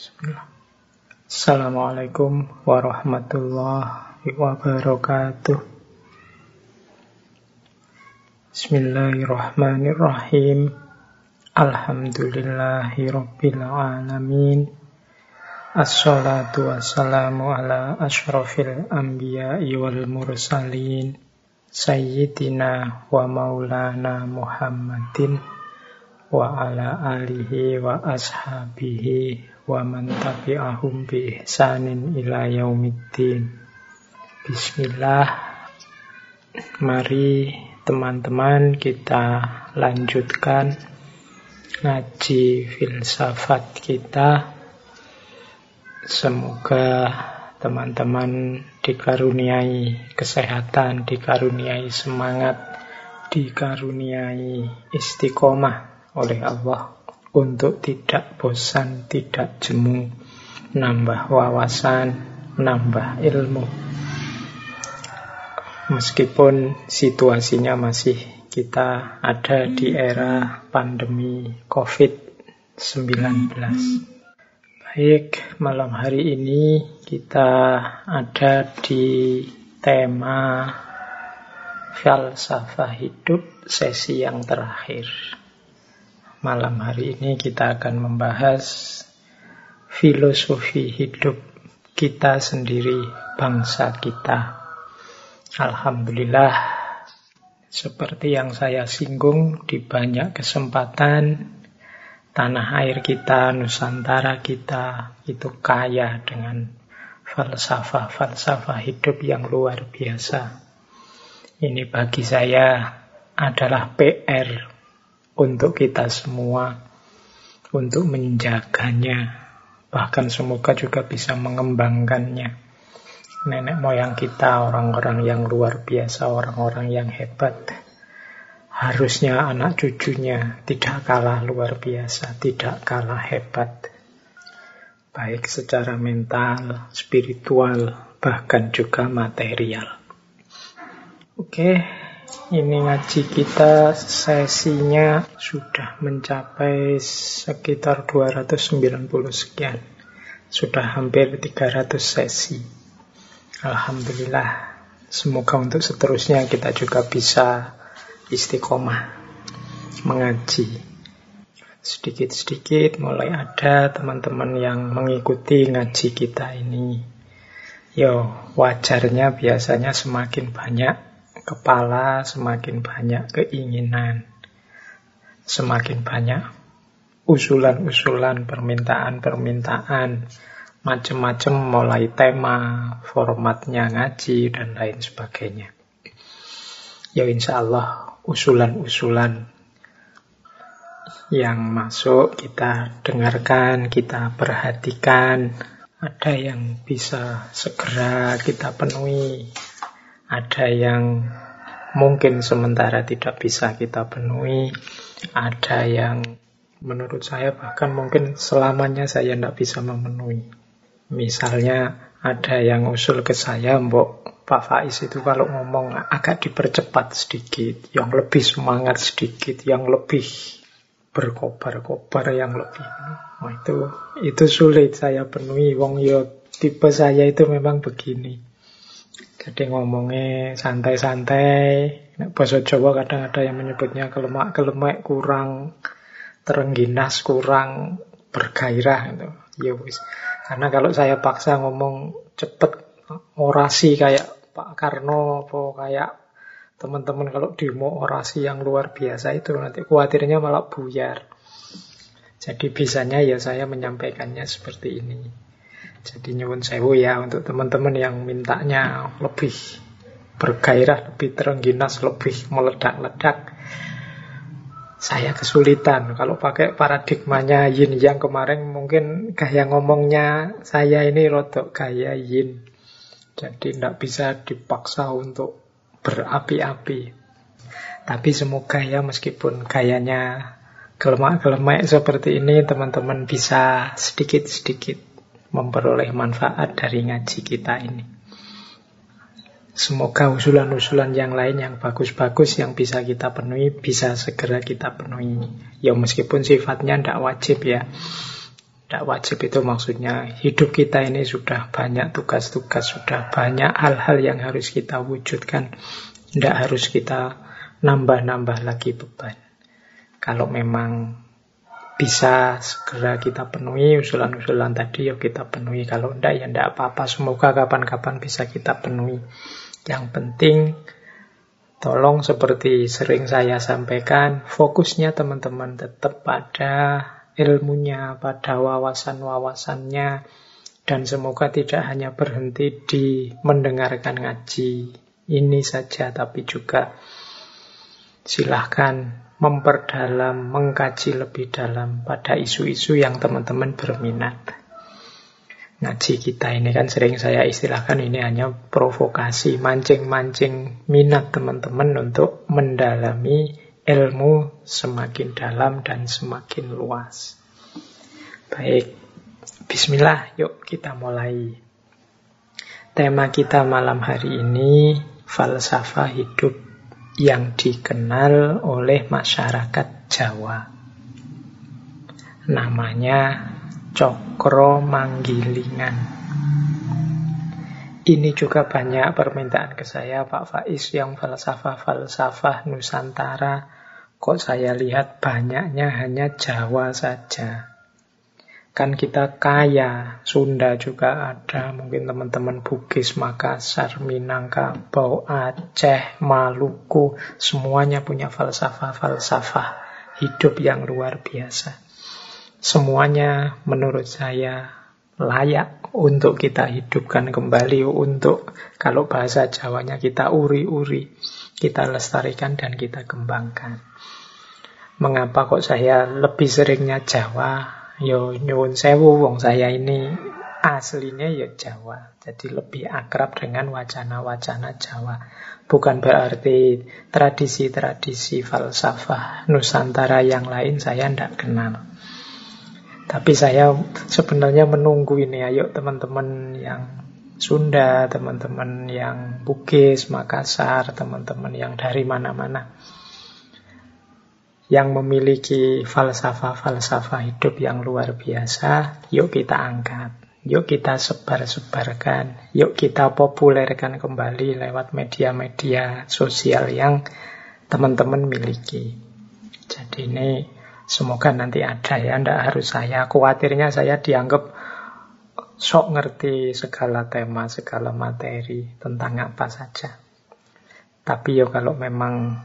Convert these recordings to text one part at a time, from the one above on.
Bismillah. Assalamualaikum warahmatullahi wabarakatuh. Bismillahirrahmanirrahim. Alhamdulillahi rabbil alamin. Assalatu wassalamu ala ashrafil anbiya'i wal mursalin. Sayyidina wa maulana Muhammadin wa ala alihi wa ashabihi wa man tabi'ahum bi ihsanin ila yaumiddin. Bismillah. Mari teman-teman kita lanjutkan ngaji filsafat kita. Semoga teman-teman dikaruniai kesehatan, dikaruniai semangat, dikaruniai istiqomah oleh Allah untuk tidak bosan, tidak jemu, nambah wawasan, nambah ilmu. Meskipun situasinya masih kita ada di era pandemi COVID-19. Baik, malam hari ini kita ada di tema falsafah hidup sesi yang terakhir. Malam hari ini kita akan membahas filosofi hidup kita sendiri, bangsa kita. Alhamdulillah, seperti yang saya singgung di banyak kesempatan, tanah air kita, Nusantara kita itu kaya dengan falsafah-falsafah hidup yang luar biasa. Ini bagi saya adalah PR untuk kita semua, untuk menjaganya, bahkan semoga juga bisa mengembangkannya. Nenek moyang kita, orang-orang yang luar biasa, orang-orang yang hebat, harusnya anak cucunya tidak kalah luar biasa, tidak kalah hebat. Baik secara mental, spiritual, bahkan juga material. Oke, ini ngaji kita sesinya sudah mencapai sekitar 290 sekian. Sudah hampir 300 sesi. Alhamdulillah. Semoga untuk seterusnya kita juga bisa istiqomah mengaji. Sedikit-sedikit mulai ada teman-teman yang mengikuti ngaji kita ini. Yo, wajarnya biasanya semakin banyak kepala semakin banyak keinginan, semakin banyak usulan-usulan, permintaan-permintaan, macam-macam mulai tema, formatnya ngaji, dan lain sebagainya. Ya insya Allah usulan-usulan yang masuk kita dengarkan, kita perhatikan, ada yang bisa segera kita penuhi, ada yang mungkin sementara tidak bisa kita penuhi, ada yang menurut saya bahkan mungkin selamanya saya tidak bisa memenuhi. Misalnya ada yang usul ke saya, Mbok Pak Faiz itu kalau ngomong agak dipercepat sedikit, yang lebih semangat sedikit, yang lebih berkobar-kobar, yang lebih oh, itu itu sulit saya penuhi. Wong yo tipe saya itu memang begini. Jadi ngomongnya santai-santai. bahasa Jawa kadang ada yang menyebutnya kelemak-kelemek kurang terengginas, kurang bergairah gitu. Ya wis. Karena kalau saya paksa ngomong cepet orasi kayak Pak Karno atau kayak teman-teman kalau demo orasi yang luar biasa itu nanti khawatirnya malah buyar. Jadi bisanya ya saya menyampaikannya seperti ini. Jadi nyuwun sewu ya untuk teman-teman yang mintanya lebih bergairah, lebih terengginas, lebih meledak-ledak. Saya kesulitan kalau pakai paradigmanya yin yang kemarin mungkin gaya ngomongnya saya ini rotok gaya yin. Jadi tidak bisa dipaksa untuk berapi-api. Tapi semoga ya meskipun gayanya gelemak-gelemek seperti ini teman-teman bisa sedikit-sedikit memperoleh manfaat dari ngaji kita ini. Semoga usulan-usulan yang lain yang bagus-bagus yang bisa kita penuhi, bisa segera kita penuhi. Ya meskipun sifatnya tidak wajib ya. Tidak wajib itu maksudnya hidup kita ini sudah banyak tugas-tugas, sudah banyak hal-hal yang harus kita wujudkan. Tidak harus kita nambah-nambah lagi beban. Kalau memang bisa segera kita penuhi usulan-usulan tadi, ya kita penuhi. Kalau tidak, ya tidak apa-apa. Semoga kapan-kapan bisa kita penuhi. Yang penting, tolong seperti sering saya sampaikan, fokusnya teman-teman tetap pada ilmunya, pada wawasan-wawasannya, dan semoga tidak hanya berhenti di mendengarkan ngaji ini saja, tapi juga silahkan memperdalam, mengkaji lebih dalam pada isu-isu yang teman-teman berminat. Ngaji kita ini kan sering saya istilahkan ini hanya provokasi, mancing-mancing minat teman-teman untuk mendalami ilmu semakin dalam dan semakin luas. Baik, bismillah, yuk kita mulai. Tema kita malam hari ini, falsafah hidup yang dikenal oleh masyarakat Jawa. Namanya Cokro Manggilingan. Ini juga banyak permintaan ke saya, Pak Faiz, yang falsafah-falsafah Nusantara Kok saya lihat banyaknya hanya Jawa saja. Kan kita kaya, Sunda juga ada, mungkin teman-teman Bugis, Makassar, Minangkabau, Aceh, Maluku, semuanya punya falsafah-falsafah hidup yang luar biasa. Semuanya menurut saya layak untuk kita hidupkan kembali, untuk kalau bahasa Jawanya kita uri-uri, kita lestarikan dan kita kembangkan. Mengapa kok saya lebih seringnya Jawa? Yo nyuwun sewu wong saya ini aslinya ya Jawa. Jadi lebih akrab dengan wacana-wacana Jawa. Bukan berarti tradisi-tradisi falsafah Nusantara yang lain saya tidak kenal. Tapi saya sebenarnya menunggu ini. Ayo teman-teman yang Sunda, teman-teman yang Bugis, Makassar, teman-teman yang dari mana-mana yang memiliki falsafah-falsafah hidup yang luar biasa, yuk kita angkat, yuk kita sebar-sebarkan, yuk kita populerkan kembali lewat media-media sosial yang teman-teman miliki. Jadi ini semoga nanti ada ya, tidak harus saya. Khawatirnya saya dianggap sok ngerti segala tema, segala materi tentang apa saja. Tapi ya kalau memang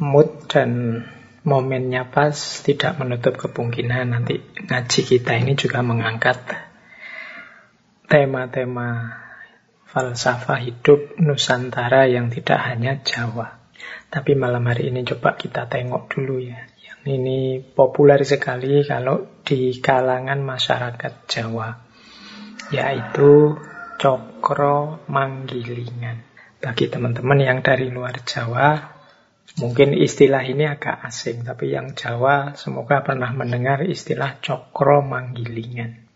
mood dan momennya pas, tidak menutup kemungkinan nanti ngaji kita ini juga mengangkat tema-tema falsafah hidup Nusantara yang tidak hanya Jawa. Tapi malam hari ini coba kita tengok dulu ya. Yang ini populer sekali kalau di kalangan masyarakat Jawa. Yaitu Cokro Manggilingan. Bagi teman-teman yang dari luar Jawa, Mungkin istilah ini agak asing, tapi yang Jawa semoga pernah mendengar istilah cokro manggilingan.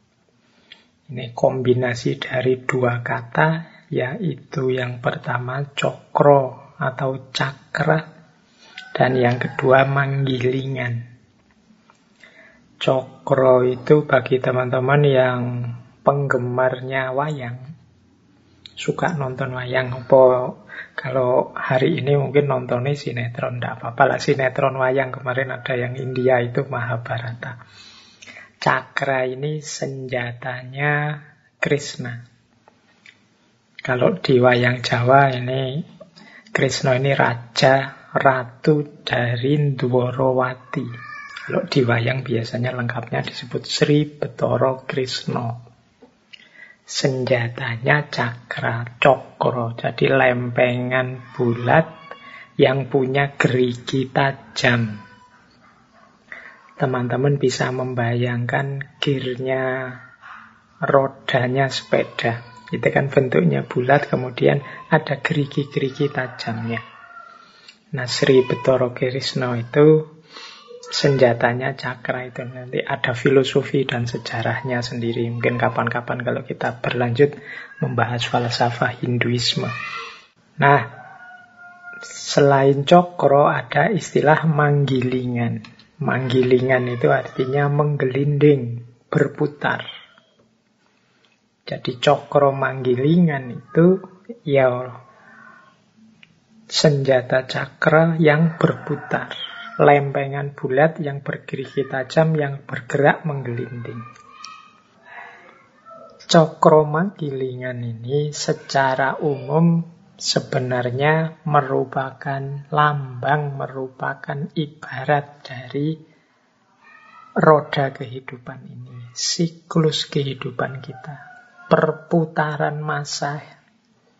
Ini kombinasi dari dua kata, yaitu yang pertama cokro atau cakra, dan yang kedua manggilingan. Cokro itu bagi teman-teman yang penggemarnya wayang, suka nonton wayang, apa kalau hari ini mungkin nontonnya sinetron, tidak apa-apa lah. Sinetron wayang kemarin ada yang India itu Mahabharata. Cakra ini senjatanya Krishna. Kalau di wayang Jawa ini Krishna ini raja, ratu dari Dworowati. Kalau di wayang biasanya lengkapnya disebut Sri Betoro Krishna senjatanya cakra cokro, jadi lempengan bulat yang punya gerigi tajam. Teman-teman bisa membayangkan gearnya rodanya sepeda. Itu kan bentuknya bulat, kemudian ada gerigi-gerigi tajamnya. Nah, Sri Betoro Kirisno itu senjatanya cakra itu nanti ada filosofi dan sejarahnya sendiri. Mungkin kapan-kapan kalau kita berlanjut membahas falsafah Hinduisme. Nah, selain cokro ada istilah manggilingan. Manggilingan itu artinya menggelinding, berputar. Jadi cokro manggilingan itu ya senjata cakra yang berputar. Lempengan bulat yang bergerigi tajam yang bergerak menggelinding. Cokro manggilingan ini secara umum sebenarnya merupakan lambang, merupakan ibarat dari roda kehidupan ini, siklus kehidupan kita perputaran masa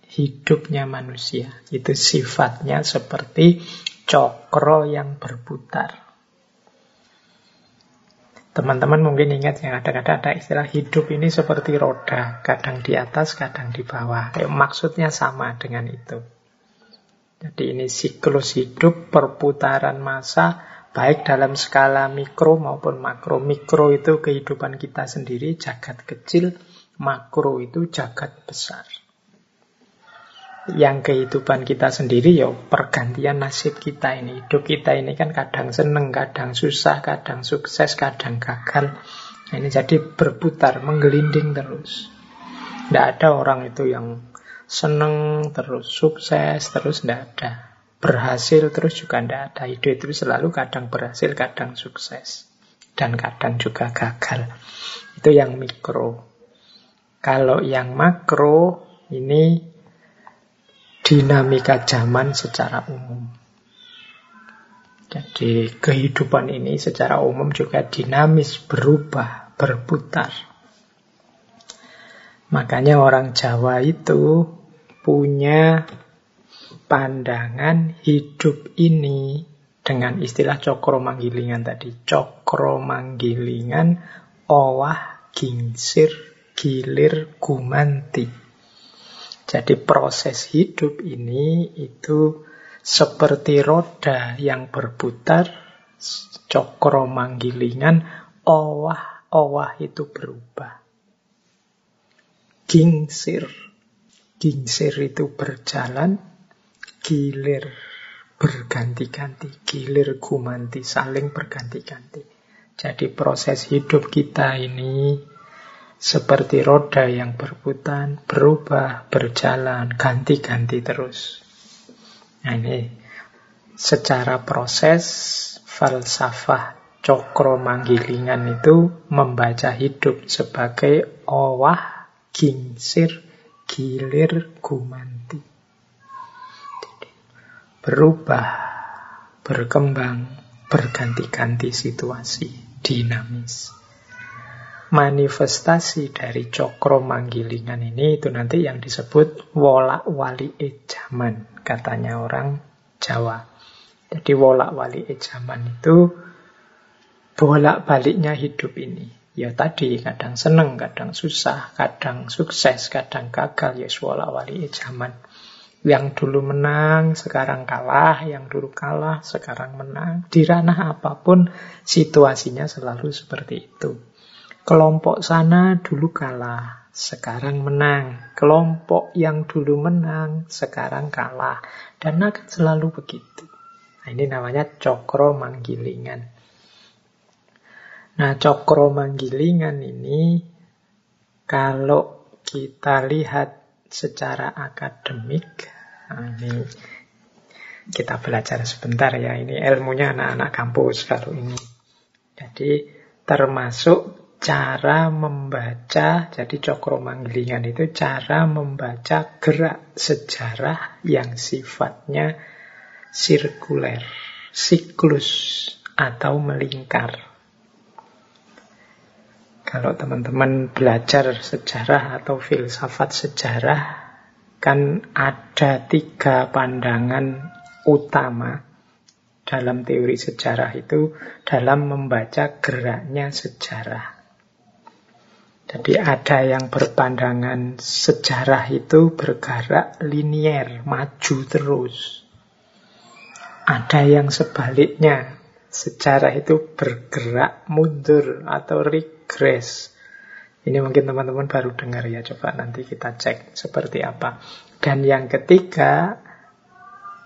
hidupnya manusia. Itu sifatnya seperti cokro yang berputar. Teman-teman mungkin ingat yang ada-ada ada istilah hidup ini seperti roda, kadang di atas, kadang di bawah. Eh, maksudnya sama dengan itu. Jadi ini siklus hidup, perputaran masa, baik dalam skala mikro maupun makro. Mikro itu kehidupan kita sendiri, jagat kecil, makro itu jagat besar. Yang kehidupan kita sendiri ya pergantian nasib kita ini. Hidup kita ini kan kadang seneng, kadang susah, kadang sukses, kadang gagal. Nah, ini jadi berputar, menggelinding terus. Tidak ada orang itu yang seneng terus, sukses terus, tidak ada. Berhasil terus juga tidak ada. Hidup itu selalu kadang berhasil, kadang sukses. Dan kadang juga gagal. Itu yang mikro. Kalau yang makro ini dinamika zaman secara umum. Jadi kehidupan ini secara umum juga dinamis, berubah, berputar. Makanya orang Jawa itu punya pandangan hidup ini dengan istilah cokro manggilingan tadi. Cokro manggilingan, owah, gingsir, gilir gumanti. Jadi proses hidup ini itu seperti roda yang berputar, cokro manggilingan, owah-owah itu berubah. Gingsir, gingsir itu berjalan, gilir berganti-ganti, gilir gumanti, saling berganti-ganti. Jadi proses hidup kita ini seperti roda yang berputar, berubah, berjalan, ganti-ganti terus. Nah ini secara proses falsafah cokro manggilingan itu membaca hidup sebagai owah, gingsir, gilir, gumanti. berubah, berkembang, berganti-ganti situasi, dinamis manifestasi dari cokro manggilingan ini itu nanti yang disebut wolak wali ejaman katanya orang Jawa. Jadi wolak wali ejaman itu bolak baliknya hidup ini. Ya tadi kadang seneng, kadang susah, kadang sukses, kadang gagal ya wolak wali ejaman. Yang dulu menang, sekarang kalah, yang dulu kalah, sekarang menang. Di ranah apa pun situasinya selalu seperti itu. Kelompok sana dulu kalah, sekarang menang. Kelompok yang dulu menang, sekarang kalah. Dan akan selalu begitu. Nah, ini namanya cokro manggilingan. Nah, cokro manggilingan ini kalau kita lihat secara akademik, nah ini kita belajar sebentar ya, ini ilmunya anak-anak kampus kalau ini. Jadi termasuk cara membaca, jadi cokro manggilingan itu cara membaca gerak sejarah yang sifatnya sirkuler, siklus atau melingkar. Kalau teman-teman belajar sejarah atau filsafat sejarah, kan ada tiga pandangan utama dalam teori sejarah itu dalam membaca geraknya sejarah. Jadi ada yang berpandangan sejarah itu bergerak linier, maju terus. Ada yang sebaliknya, sejarah itu bergerak mundur atau regres. Ini mungkin teman-teman baru dengar ya, coba nanti kita cek seperti apa. Dan yang ketiga,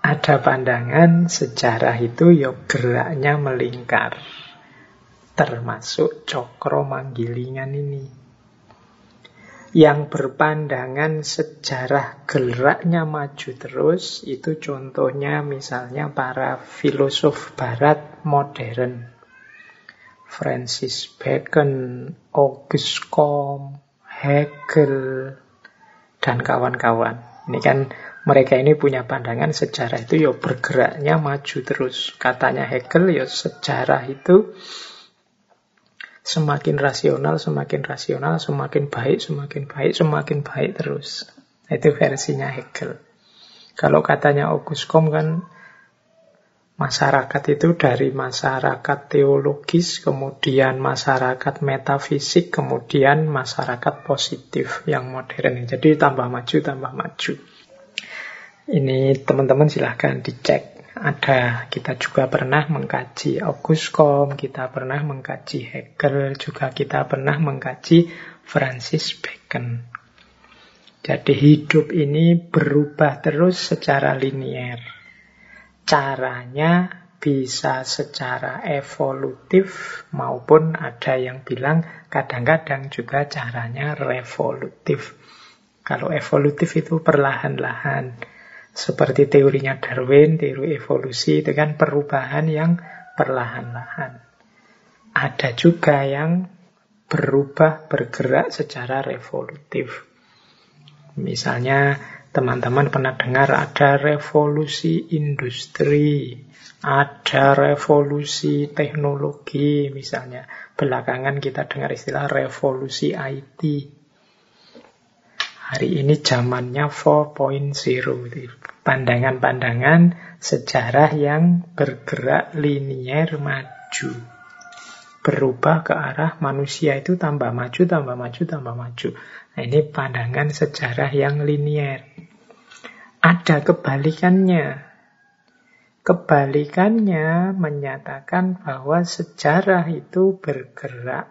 ada pandangan sejarah itu ya geraknya melingkar. termasuk cokro manggilingan ini. Yang berpandangan sejarah geraknya maju terus, itu contohnya misalnya para filosof barat modern. Francis Bacon, Auguste Comte, Hegel, dan kawan-kawan. Ini kan mereka ini punya pandangan sejarah itu ya bergeraknya maju terus. Katanya Hegel ya sejarah itu semakin rasional, semakin rasional, semakin baik, semakin baik, semakin baik terus. Itu versinya Hegel. Kalau katanya August Comte kan masyarakat itu dari masyarakat teologis, kemudian masyarakat metafisik, kemudian masyarakat positif yang modern. Jadi tambah maju, tambah maju. Ini teman-teman silahkan dicek ada kita juga pernah mengkaji August kita pernah mengkaji Hegel, juga kita pernah mengkaji Francis Bacon. Jadi hidup ini berubah terus secara linier. Caranya bisa secara evolutif maupun ada yang bilang kadang-kadang juga caranya revolutif. Kalau evolutif itu perlahan-lahan seperti teorinya Darwin, teori evolusi, itu kan perubahan yang perlahan-lahan. Ada juga yang berubah, bergerak secara revolutif. Misalnya, teman-teman pernah dengar ada revolusi industri, ada revolusi teknologi, misalnya. Belakangan kita dengar istilah revolusi IT. Hari ini zamannya 4.0. Pandangan-pandangan sejarah yang bergerak linier maju. Berubah ke arah manusia itu tambah maju, tambah maju, tambah maju. Nah, ini pandangan sejarah yang linier. Ada kebalikannya. Kebalikannya menyatakan bahwa sejarah itu bergerak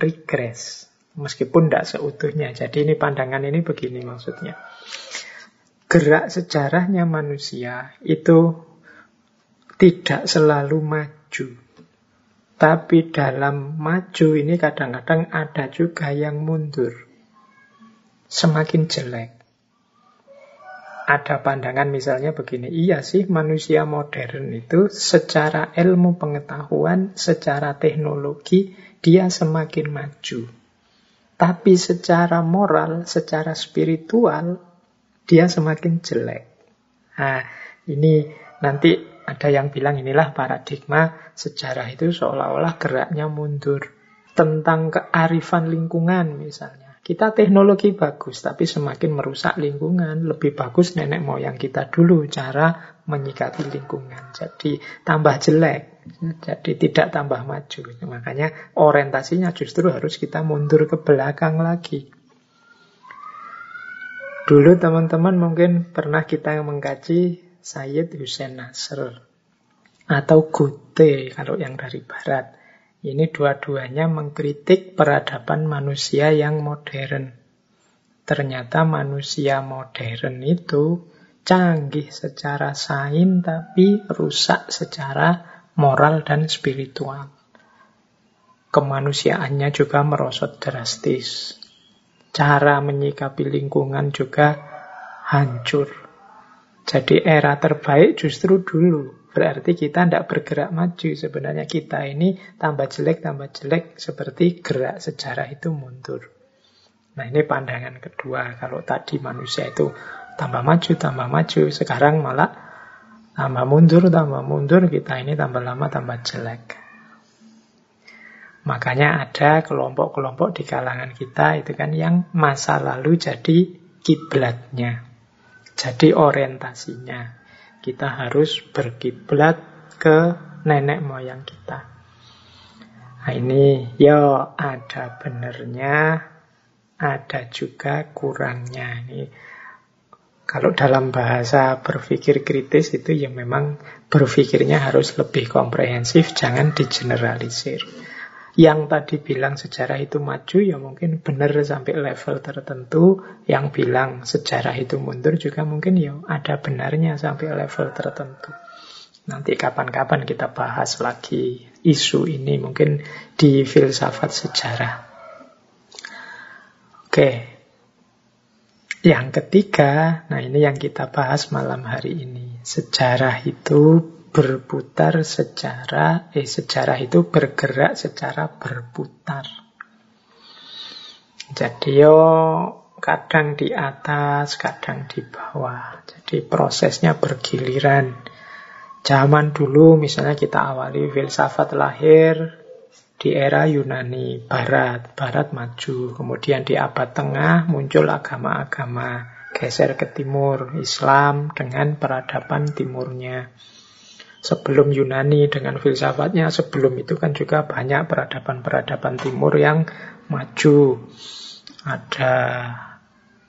regres Meskipun tidak seutuhnya. Jadi ini pandangan ini begini maksudnya. Gerak sejarahnya manusia itu tidak selalu maju. Tapi dalam maju ini kadang-kadang ada juga yang mundur. Semakin jelek. Ada pandangan misalnya begini, iya sih manusia modern itu secara ilmu pengetahuan, secara teknologi, dia semakin maju tapi secara moral, secara spiritual, dia semakin jelek. Nah, ini nanti ada yang bilang inilah paradigma sejarah itu seolah-olah geraknya mundur. Tentang kearifan lingkungan misalnya. Kita teknologi bagus, tapi semakin merusak lingkungan. Lebih bagus nenek moyang kita dulu cara menyikapi lingkungan. Jadi tambah jelek. Jadi tidak tambah maju. Makanya orientasinya justru harus kita mundur ke belakang lagi. Dulu teman-teman mungkin pernah kita mengkaji Sayyid Hussein Nasr atau Goethe kalau yang dari barat. Ini dua-duanya mengkritik peradaban manusia yang modern. Ternyata manusia modern itu canggih secara sains tapi rusak secara moral dan spiritual. Kemanusiaannya juga merosot drastis. Cara menyikapi lingkungan juga hancur. Jadi era terbaik justru dulu. Berarti kita tidak bergerak maju. Sebenarnya kita ini tambah jelek, tambah jelek. Seperti gerak sejarah itu mundur. Nah ini pandangan kedua. Kalau tadi manusia itu tambah maju, tambah maju. Sekarang malah Tambah mundur, tambah mundur, kita ini tambah lama tambah jelek. Makanya ada kelompok-kelompok di kalangan kita itu kan yang masa lalu jadi kiblatnya. Jadi orientasinya. Kita harus berkiblat ke nenek moyang kita. Nah ini ya ada benernya, ada juga kurangnya. Ini kalau dalam bahasa berpikir kritis itu ya memang berpikirnya harus lebih komprehensif, jangan digeneralisir. Yang tadi bilang sejarah itu maju ya mungkin benar sampai level tertentu, yang bilang sejarah itu mundur juga mungkin ya ada benarnya sampai level tertentu. Nanti kapan-kapan kita bahas lagi isu ini mungkin di filsafat sejarah. Oke. Yang ketiga, nah ini yang kita bahas malam hari ini. Sejarah itu berputar secara eh sejarah itu bergerak secara berputar. Jadi yo kadang di atas, kadang di bawah. Jadi prosesnya bergiliran. Zaman dulu misalnya kita awali filsafat lahir di era Yunani Barat, Barat maju. Kemudian di abad tengah muncul agama-agama, geser ke timur, Islam dengan peradaban timurnya. Sebelum Yunani dengan filsafatnya, sebelum itu kan juga banyak peradaban-peradaban timur yang maju. Ada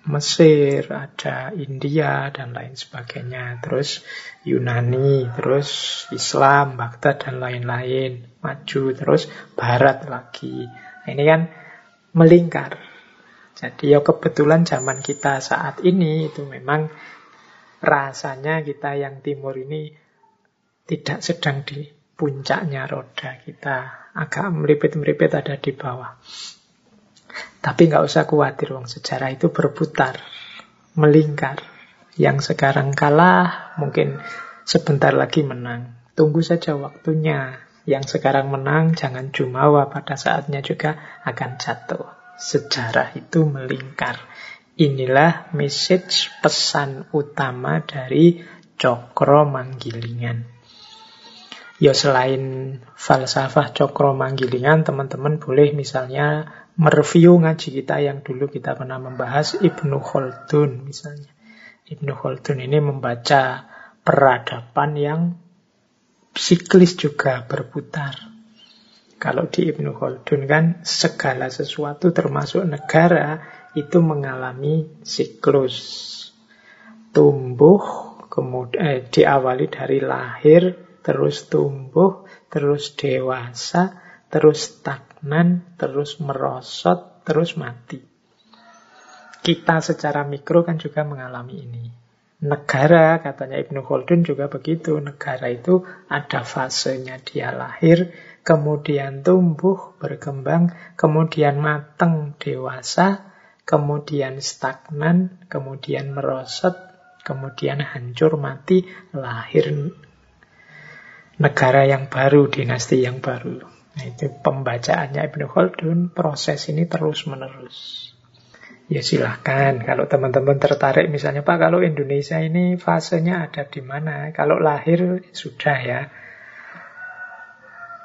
Mesir, ada India, dan lain sebagainya. Terus Yunani, terus Islam, Baghdad, dan lain-lain. Maju, terus Barat lagi. Nah, ini kan melingkar. Jadi ya kebetulan zaman kita saat ini itu memang rasanya kita yang timur ini tidak sedang di puncaknya roda kita. Agak meripet-meripet ada di bawah. Tapi nggak usah khawatir, wong sejarah itu berputar, melingkar. Yang sekarang kalah, mungkin sebentar lagi menang. Tunggu saja waktunya. Yang sekarang menang, jangan jumawa pada saatnya juga akan jatuh. Sejarah itu melingkar. Inilah message pesan utama dari Cokro Manggilingan. Ya selain falsafah Cokro Manggilingan, teman-teman boleh misalnya mereview ngaji kita yang dulu kita pernah membahas Ibnu Khaldun misalnya. Ibnu Khaldun ini membaca peradaban yang siklis juga berputar. Kalau di Ibnu Khaldun kan segala sesuatu termasuk negara itu mengalami siklus. Tumbuh, kemudian eh, diawali dari lahir, terus tumbuh, terus dewasa, terus stagnan, terus merosot, terus mati. Kita secara mikro kan juga mengalami ini. Negara, katanya Ibnu Khaldun juga begitu. Negara itu ada fasenya dia lahir, kemudian tumbuh, berkembang, kemudian mateng, dewasa, kemudian stagnan, kemudian merosot, kemudian hancur, mati, lahir negara yang baru, dinasti yang baru. Nah, itu pembacaannya Ibnu Khaldun, proses ini terus-menerus. Ya silahkan, kalau teman-teman tertarik misalnya, Pak, kalau Indonesia ini fasenya ada di mana? Kalau lahir, sudah ya.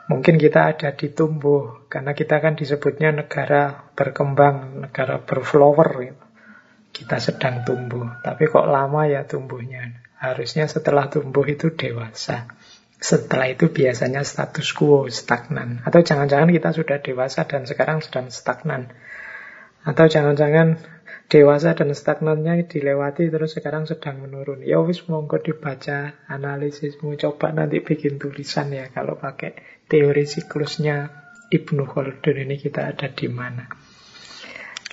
Mungkin kita ada di tumbuh, karena kita kan disebutnya negara berkembang, negara berflower. Gitu. Kita sedang tumbuh, tapi kok lama ya tumbuhnya? Harusnya setelah tumbuh itu dewasa. Setelah itu biasanya status quo, stagnan. Atau jangan-jangan kita sudah dewasa dan sekarang sedang stagnan. Atau jangan-jangan dewasa dan stagnannya dilewati terus sekarang sedang menurun. Ya wis monggo dibaca analisismu, coba nanti bikin tulisan ya kalau pakai teori siklusnya Ibnu Khaldun ini kita ada di mana.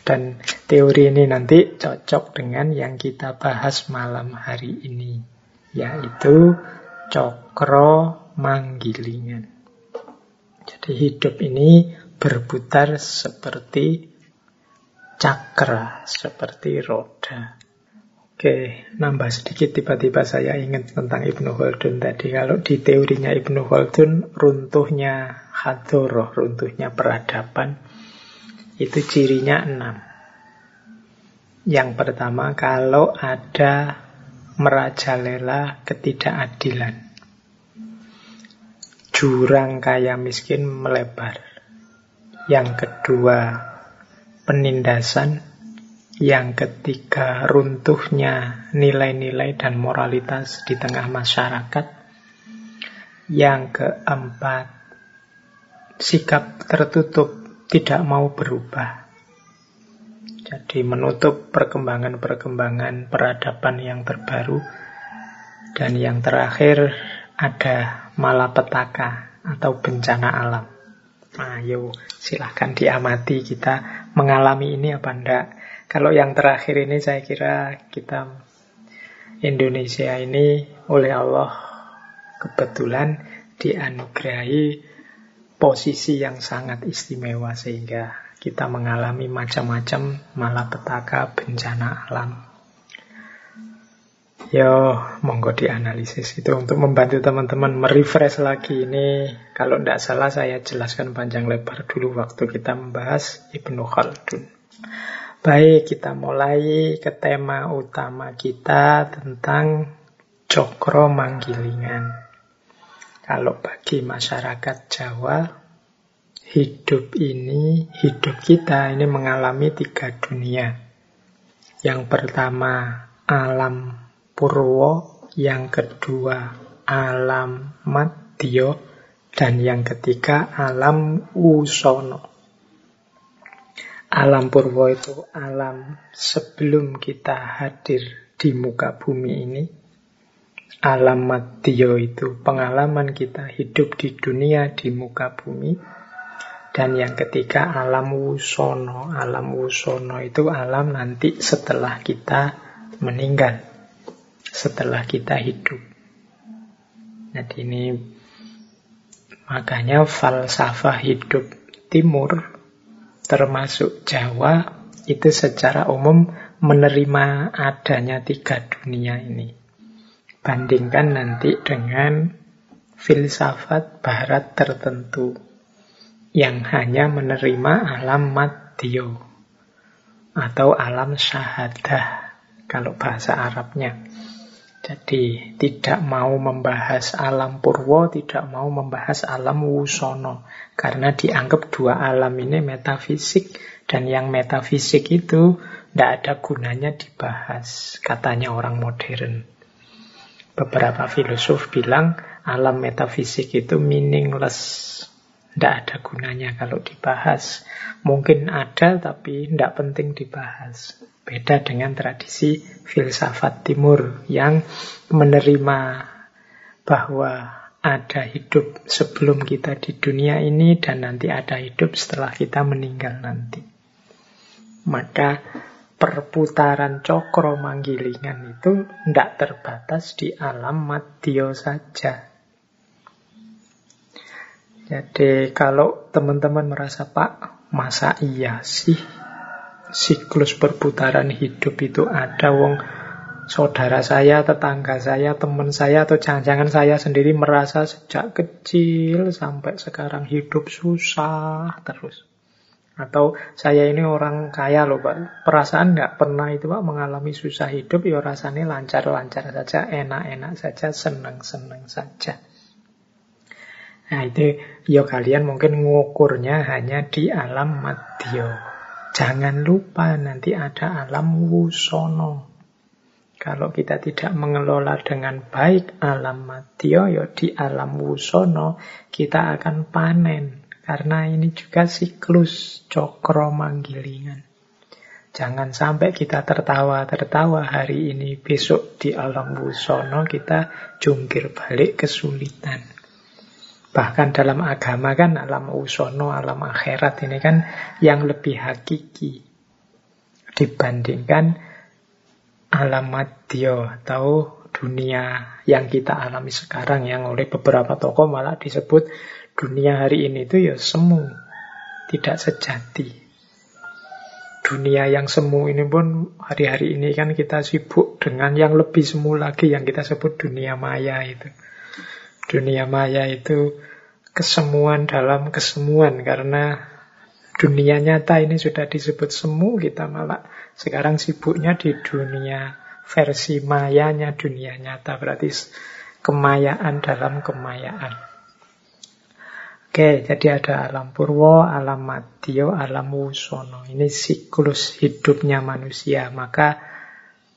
Dan teori ini nanti cocok dengan yang kita bahas malam hari ini, yaitu cokro manggilingan. Jadi hidup ini berputar seperti cakra, seperti roda. Oke, nambah sedikit tiba-tiba saya ingat tentang Ibnu Khaldun tadi. Kalau di teorinya Ibnu Khaldun, runtuhnya hadoroh, runtuhnya peradaban, itu cirinya enam. Yang pertama, kalau ada merajalela ketidakadilan. Jurang kaya miskin melebar. Yang kedua, penindasan. Yang ketiga, runtuhnya nilai-nilai dan moralitas di tengah masyarakat. Yang keempat, sikap tertutup tidak mau berubah. Jadi menutup perkembangan-perkembangan peradaban yang terbaru. Dan yang terakhir ada malapetaka atau bencana alam. Nah, yuk silahkan diamati kita mengalami ini apa enggak. Kalau yang terakhir ini saya kira kita Indonesia ini oleh Allah kebetulan dianugerahi posisi yang sangat istimewa sehingga kita mengalami macam-macam malapetaka bencana alam. Yo, monggo dianalisis itu untuk membantu teman-teman merefresh lagi ini. Kalau tidak salah saya jelaskan panjang lebar dulu waktu kita membahas Ibnu Khaldun. Baik, kita mulai ke tema utama kita tentang cokro manggilingan. Kalau bagi masyarakat Jawa, hidup ini, hidup kita ini mengalami tiga dunia. Yang pertama, alam Purwo, yang kedua alam Madyo, dan yang ketiga alam Usono. Alam Purwo itu alam sebelum kita hadir di muka bumi ini. Alam Madyo itu pengalaman kita hidup di dunia di muka bumi. Dan yang ketiga alam Wusono. Alam Wusono itu alam nanti setelah kita meninggal setelah kita hidup. Jadi ini makanya falsafah hidup timur termasuk Jawa itu secara umum menerima adanya tiga dunia ini. Bandingkan nanti dengan filsafat barat tertentu yang hanya menerima alam madyo atau alam syahadah kalau bahasa Arabnya. Jadi tidak mau membahas alam purwo, tidak mau membahas alam wusono. Karena dianggap dua alam ini metafisik. Dan yang metafisik itu tidak ada gunanya dibahas, katanya orang modern. Beberapa filosof bilang alam metafisik itu meaningless. Tidak ada gunanya kalau dibahas. Mungkin ada tapi tidak penting dibahas. Beda dengan tradisi filsafat timur yang menerima bahwa ada hidup sebelum kita di dunia ini dan nanti ada hidup setelah kita meninggal nanti. Maka perputaran cokro manggilingan itu tidak terbatas di alam madyo saja. Jadi kalau teman-teman merasa, Pak, masa iya sih siklus perputaran hidup itu ada wong saudara saya, tetangga saya, teman saya atau jangan-jangan saya sendiri merasa sejak kecil sampai sekarang hidup susah terus. Atau saya ini orang kaya loh Pak, perasaan nggak pernah itu Pak mengalami susah hidup, ya rasanya lancar-lancar saja, enak-enak saja, senang-senang saja. Nah itu ya kalian mungkin ngukurnya hanya di alam madyo. Jangan lupa nanti ada alam wusono. Kalau kita tidak mengelola dengan baik alam matio, ya di alam wusono kita akan panen. Karena ini juga siklus cokro manggilingan. Jangan sampai kita tertawa-tertawa hari ini, besok di alam wusono kita jungkir balik kesulitan. Bahkan dalam agama kan alam usono, alam akhirat ini kan yang lebih hakiki dibandingkan alam madyo atau dunia yang kita alami sekarang yang oleh beberapa tokoh malah disebut dunia hari ini itu ya semu, tidak sejati. Dunia yang semu ini pun hari-hari ini kan kita sibuk dengan yang lebih semu lagi yang kita sebut dunia maya itu. Dunia maya itu kesemuan dalam kesemuan karena dunia nyata ini sudah disebut semu kita malah sekarang sibuknya di dunia versi mayanya dunia nyata berarti kemayaan dalam kemayaan. Oke, jadi ada alam purwo, alam madyo, alam wusono. Ini siklus hidupnya manusia. Maka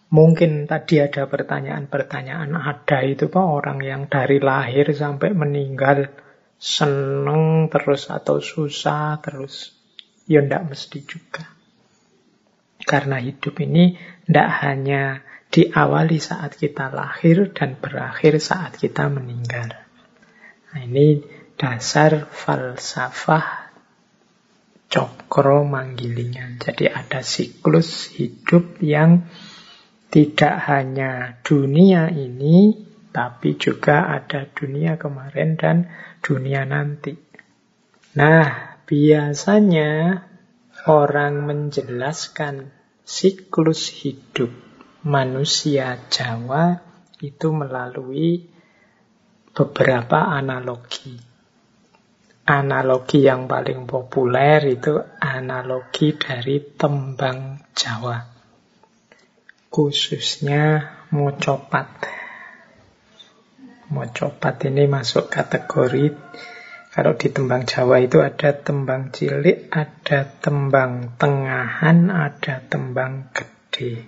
Mungkin tadi ada pertanyaan-pertanyaan, ada itu Pak orang yang dari lahir sampai meninggal seneng terus atau susah terus. Ya ndak mesti juga. Karena hidup ini ndak hanya diawali saat kita lahir dan berakhir saat kita meninggal. Nah, ini dasar falsafah cokro manggilingan. Jadi ada siklus hidup yang tidak hanya dunia ini, tapi juga ada dunia kemarin dan dunia nanti. Nah, biasanya orang menjelaskan siklus hidup manusia Jawa itu melalui beberapa analogi. Analogi yang paling populer itu analogi dari tembang Jawa. Khususnya mocopat. Mocopat ini masuk kategori kalau di tembang Jawa itu ada tembang cilik, ada tembang tengahan, ada tembang gede.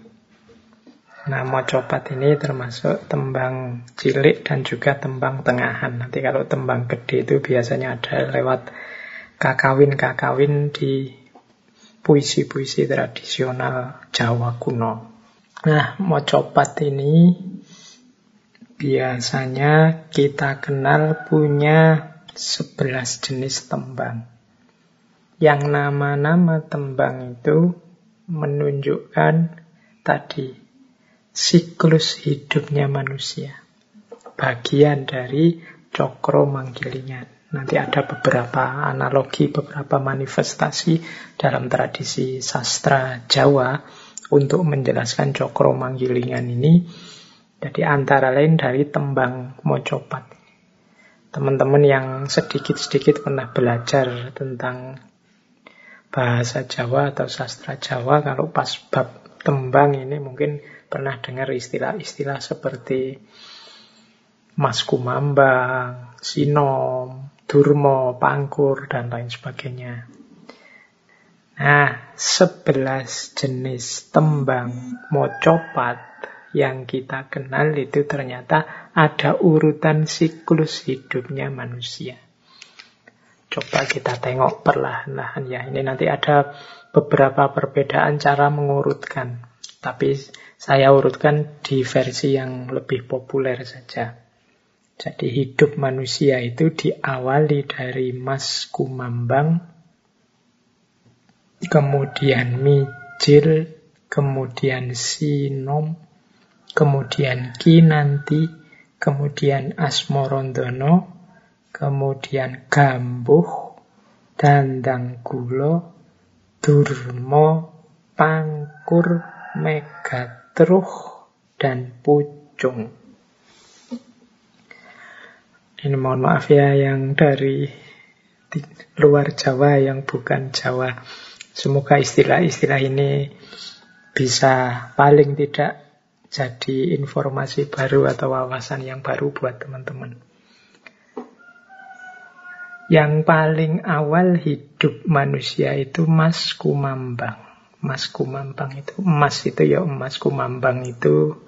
Nah, mocopat ini termasuk tembang cilik dan juga tembang tengahan. Nanti kalau tembang gede itu biasanya ada lewat kakawin-kakawin di puisi-puisi tradisional Jawa kuno. Nah, mocopat ini biasanya kita kenal punya 11 jenis tembang. Yang nama-nama tembang itu menunjukkan tadi siklus hidupnya manusia. Bagian dari cokro manggilingan. Nanti ada beberapa analogi, beberapa manifestasi dalam tradisi sastra Jawa untuk menjelaskan cokro manggilingan ini. Jadi antara lain dari tembang mocopat teman-teman yang sedikit-sedikit pernah belajar tentang bahasa Jawa atau sastra Jawa, kalau pas bab tembang ini mungkin pernah dengar istilah-istilah seperti Mas Kumambang, Sinom, Durmo, Pangkur, dan lain sebagainya. Nah, sebelas jenis tembang mocopat yang kita kenal itu ternyata ada urutan siklus hidupnya manusia. Coba kita tengok perlahan-lahan ya. Ini nanti ada beberapa perbedaan cara mengurutkan. Tapi saya urutkan di versi yang lebih populer saja. Jadi hidup manusia itu diawali dari Mas Kumambang, kemudian Mijil, kemudian Sinom, kemudian Kinanti, kemudian Asmorondono, kemudian Gambuh, Dandang Gulo, Durmo, Pangkur, Megatruh, dan Pucung. Ini mohon maaf ya yang dari luar Jawa yang bukan Jawa. Semoga istilah-istilah ini bisa paling tidak jadi informasi baru atau wawasan yang baru buat teman-teman. Yang paling awal hidup manusia itu Mas Kumambang. Mas Kumambang itu emas itu ya emas Kumambang itu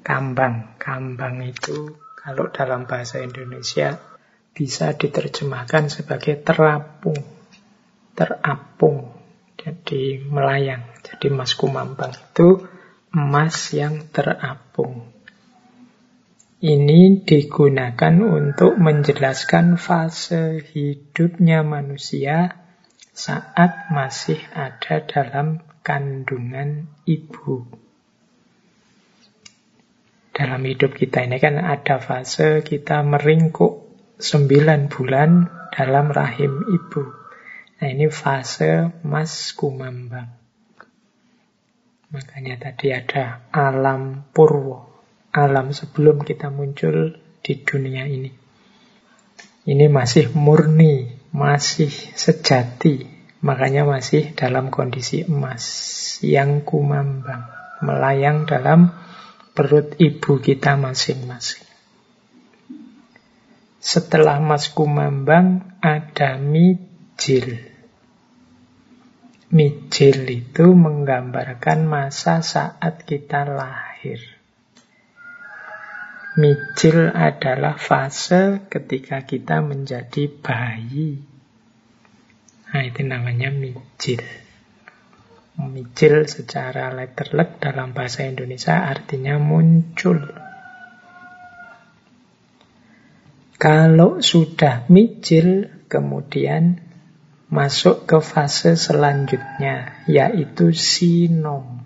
kambang. Kambang itu kalau dalam bahasa Indonesia bisa diterjemahkan sebagai terapung. Terapung. Jadi melayang. Jadi Mas Kumambang itu emas yang terapung. Ini digunakan untuk menjelaskan fase hidupnya manusia saat masih ada dalam kandungan ibu. Dalam hidup kita ini kan ada fase kita meringkuk 9 bulan dalam rahim ibu. Nah ini fase mas kumambang. Makanya tadi ada alam purwo, alam sebelum kita muncul di dunia ini. Ini masih murni, masih sejati, makanya masih dalam kondisi emas yang kumambang, melayang dalam perut ibu kita masing-masing. Setelah mas kumambang ada mijil. Mijil itu menggambarkan masa saat kita lahir. Mijil adalah fase ketika kita menjadi bayi. Nah, itu namanya mijil. Mijil secara letterlek dalam bahasa Indonesia artinya muncul. Kalau sudah mijil, kemudian masuk ke fase selanjutnya, yaitu sinom.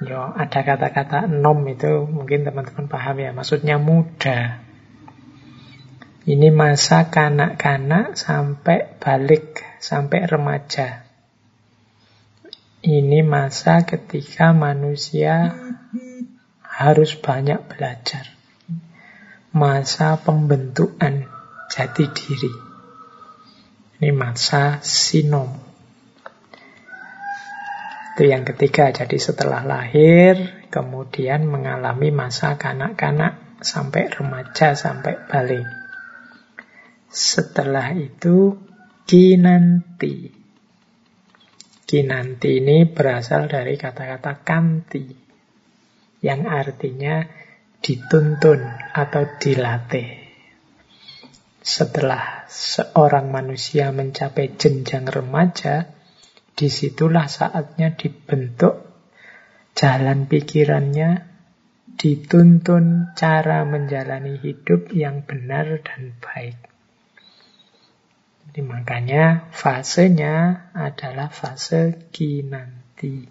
Yo, ada kata-kata nom itu mungkin teman-teman paham ya, maksudnya muda. Ini masa kanak-kanak sampai balik, sampai remaja. Ini masa ketika manusia harus banyak belajar. Masa pembentukan jati diri. Ini masa sinom. Itu yang ketiga. Jadi setelah lahir, kemudian mengalami masa kanak-kanak sampai remaja, sampai balik. Setelah itu kinanti. Kinanti ini berasal dari kata-kata kanti yang artinya dituntun atau dilatih. Setelah seorang manusia mencapai jenjang remaja, di situlah saatnya dibentuk jalan pikirannya, dituntun cara menjalani hidup yang benar dan baik. Jadi makanya fasenya adalah fase kinanti.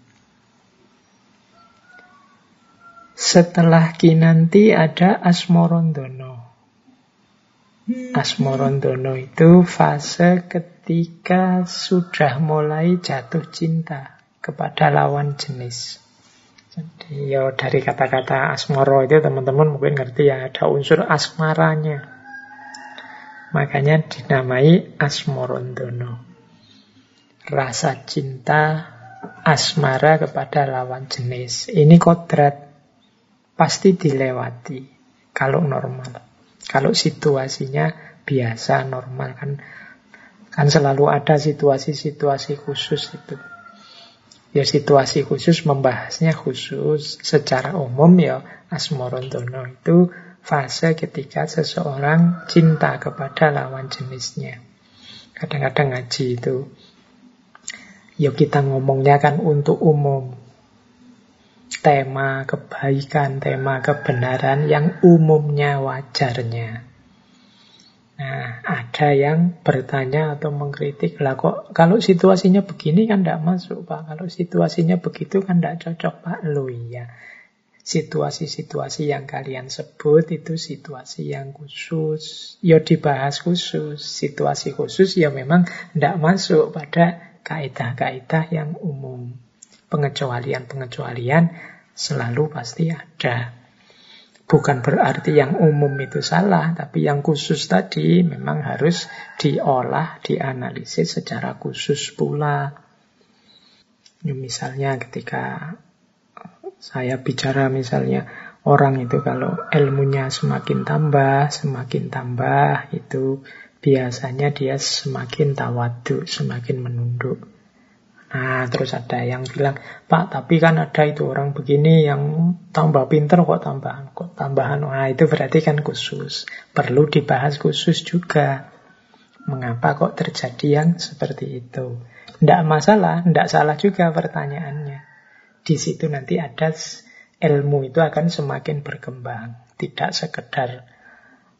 Setelah kinanti ada asmorondono. Asmorondono itu fase ketika sudah mulai jatuh cinta kepada lawan jenis. Jadi ya dari kata-kata asmoro itu teman-teman mungkin ngerti ya ada unsur asmaranya. Makanya dinamai asmorondono. Rasa cinta asmara kepada lawan jenis. Ini kodrat pasti dilewati kalau normal. Kalau situasinya biasa normal kan kan selalu ada situasi-situasi khusus itu. Ya situasi khusus membahasnya khusus secara umum ya asmorontono itu fase ketika seseorang cinta kepada lawan jenisnya. Kadang-kadang ngaji itu ya kita ngomongnya kan untuk umum. Tema kebaikan, tema kebenaran yang umumnya wajarnya. Nah, ada yang bertanya atau mengkritik, lah kok kalau situasinya begini kan tidak masuk Pak, kalau situasinya begitu kan tidak cocok Pak. Lo iya, situasi-situasi yang kalian sebut itu situasi yang khusus, ya dibahas khusus. Situasi khusus ya memang tidak masuk pada kaidah-kaidah yang umum. Pengecualian-pengecualian selalu pasti ada. Bukan berarti yang umum itu salah, tapi yang khusus tadi memang harus diolah, dianalisis secara khusus pula. Ya, misalnya ketika saya bicara misalnya orang itu kalau ilmunya semakin tambah, semakin tambah itu biasanya dia semakin tawadu, semakin menunduk. Nah, terus ada yang bilang, Pak, tapi kan ada itu orang begini yang tambah pinter kok tambahan, kok tambahan. Nah, itu berarti kan khusus. Perlu dibahas khusus juga. Mengapa kok terjadi yang seperti itu? Tidak masalah, tidak salah juga pertanyaannya. Di situ nanti ada ilmu itu akan semakin berkembang. Tidak sekedar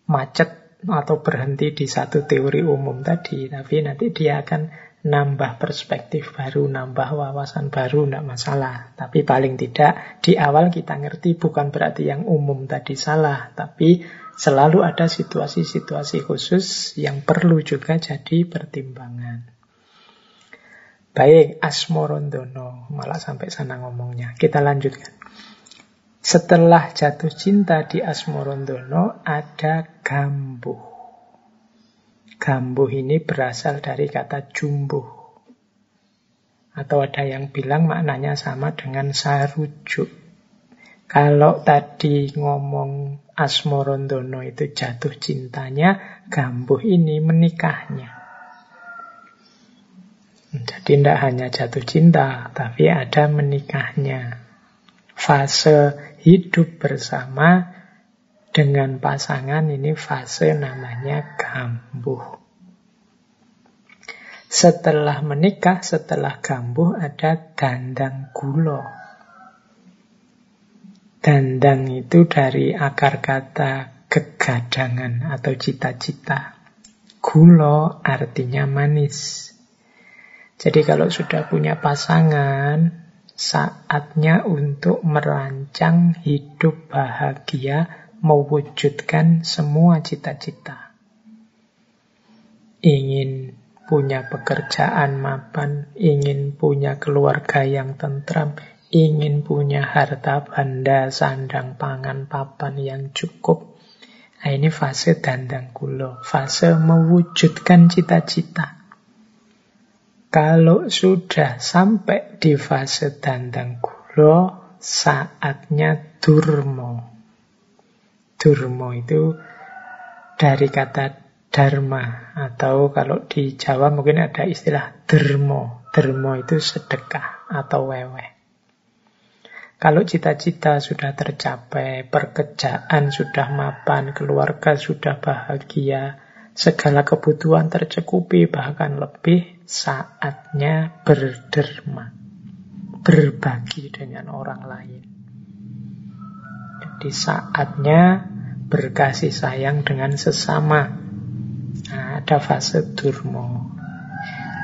macet atau berhenti di satu teori umum tadi, tapi nanti dia akan nambah perspektif baru, nambah wawasan baru, tidak masalah. Tapi paling tidak di awal kita ngerti bukan berarti yang umum tadi salah, tapi selalu ada situasi-situasi khusus yang perlu juga jadi pertimbangan. Baik, Asmorondono, malah sampai sana ngomongnya. Kita lanjutkan. Setelah jatuh cinta di Asmorondono, ada Gambuh. Gambuh ini berasal dari kata jumbuh. Atau ada yang bilang maknanya sama dengan sarujuk. Kalau tadi ngomong Asmorondono itu jatuh cintanya, Gambuh ini menikahnya. Jadi tidak hanya jatuh cinta, tapi ada menikahnya. Fase hidup bersama dengan pasangan ini fase namanya gambuh. Setelah menikah, setelah gambuh ada dandang gulo. Dandang itu dari akar kata kegadangan atau cita-cita. Gulo artinya manis. Jadi kalau sudah punya pasangan, saatnya untuk merancang hidup bahagia mewujudkan semua cita-cita. ingin punya pekerjaan mapan, ingin punya keluarga yang tentram, ingin punya harta benda, sandang pangan, papan yang cukup. Nah, ini fase dandang kulo, fase mewujudkan cita-cita. Kalau sudah sampai di fase dandang kulo, saatnya durmo. Durmo itu dari kata dharma atau kalau di Jawa mungkin ada istilah dermo. Dermo itu sedekah atau wewe. Kalau cita-cita sudah tercapai, pekerjaan sudah mapan, keluarga sudah bahagia, segala kebutuhan tercukupi, bahkan lebih, saatnya berderma. Berbagi dengan orang lain. Jadi saatnya berkasih sayang dengan sesama. Nah, ada fase durmo.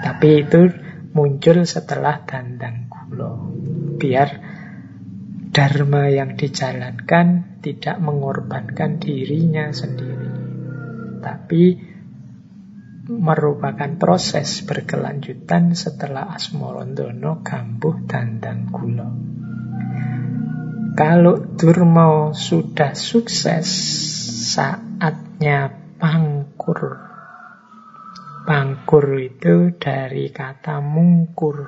Tapi itu muncul setelah dandang gulo. Biar dharma yang dijalankan tidak mengorbankan dirinya sendiri. Tapi merupakan proses berkelanjutan setelah Asmorondono gambuh dandang gulo. Kalau Durmo sudah sukses, saatnya pangkur Bangkur itu dari kata mungkur.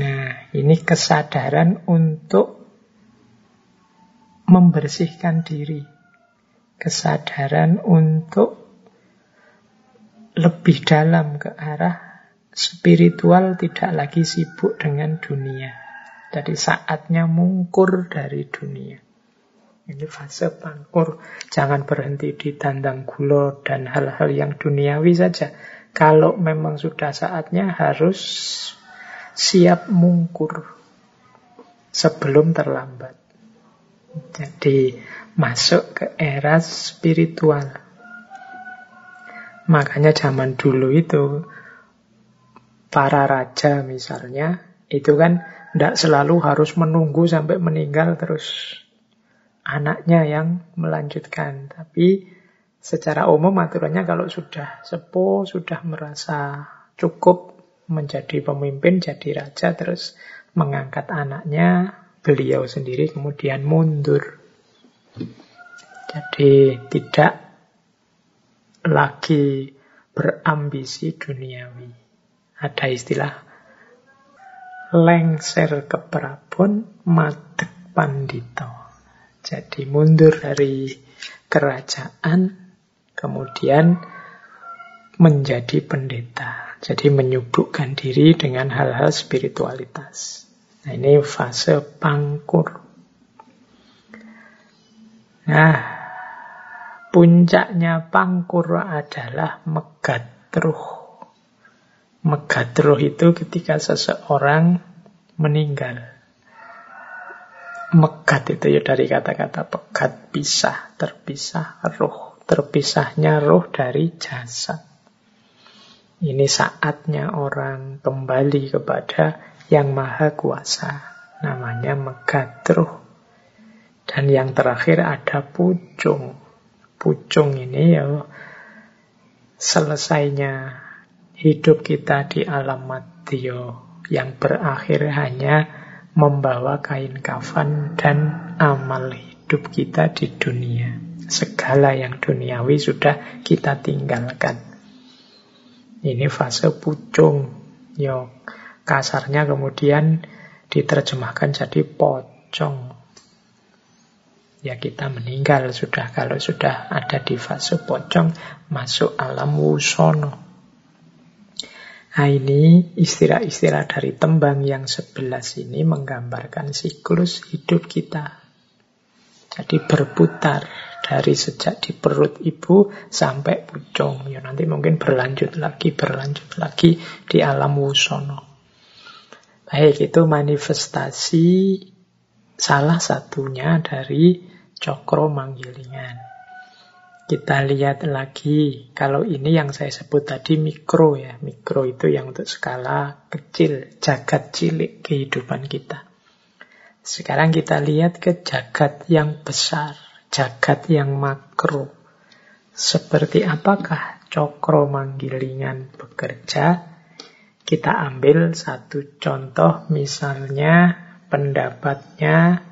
Nah, ini kesadaran untuk membersihkan diri. Kesadaran untuk lebih dalam ke arah spiritual tidak lagi sibuk dengan dunia. Jadi saatnya mungkur dari dunia. Ini fase pangkur. Jangan berhenti di dandang gulo dan hal-hal yang duniawi saja. Kalau memang sudah saatnya harus siap mungkur sebelum terlambat. Jadi masuk ke era spiritual. Makanya zaman dulu itu para raja misalnya itu kan tidak selalu harus menunggu sampai meninggal terus anaknya yang melanjutkan. Tapi secara umum aturannya kalau sudah sepuh, sudah merasa cukup menjadi pemimpin, jadi raja, terus mengangkat anaknya, beliau sendiri kemudian mundur. Jadi tidak lagi berambisi duniawi. Ada istilah lengser ke prabon, madek pandito. Jadi mundur dari kerajaan, kemudian menjadi pendeta. Jadi menyubukkan diri dengan hal-hal spiritualitas. Nah ini fase pangkur. Nah, puncaknya pangkur adalah megatruh. Megatruh itu ketika seseorang meninggal. Megat itu ya dari kata-kata pegat, pisah, terpisah, roh. Terpisahnya roh dari jasad. Ini saatnya orang kembali kepada yang maha kuasa. Namanya megat roh. Dan yang terakhir ada pucung. Pucung ini ya selesainya hidup kita di alam matio yang berakhir hanya membawa kain kafan dan amal hidup kita di dunia. Segala yang duniawi sudah kita tinggalkan. Ini fase pucung. Yo, kasarnya kemudian diterjemahkan jadi pocong. Ya kita meninggal sudah kalau sudah ada di fase pocong masuk alam wusono. Nah ini istilah-istilah dari tembang yang sebelas ini menggambarkan siklus hidup kita. Jadi berputar dari sejak di perut ibu sampai pucung. Ya nanti mungkin berlanjut lagi, berlanjut lagi di alam wusono. Baik, itu manifestasi salah satunya dari cokro manggilingan. Kita lihat lagi, kalau ini yang saya sebut tadi mikro ya. Mikro itu yang untuk skala kecil, jagat cilik kehidupan kita. Sekarang kita lihat ke jagat yang besar, jagat yang makro. Seperti apakah cokro manggilingan bekerja, kita ambil satu contoh misalnya pendapatnya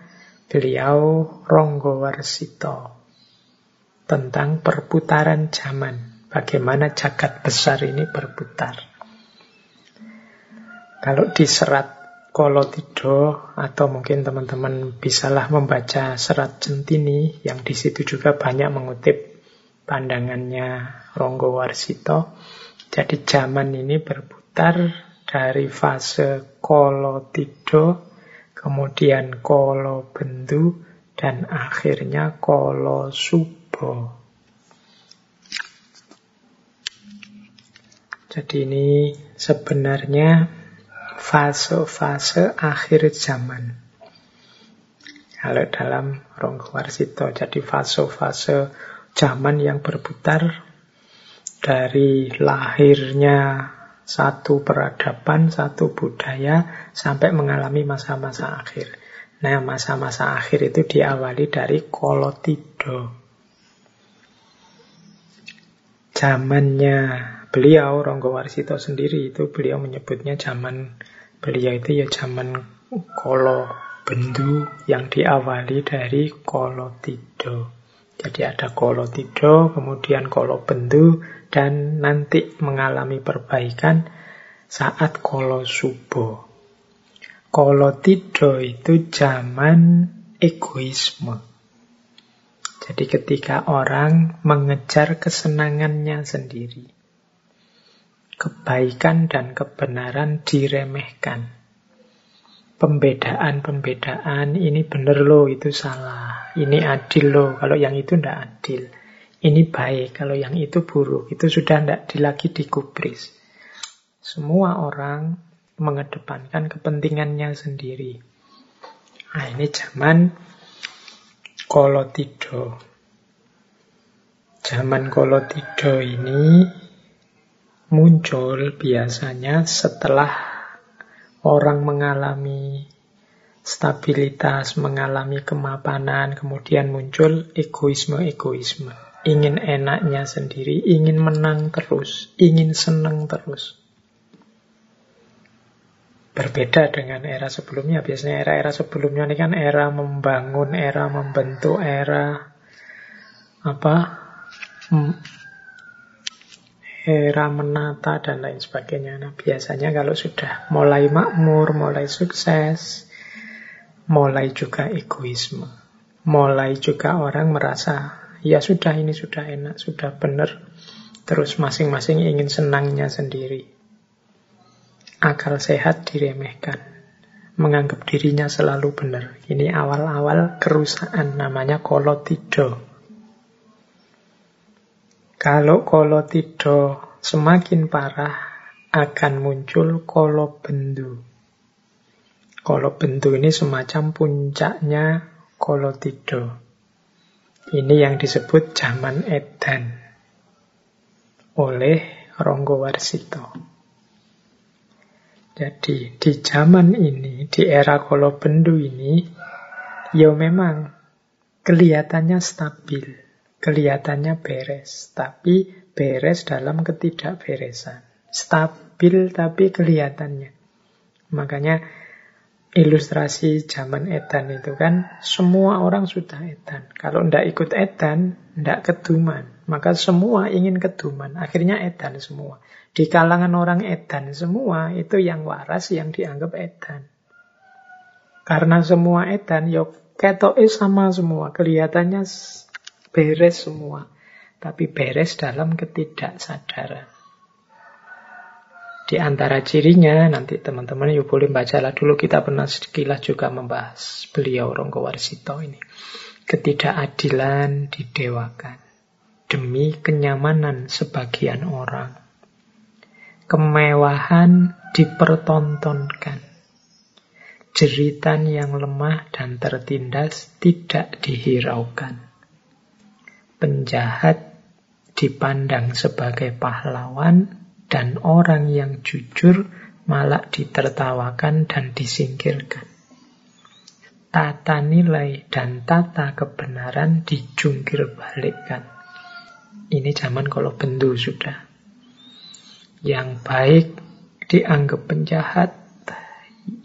beliau Ronggo Warsito tentang perputaran zaman. Bagaimana jagat besar ini berputar. Kalau diserat Kolotido atau mungkin teman-teman bisalah membaca serat Centini yang di situ juga banyak mengutip pandangannya Ronggo Warsito. Jadi zaman ini berputar dari fase Kolotido, kemudian Kolo Bendu, dan akhirnya Jadi ini sebenarnya fase-fase akhir zaman. Kalau dalam Ronggo Warsito, jadi fase-fase zaman yang berputar dari lahirnya satu peradaban, satu budaya, sampai mengalami masa-masa akhir. Nah, masa-masa akhir itu diawali dari Kolotido. Zamannya beliau, Ronggo Warsito sendiri itu beliau menyebutnya zaman Beliau itu ya zaman kolo bendu yang diawali dari kolo tido. Jadi ada kolo tido, kemudian kolo bendu, dan nanti mengalami perbaikan saat kolo subo. Kolo tido itu zaman egoisme. Jadi ketika orang mengejar kesenangannya sendiri kebaikan dan kebenaran diremehkan. Pembedaan-pembedaan ini benar loh, itu salah. Ini adil loh, kalau yang itu tidak adil. Ini baik, kalau yang itu buruk. Itu sudah tidak lagi dikubris. Semua orang mengedepankan kepentingannya sendiri. Nah, ini zaman kolotido. Zaman kolotido ini muncul biasanya setelah orang mengalami stabilitas, mengalami kemapanan, kemudian muncul egoisme-egoisme. Ingin enaknya sendiri, ingin menang terus, ingin senang terus. Berbeda dengan era sebelumnya. Biasanya era-era sebelumnya ini kan era membangun, era membentuk, era apa era menata dan lain sebagainya. Nah, biasanya kalau sudah mulai makmur, mulai sukses, mulai juga egoisme. Mulai juga orang merasa, ya sudah ini sudah enak, sudah benar. Terus masing-masing ingin senangnya sendiri. Akal sehat diremehkan. Menganggap dirinya selalu benar. Ini awal-awal kerusakan namanya kolotido. Kalau kolotido semakin parah, akan muncul kolobendu. Kolobendu ini semacam puncaknya kolotido. Ini yang disebut zaman edan oleh Ronggo Warsito. Jadi di zaman ini, di era kolobendu ini, ya memang kelihatannya stabil kelihatannya beres, tapi beres dalam ketidakberesan. Stabil tapi kelihatannya. Makanya ilustrasi zaman edan itu kan semua orang sudah edan. Kalau ndak ikut edan, ndak keduman. Maka semua ingin keduman. Akhirnya edan semua. Di kalangan orang edan semua itu yang waras yang dianggap edan. Karena semua edan, yuk ketoknya sama semua. Kelihatannya beres semua. Tapi beres dalam ketidaksadaran. Di antara cirinya, nanti teman-teman yuk boleh bacalah dulu, kita pernah sekilas juga membahas beliau Ronggo Warsito ini. Ketidakadilan didewakan demi kenyamanan sebagian orang. Kemewahan dipertontonkan. Jeritan yang lemah dan tertindas tidak dihiraukan penjahat dipandang sebagai pahlawan dan orang yang jujur malah ditertawakan dan disingkirkan. Tata nilai dan tata kebenaran dijungkir balikkan. Ini zaman kalau bendu sudah. Yang baik dianggap penjahat,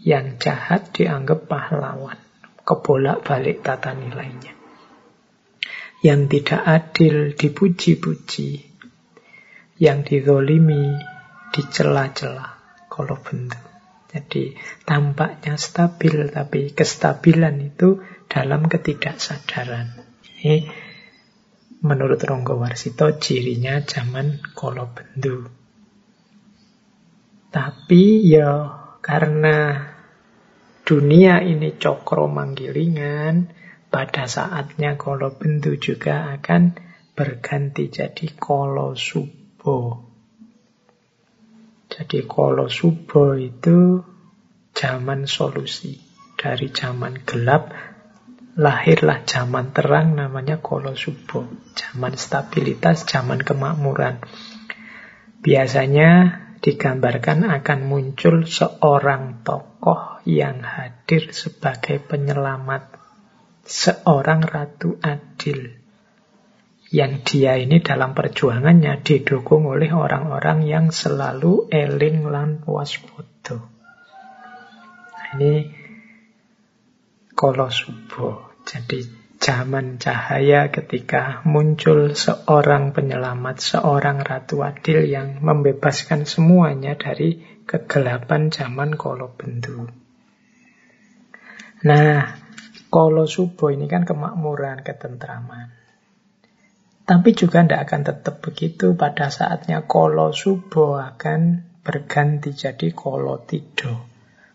yang jahat dianggap pahlawan. Kebolak-balik tata nilainya. Yang tidak adil dipuji-puji. Yang dizolimi dicela-cela. Kalau bentuk. Jadi tampaknya stabil, tapi kestabilan itu dalam ketidaksadaran. Ini menurut Ronggo Warsito cirinya zaman kolo bendu. Tapi ya karena dunia ini cokro manggilingan, pada saatnya kolo bendu juga akan berganti jadi kolo subo. Jadi kolo subo itu zaman solusi. Dari zaman gelap lahirlah zaman terang namanya kolo subo. Zaman stabilitas, zaman kemakmuran. Biasanya digambarkan akan muncul seorang tokoh yang hadir sebagai penyelamat, seorang ratu adil. Yang dia ini dalam perjuangannya didukung oleh orang-orang yang selalu eling lan waspodo. Ini kolosubo. Jadi zaman cahaya ketika muncul seorang penyelamat, seorang ratu adil yang membebaskan semuanya dari kegelapan zaman kolo bendu. Nah, kolo subo ini kan kemakmuran, ketentraman. Tapi juga tidak akan tetap begitu. Pada saatnya kolo subo akan berganti jadi kolo tido.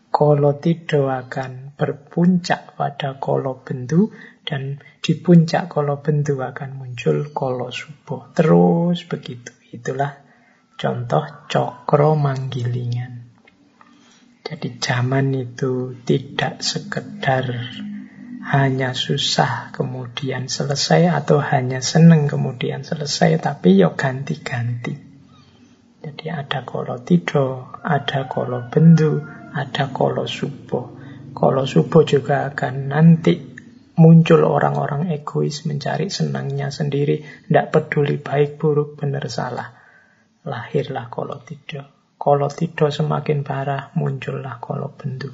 Kolo tido akan berpuncak pada kolo bendu dan di puncak kolo bendu akan muncul kolo subuh. Terus begitu. Itulah contoh cokro manggilingan. Jadi zaman itu tidak sekedar hanya susah kemudian selesai atau hanya seneng kemudian selesai, tapi yo ganti-ganti. Jadi ada kolo tido, ada kolo bendu, ada kolo subuh. Kolo subuh juga akan nanti muncul orang-orang egois mencari senangnya sendiri, tidak peduli baik buruk benar salah. Lahirlah. Kalau tidak semakin parah, muncullah kalau bendu.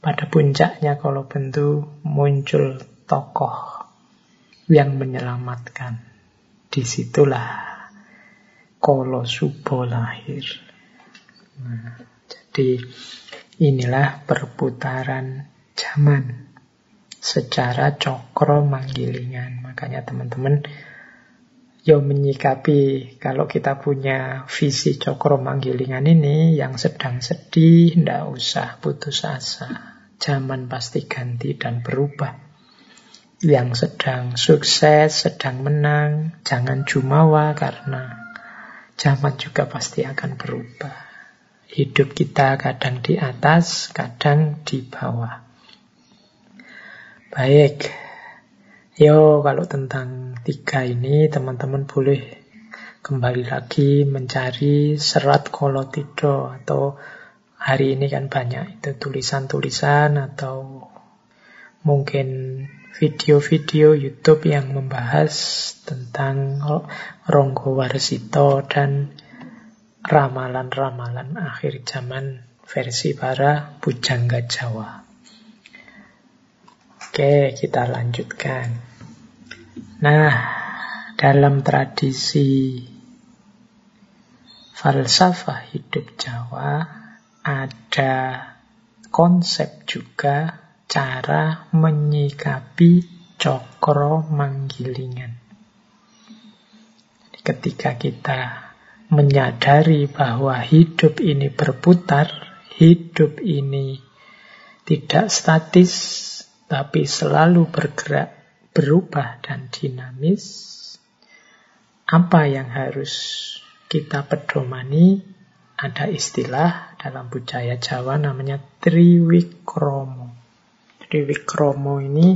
Pada puncaknya kalau bendu muncul tokoh yang menyelamatkan. Di situlah kalau subo lahir. Nah, jadi inilah perputaran zaman secara cokro manggilingan. Makanya teman-teman yo menyikapi kalau kita punya visi cokro manggilingan ini yang sedang sedih, ndak usah putus asa. Zaman pasti ganti dan berubah. Yang sedang sukses, sedang menang, jangan jumawa karena zaman juga pasti akan berubah. Hidup kita kadang di atas, kadang di bawah. Baik, yo kalau tentang tiga ini teman-teman boleh kembali lagi mencari serat kolotido atau hari ini kan banyak itu tulisan-tulisan atau mungkin video-video YouTube yang membahas tentang Ronggo Warsito dan ramalan-ramalan akhir zaman versi para Pujangga Jawa. Oke, kita lanjutkan. Nah, dalam tradisi falsafah hidup Jawa ada konsep juga cara menyikapi cokro manggilingan. Ketika kita menyadari bahwa hidup ini berputar, hidup ini tidak statis, tapi selalu bergerak, berubah dan dinamis, apa yang harus kita pedomani? Ada istilah dalam budaya Jawa namanya triwikromo. Triwikromo ini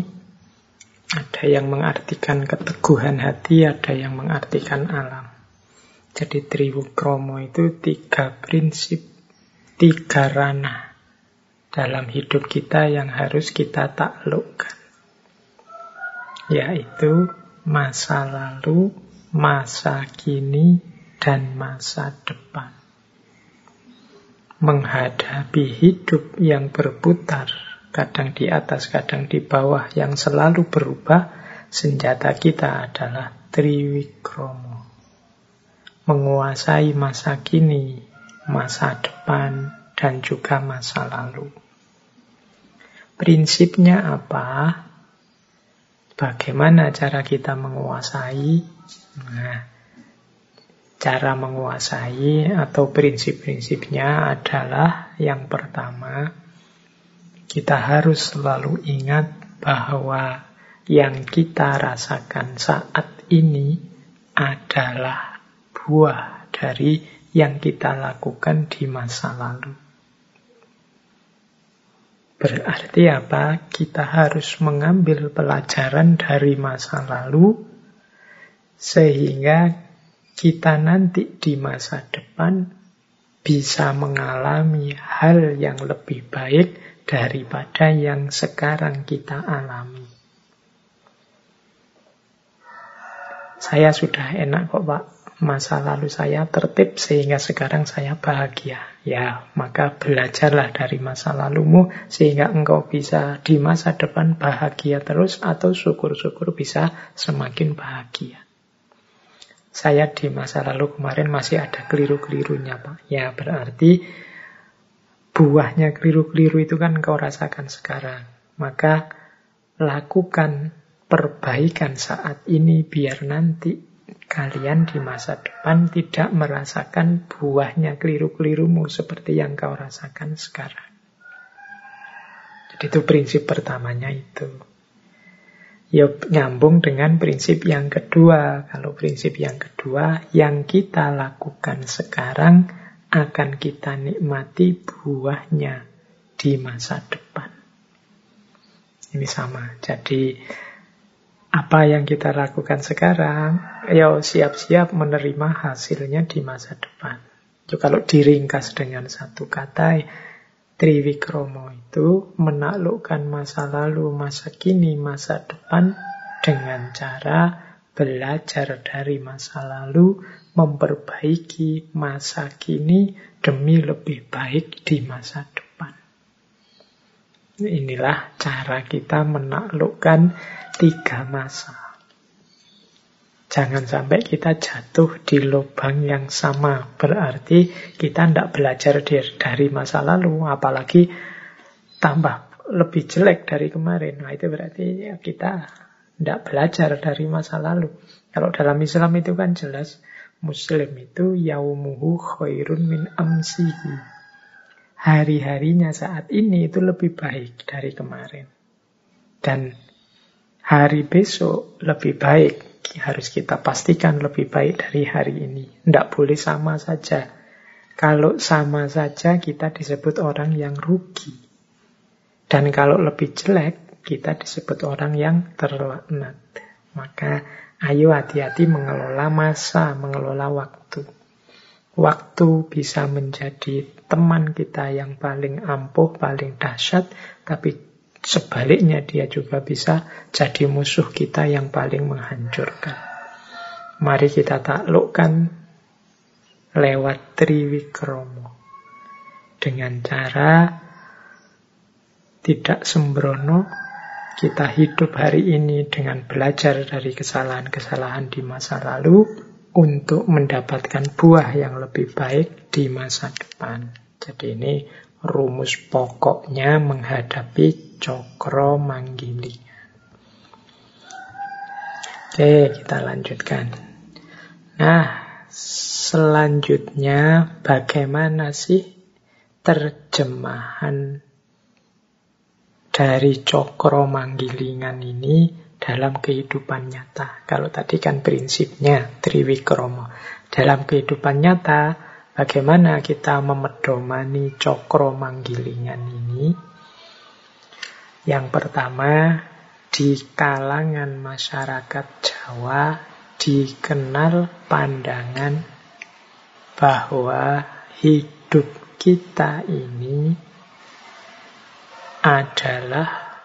ada yang mengartikan keteguhan hati, ada yang mengartikan alam. Jadi triwikromo itu tiga prinsip, tiga ranah dalam hidup kita yang harus kita taklukkan. Yaitu masa lalu, masa kini, dan masa depan. Menghadapi hidup yang berputar, kadang di atas, kadang di bawah, yang selalu berubah, senjata kita adalah triwikromo. Menguasai masa kini, masa depan, dan juga masa lalu. Prinsipnya apa? Bagaimana cara kita menguasai? Nah, cara menguasai atau prinsip-prinsipnya adalah yang pertama, kita harus selalu ingat bahwa yang kita rasakan saat ini adalah buah dari yang kita lakukan di masa lalu. Berarti apa? Kita harus mengambil pelajaran dari masa lalu sehingga kita nanti di masa depan bisa mengalami hal yang lebih baik daripada yang sekarang kita alami. Saya sudah enak kok Pak, masa lalu saya tertib sehingga sekarang saya bahagia. Ya, maka belajarlah dari masa lalumu sehingga engkau bisa di masa depan bahagia terus atau syukur-syukur bisa semakin bahagia. Saya di masa lalu kemarin masih ada keliru-kelirunya Pak. Ya, berarti buahnya keliru-keliru itu kan engkau rasakan sekarang. Maka lakukan perbaikan saat ini biar nanti kalian di masa depan tidak merasakan buahnya keliru-kelirumu seperti yang kau rasakan sekarang. Jadi itu prinsip pertamanya itu. Ya nyambung dengan prinsip yang kedua. Kalau prinsip yang kedua, yang kita lakukan sekarang akan kita nikmati buahnya di masa depan. Ini sama. Jadi apa yang kita lakukan sekarang, ya siap-siap menerima hasilnya di masa depan. Jadi kalau diringkas dengan satu kata, Triwikromo itu menaklukkan masa lalu, masa kini, masa depan dengan cara belajar dari masa lalu, memperbaiki masa kini demi lebih baik di masa depan. Inilah cara kita menaklukkan tiga masa. Jangan sampai kita jatuh di lubang yang sama. Berarti kita tidak belajar dari masa lalu, apalagi tambah lebih jelek dari kemarin. Nah itu berarti ya kita tidak belajar dari masa lalu. Kalau dalam Islam itu kan jelas, Muslim itu yaumuhu khairun min amsihi. Hari-harinya saat ini itu lebih baik dari kemarin. Dan hari besok lebih baik. Harus kita pastikan lebih baik dari hari ini. Tidak boleh sama saja. Kalau sama saja kita disebut orang yang rugi. Dan kalau lebih jelek, kita disebut orang yang terlaknat. Maka ayo hati-hati mengelola masa, mengelola waktu. Waktu bisa menjadi teman kita yang paling ampuh, paling dahsyat, tapi Sebaliknya dia juga bisa jadi musuh kita yang paling menghancurkan. Mari kita taklukkan lewat Triwikromo. Dengan cara tidak sembrono, kita hidup hari ini dengan belajar dari kesalahan-kesalahan di masa lalu untuk mendapatkan buah yang lebih baik di masa depan. Jadi ini rumus pokoknya menghadapi cokro manggili. Oke, kita lanjutkan. Nah, selanjutnya bagaimana sih terjemahan dari cokro manggilingan ini dalam kehidupan nyata. Kalau tadi kan prinsipnya triwikromo. Dalam kehidupan nyata, bagaimana kita memedomani cokro manggilingan ini? Yang pertama, di kalangan masyarakat Jawa dikenal pandangan bahwa hidup kita ini adalah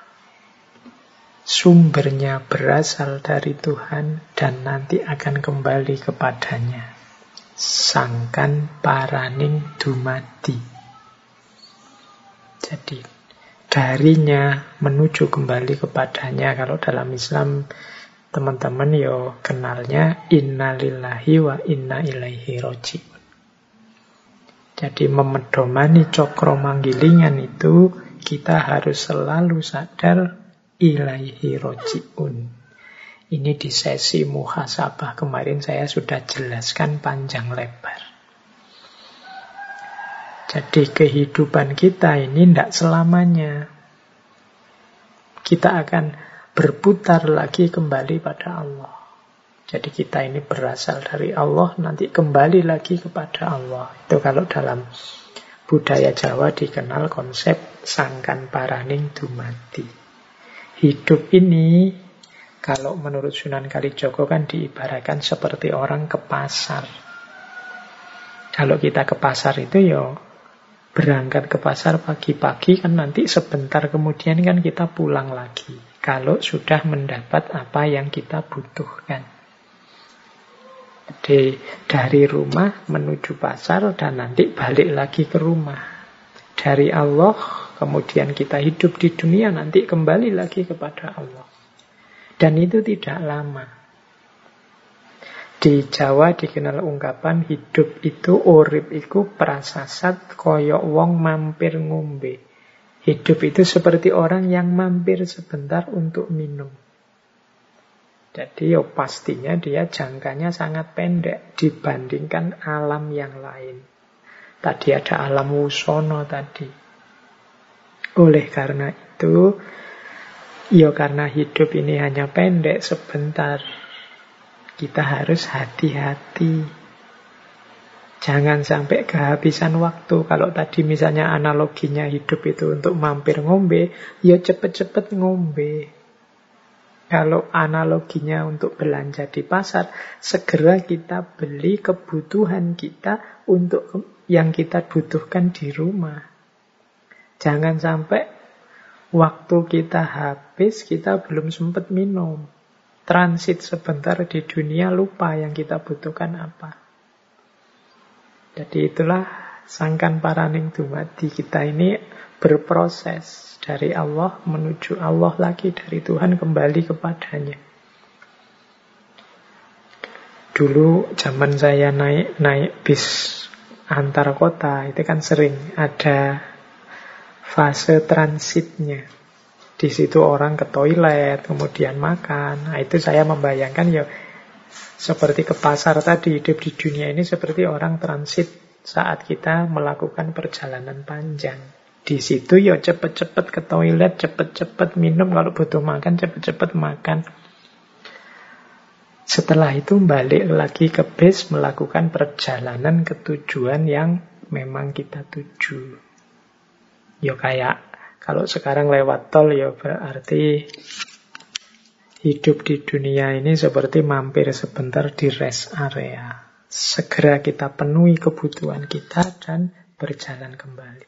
sumbernya berasal dari Tuhan dan nanti akan kembali kepadanya. Sangkan paraning dumadi. Jadi darinya menuju kembali kepadanya. Kalau dalam Islam teman-teman yo kenalnya innalillahi wa inna ilaihi roji'un. Jadi memedomani cokro manggilingan itu kita harus selalu sadar ilaihi roji'un. Ini di sesi muhasabah kemarin saya sudah jelaskan panjang lebar. Jadi kehidupan kita ini tidak selamanya. Kita akan berputar lagi kembali pada Allah. Jadi kita ini berasal dari Allah, nanti kembali lagi kepada Allah. Itu kalau dalam budaya Jawa dikenal konsep sangkan paraning dumati. Hidup ini kalau menurut Sunan Kalijogo kan diibaratkan seperti orang ke pasar. Kalau kita ke pasar itu ya berangkat ke pasar pagi-pagi kan nanti sebentar kemudian kan kita pulang lagi. Kalau sudah mendapat apa yang kita butuhkan. Jadi dari rumah menuju pasar dan nanti balik lagi ke rumah. Dari Allah Kemudian kita hidup di dunia nanti kembali lagi kepada Allah. Dan itu tidak lama. Di Jawa dikenal ungkapan hidup itu urip iku prasasat koyok wong mampir ngombe. Hidup itu seperti orang yang mampir sebentar untuk minum. Jadi ya pastinya dia jangkanya sangat pendek dibandingkan alam yang lain. Tadi ada alam wusono tadi. Oleh karena itu, ya karena hidup ini hanya pendek sebentar, kita harus hati-hati. Jangan sampai kehabisan waktu. Kalau tadi misalnya analoginya hidup itu untuk mampir ngombe, ya cepet-cepet ngombe. Kalau analoginya untuk belanja di pasar, segera kita beli kebutuhan kita untuk yang kita butuhkan di rumah. Jangan sampai waktu kita habis, kita belum sempat minum. Transit sebentar di dunia, lupa yang kita butuhkan apa. Jadi itulah sangkan paraning dumadi kita ini berproses dari Allah menuju Allah lagi, dari Tuhan kembali kepadanya. Dulu zaman saya naik naik bis antar kota itu kan sering ada fase transitnya. Di situ orang ke toilet, kemudian makan. Nah, itu saya membayangkan ya seperti ke pasar tadi, hidup di dunia ini seperti orang transit saat kita melakukan perjalanan panjang. Di situ ya cepet-cepet ke toilet, cepet-cepet minum, kalau butuh makan cepet-cepet makan. Setelah itu balik lagi ke base melakukan perjalanan ke tujuan yang memang kita tuju. Ya kayak kalau sekarang lewat tol ya berarti hidup di dunia ini seperti mampir sebentar di rest area. Segera kita penuhi kebutuhan kita dan berjalan kembali.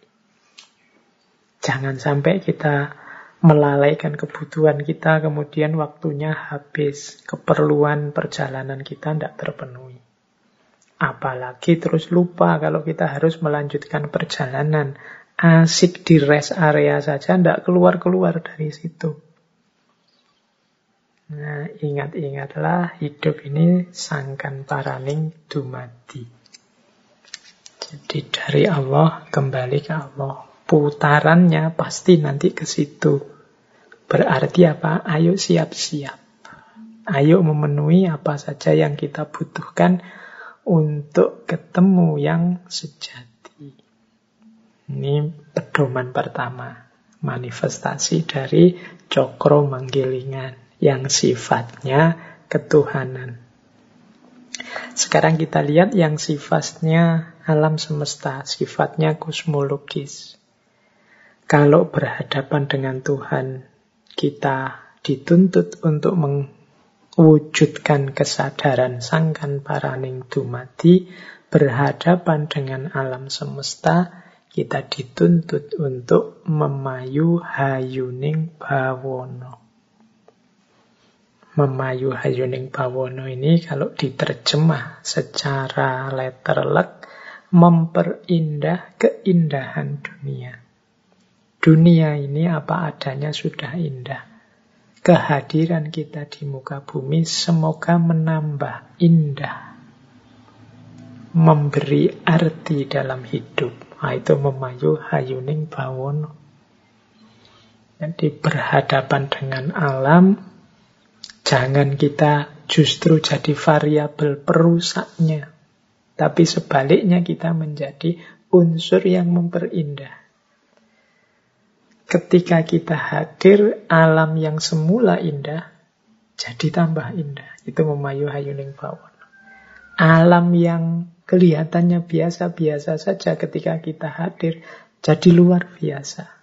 Jangan sampai kita melalaikan kebutuhan kita, kemudian waktunya habis, keperluan perjalanan kita tidak terpenuhi. Apalagi terus lupa kalau kita harus melanjutkan perjalanan, asik di rest area saja, tidak keluar-keluar dari situ. Nah, ingat-ingatlah hidup ini sangkan paraning dumadi. Jadi dari Allah kembali ke Allah. Putarannya pasti nanti ke situ. Berarti apa? Ayo siap-siap. Ayo memenuhi apa saja yang kita butuhkan untuk ketemu yang sejati. Ini pedoman pertama, manifestasi dari cokro manggilingan yang sifatnya ketuhanan. Sekarang kita lihat yang sifatnya alam semesta, sifatnya kosmologis. Kalau berhadapan dengan Tuhan, kita dituntut untuk mewujudkan kesadaran sangkan paraning dumati, berhadapan dengan alam semesta, kita dituntut untuk memayu hayuning bawono. Memayu Hayuning Bawono ini kalau diterjemah secara letterlek memperindah keindahan dunia. Dunia ini apa adanya sudah indah. Kehadiran kita di muka bumi semoga menambah indah. Memberi arti dalam hidup. Itu memayu hayuning bawono. Jadi berhadapan dengan alam, jangan kita justru jadi variabel perusaknya. Tapi sebaliknya kita menjadi unsur yang memperindah. Ketika kita hadir, alam yang semula indah, jadi tambah indah. Itu memayu hayuning bawon. Alam yang kelihatannya biasa-biasa saja ketika kita hadir, jadi luar biasa.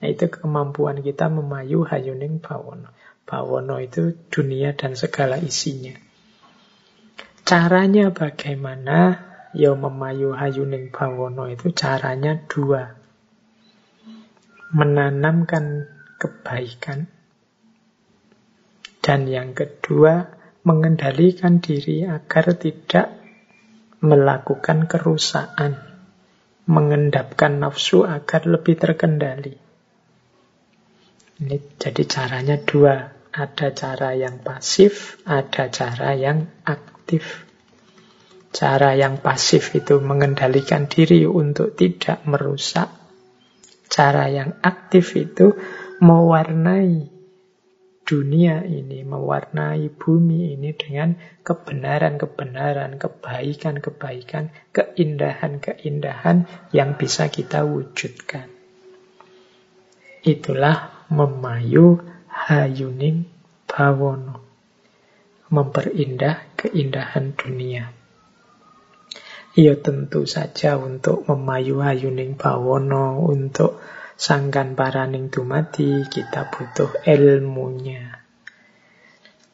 Nah, itu kemampuan kita memayu hayuning bawono. Bawono itu dunia dan segala isinya. Caranya bagaimana? Ya memayu hayuning bawono itu caranya dua. Menanamkan kebaikan. Dan yang kedua, mengendalikan diri agar tidak melakukan kerusakan. Mengendapkan nafsu agar lebih terkendali. Ini jadi caranya dua. Ada cara yang pasif, ada cara yang aktif. Cara yang pasif itu mengendalikan diri untuk tidak merusak. Cara yang aktif itu mewarnai dunia ini, mewarnai bumi ini dengan kebenaran-kebenaran, kebaikan-kebaikan, keindahan-keindahan yang bisa kita wujudkan. Itulah memayu hayuning bawono. Memperindah keindahan dunia. Ya tentu saja untuk memayu hayuning bawono, untuk sangkan paraning dumati, kita butuh ilmunya.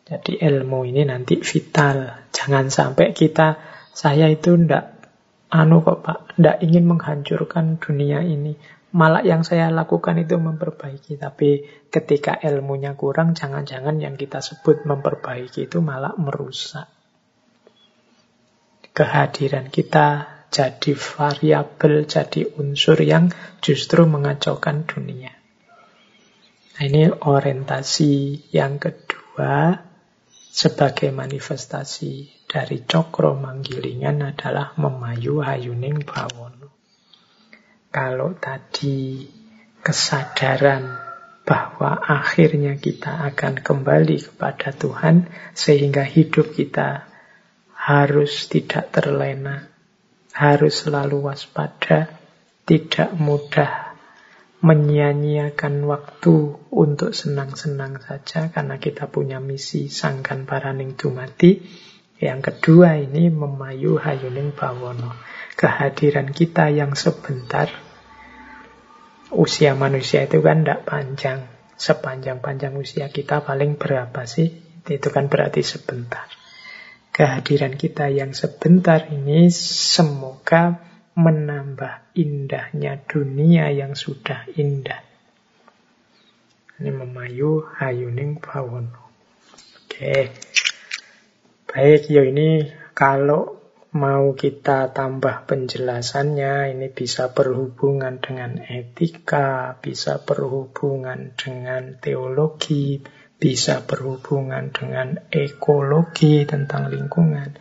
Jadi ilmu ini nanti vital. Jangan sampai kita, saya itu ndak anu kok Pak, ndak ingin menghancurkan dunia ini. Malah yang saya lakukan itu memperbaiki. Tapi ketika ilmunya kurang, jangan-jangan yang kita sebut memperbaiki itu malah merusak. Kehadiran kita jadi variabel, jadi unsur yang justru mengacaukan dunia. Nah, ini orientasi yang kedua sebagai manifestasi dari cokro manggilingan adalah memayu hayuning bawon. Kalau tadi kesadaran bahwa akhirnya kita akan kembali kepada Tuhan sehingga hidup kita harus tidak terlena, harus selalu waspada, tidak mudah menyia-nyiakan waktu untuk senang-senang saja karena kita punya misi sangkan paraning dumati. Yang kedua ini memayu hayuning bawono. Kehadiran kita yang sebentar usia manusia itu kan tidak panjang. Sepanjang-panjang usia kita paling berapa sih? Itu kan berarti sebentar. Kehadiran kita yang sebentar ini semoga menambah indahnya dunia yang sudah indah. Ini memayu hayuning bawono. Oke. Baik, ya ini kalau mau kita tambah penjelasannya, ini bisa berhubungan dengan etika, bisa berhubungan dengan teologi, bisa berhubungan dengan ekologi tentang lingkungan,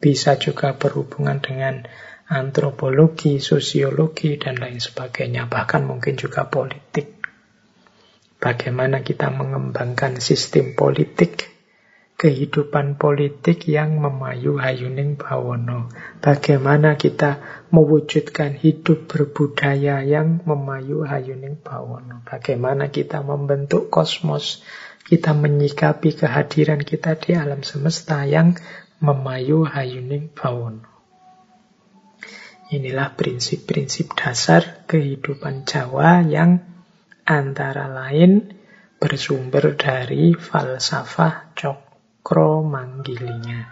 bisa juga berhubungan dengan antropologi, sosiologi, dan lain sebagainya, bahkan mungkin juga politik. Bagaimana kita mengembangkan sistem politik kehidupan politik yang memayu hayuning bawono. Bagaimana kita mewujudkan hidup berbudaya yang memayu hayuning bawono. Bagaimana kita membentuk kosmos, kita menyikapi kehadiran kita di alam semesta yang memayu hayuning bawono. Inilah prinsip-prinsip dasar kehidupan Jawa yang antara lain bersumber dari falsafah Cok makro manggilinya.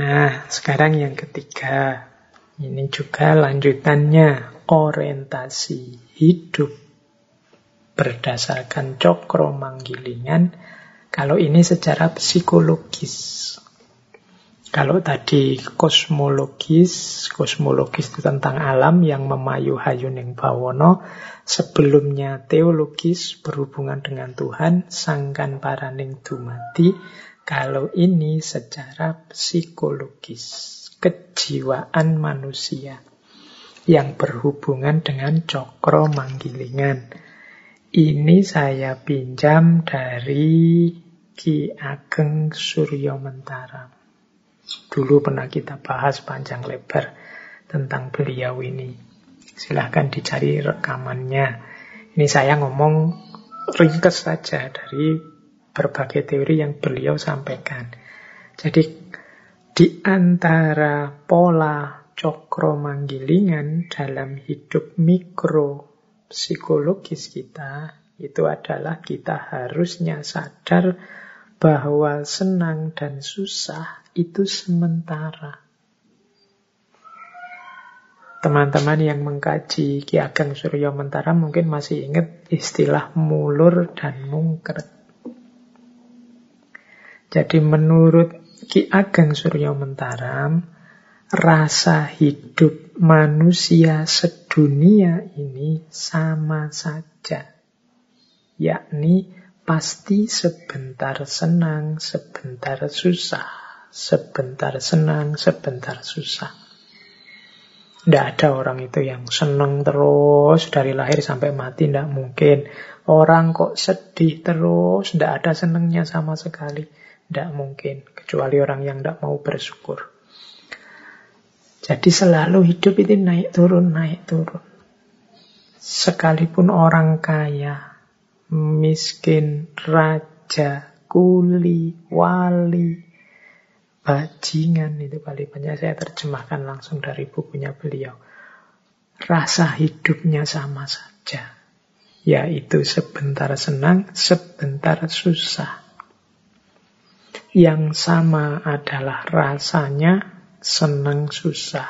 Nah, sekarang yang ketiga. Ini juga lanjutannya orientasi hidup berdasarkan cokro manggilingan. Kalau ini secara psikologis. Kalau tadi kosmologis, kosmologis itu tentang alam yang memayu hayuning bawono, sebelumnya teologis berhubungan dengan Tuhan, sangkan paraning dumati, kalau ini secara psikologis, kejiwaan manusia yang berhubungan dengan cokro manggilingan. Ini saya pinjam dari Ki Ageng Suryo Mentara. Dulu pernah kita bahas panjang lebar tentang beliau ini. Silahkan dicari rekamannya. Ini saya ngomong ringkas saja dari berbagai teori yang beliau sampaikan. Jadi di antara pola cokro manggilingan dalam hidup mikro psikologis kita itu adalah kita harusnya sadar bahwa senang dan susah itu sementara. Teman-teman yang mengkaji Ki Ageng Suryo Mentara mungkin masih ingat istilah mulur dan mungkret. Jadi menurut Ki Ageng Suryo Mentara, rasa hidup manusia sedunia ini sama saja. Yakni pasti sebentar senang, sebentar susah sebentar senang, sebentar susah. Tidak ada orang itu yang senang terus dari lahir sampai mati, tidak mungkin. Orang kok sedih terus, tidak ada senangnya sama sekali. Tidak mungkin, kecuali orang yang tidak mau bersyukur. Jadi selalu hidup itu naik turun, naik turun. Sekalipun orang kaya, miskin, raja, kuli, wali, bajingan itu paling banyak saya terjemahkan langsung dari bukunya beliau. Rasa hidupnya sama saja, yaitu sebentar senang, sebentar susah. Yang sama adalah rasanya senang susah,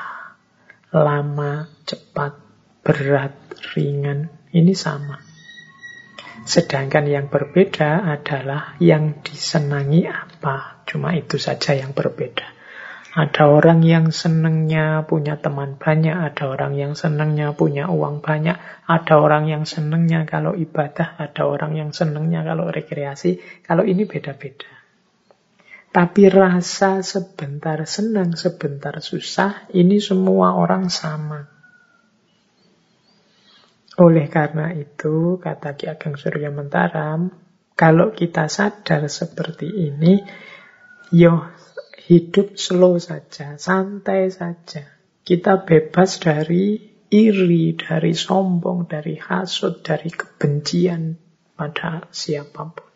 lama, cepat, berat, ringan, ini sama. Sedangkan yang berbeda adalah yang disenangi apa. Cuma itu saja yang berbeda. Ada orang yang senangnya punya teman banyak, ada orang yang senangnya punya uang banyak, ada orang yang senangnya kalau ibadah, ada orang yang senangnya kalau rekreasi. Kalau ini beda-beda. Tapi rasa sebentar senang, sebentar susah, ini semua orang sama. Oleh karena itu, kata Ki Ageng Surya Mentaram, kalau kita sadar seperti ini, yo hidup slow saja, santai saja. Kita bebas dari iri, dari sombong, dari hasut, dari kebencian pada siapa pun.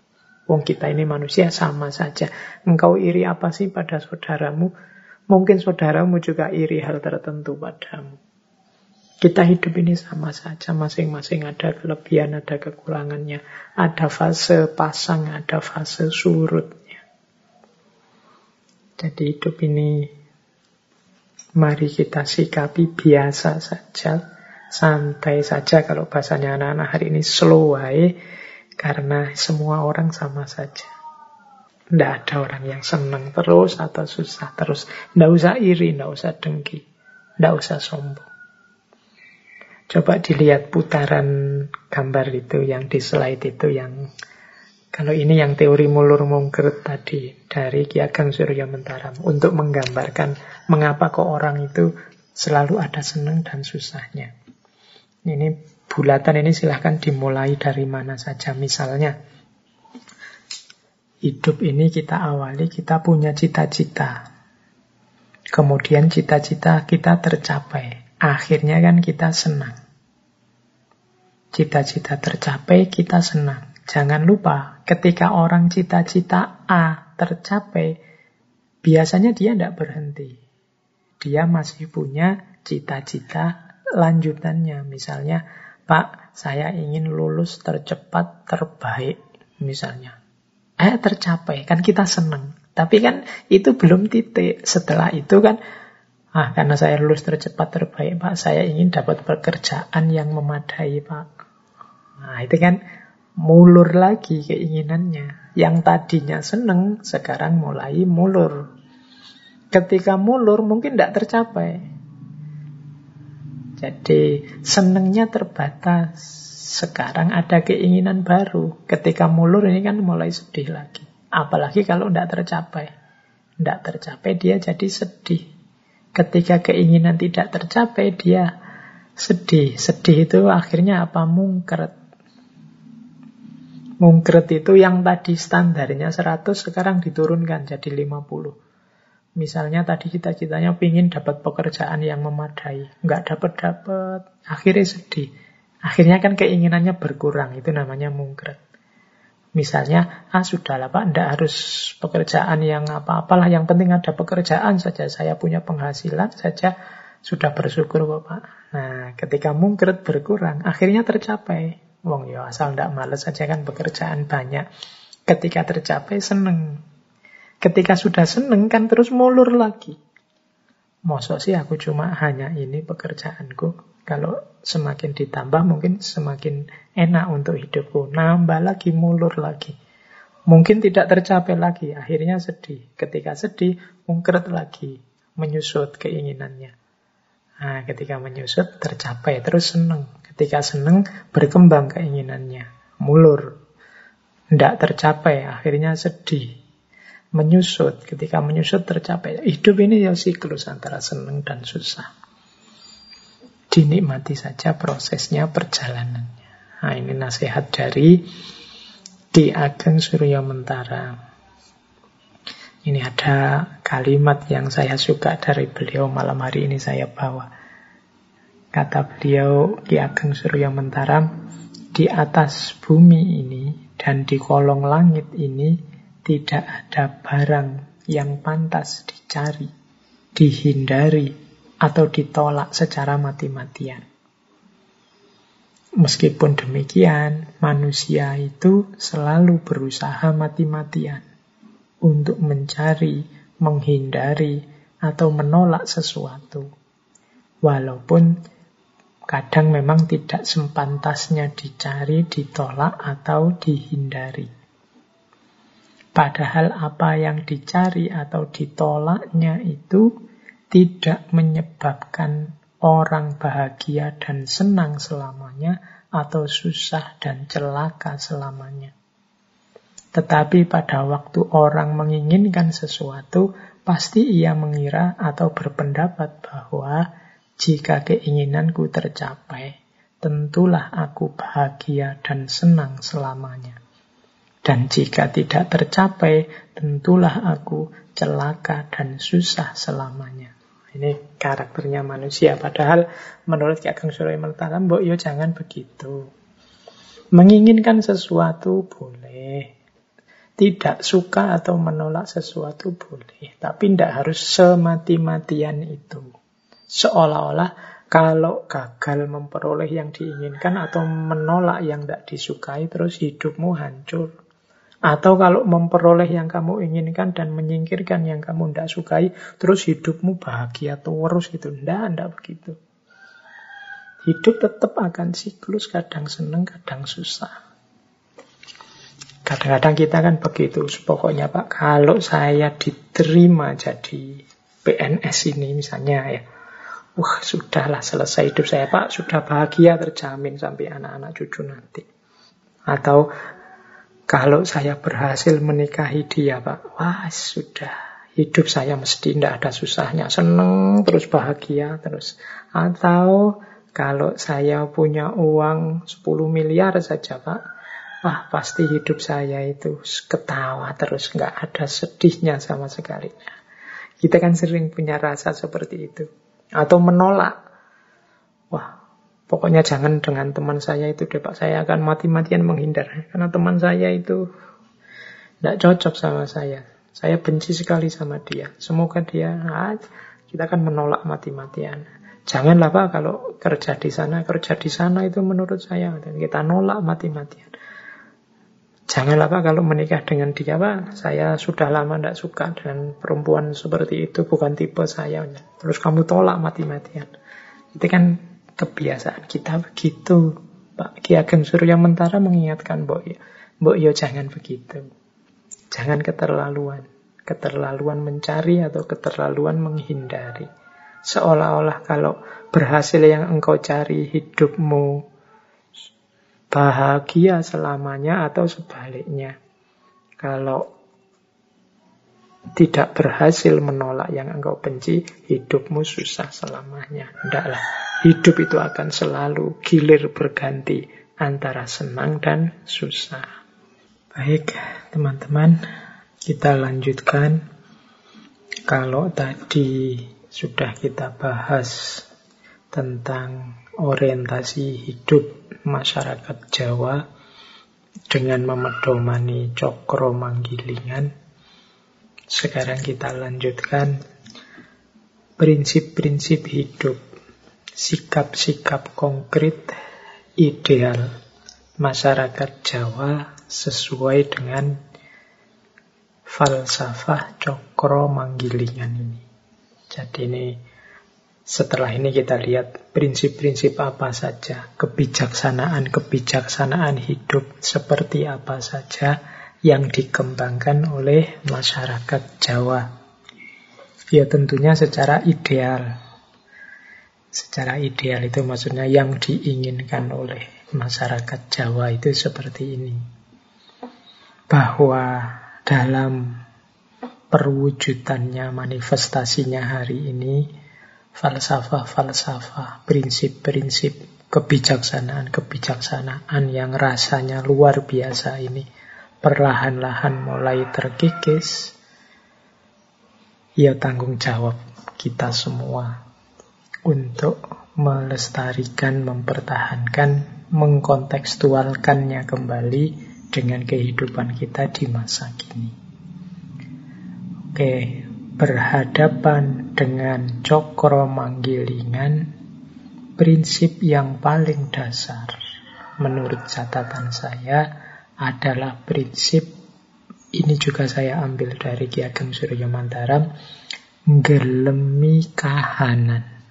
Wong kita ini manusia sama saja. Engkau iri apa sih pada saudaramu? Mungkin saudaramu juga iri hal tertentu padamu. Kita hidup ini sama saja, masing-masing ada kelebihan, ada kekurangannya. Ada fase pasang, ada fase surutnya. Jadi hidup ini mari kita sikapi biasa saja, santai saja kalau bahasanya anak-anak hari ini slow way, karena semua orang sama saja. Tidak ada orang yang senang terus atau susah terus. Tidak usah iri, tidak usah dengki, tidak usah sombong. Coba dilihat putaran gambar itu yang di slide itu yang kalau ini yang teori mulur mungkert tadi dari Ki Ageng Surya Mentaram untuk menggambarkan mengapa kok orang itu selalu ada senang dan susahnya. Ini bulatan ini silahkan dimulai dari mana saja. Misalnya hidup ini kita awali kita punya cita-cita. Kemudian cita-cita kita tercapai. Akhirnya kan kita senang cita-cita tercapai, kita senang. Jangan lupa, ketika orang cita-cita A tercapai, biasanya dia tidak berhenti. Dia masih punya cita-cita lanjutannya. Misalnya, Pak, saya ingin lulus tercepat, terbaik, misalnya. Eh, tercapai, kan kita senang. Tapi kan itu belum titik. Setelah itu kan, ah, karena saya lulus tercepat, terbaik, Pak, saya ingin dapat pekerjaan yang memadai, Pak. Nah, itu kan mulur lagi keinginannya. Yang tadinya seneng, sekarang mulai mulur. Ketika mulur mungkin tidak tercapai. Jadi senengnya terbatas. Sekarang ada keinginan baru. Ketika mulur ini kan mulai sedih lagi. Apalagi kalau tidak tercapai. Tidak tercapai dia jadi sedih. Ketika keinginan tidak tercapai dia sedih. Sedih itu akhirnya apa? Mungkret. Mungkret itu yang tadi standarnya 100 sekarang diturunkan jadi 50. Misalnya tadi cita-citanya pingin dapat pekerjaan yang memadai. Nggak dapat-dapat. Akhirnya sedih. Akhirnya kan keinginannya berkurang. Itu namanya mungkret. Misalnya, ah sudahlah Pak, tidak harus pekerjaan yang apa-apalah. Yang penting ada pekerjaan saja. Saya punya penghasilan saja. Sudah bersyukur kok Pak. Nah, ketika mungkret berkurang, akhirnya tercapai. Wong ya asal ndak males saja kan pekerjaan banyak. Ketika tercapai seneng. Ketika sudah seneng kan terus mulur lagi. Mosok sih aku cuma hanya ini pekerjaanku. Kalau semakin ditambah mungkin semakin enak untuk hidupku. Nambah lagi, mulur lagi. Mungkin tidak tercapai lagi, akhirnya sedih. Ketika sedih, mungkret lagi, menyusut keinginannya. Nah, ketika menyusut, tercapai, terus seneng. Ketika seneng, berkembang keinginannya. Mulur. Tidak tercapai, akhirnya sedih. Menyusut. Ketika menyusut, tercapai. Hidup ini ya siklus antara seneng dan susah. Dinikmati saja prosesnya, perjalanannya. Nah, ini nasihat dari Di Ageng Surya Mentara. Ini ada kalimat yang saya suka dari beliau malam hari ini saya bawa. Kata beliau Ki Ageng Surya Mentaram, di atas bumi ini dan di kolong langit ini tidak ada barang yang pantas dicari, dihindari, atau ditolak secara mati-matian. Meskipun demikian, manusia itu selalu berusaha mati-matian untuk mencari, menghindari, atau menolak sesuatu. Walaupun Kadang memang tidak sempantasnya dicari, ditolak, atau dihindari. Padahal apa yang dicari atau ditolaknya itu tidak menyebabkan orang bahagia dan senang selamanya atau susah dan celaka selamanya. Tetapi pada waktu orang menginginkan sesuatu, pasti ia mengira atau berpendapat bahwa jika keinginanku tercapai, tentulah aku bahagia dan senang selamanya. Dan jika tidak tercapai, tentulah aku celaka dan susah selamanya. Ini karakternya manusia. Padahal menurut Ki Ageng Surya Mertala, mbok yo jangan begitu. Menginginkan sesuatu boleh. Tidak suka atau menolak sesuatu boleh. Tapi tidak harus semati-matian itu. Seolah-olah kalau gagal memperoleh yang diinginkan atau menolak yang tidak disukai, terus hidupmu hancur. Atau kalau memperoleh yang kamu inginkan dan menyingkirkan yang kamu tidak sukai, terus hidupmu bahagia terus gitu. Tidak, tidak begitu. Hidup tetap akan siklus, kadang seneng, kadang susah. Kadang-kadang kita kan begitu. Pokoknya Pak, kalau saya diterima jadi PNS ini misalnya ya, Wah, sudahlah selesai hidup saya, Pak. Sudah bahagia terjamin sampai anak-anak cucu nanti. Atau kalau saya berhasil menikahi dia, Pak. Wah, sudah. Hidup saya mesti tidak ada susahnya. Seneng, terus bahagia, terus. Atau kalau saya punya uang 10 miliar saja, Pak. Wah, pasti hidup saya itu ketawa terus. Nggak ada sedihnya sama sekali. Kita kan sering punya rasa seperti itu atau menolak. Pokoknya jangan dengan teman saya itu deh Pak, saya akan mati-matian menghindar. Karena teman saya itu tidak cocok sama saya. Saya benci sekali sama dia. Semoga dia, ah, kita akan menolak mati-matian. Janganlah Pak kalau kerja di sana, kerja di sana itu menurut saya. Kita nolak mati-matian. Janganlah Pak kalau menikah dengan dia Pak, saya sudah lama tidak suka dengan perempuan seperti itu, bukan tipe saya. Terus kamu tolak mati-matian. Itu kan kebiasaan kita begitu. Pak Ki Ageng Surya Mentara mengingatkan Mbok yo, Mbok yo jangan begitu. Jangan keterlaluan. Keterlaluan mencari atau keterlaluan menghindari. Seolah-olah kalau berhasil yang engkau cari hidupmu bahagia selamanya atau sebaliknya. Kalau tidak berhasil menolak yang engkau benci, hidupmu susah selamanya. Tidaklah. Hidup itu akan selalu gilir berganti antara senang dan susah. Baik, teman-teman, kita lanjutkan. Kalau tadi sudah kita bahas tentang orientasi hidup masyarakat Jawa dengan memedomani cokro manggilingan, sekarang kita lanjutkan prinsip-prinsip hidup, sikap-sikap konkret ideal masyarakat Jawa sesuai dengan falsafah cokro manggilingan ini. Jadi ini setelah ini kita lihat prinsip-prinsip apa saja, kebijaksanaan-kebijaksanaan hidup seperti apa saja yang dikembangkan oleh masyarakat Jawa. Ya tentunya secara ideal. Secara ideal itu maksudnya yang diinginkan oleh masyarakat Jawa itu seperti ini. Bahwa dalam perwujudannya, manifestasinya hari ini, falsafah-falsafah, prinsip-prinsip kebijaksanaan-kebijaksanaan yang rasanya luar biasa ini perlahan-lahan mulai terkikis, ya tanggung jawab kita semua untuk melestarikan, mempertahankan, mengkontekstualkannya kembali dengan kehidupan kita di masa kini. Oke, berhadapan dengan cokro manggilingan, prinsip yang paling dasar menurut catatan saya adalah prinsip ini juga saya ambil dari Ki Ageng Surya Mantaram gelemi kahanan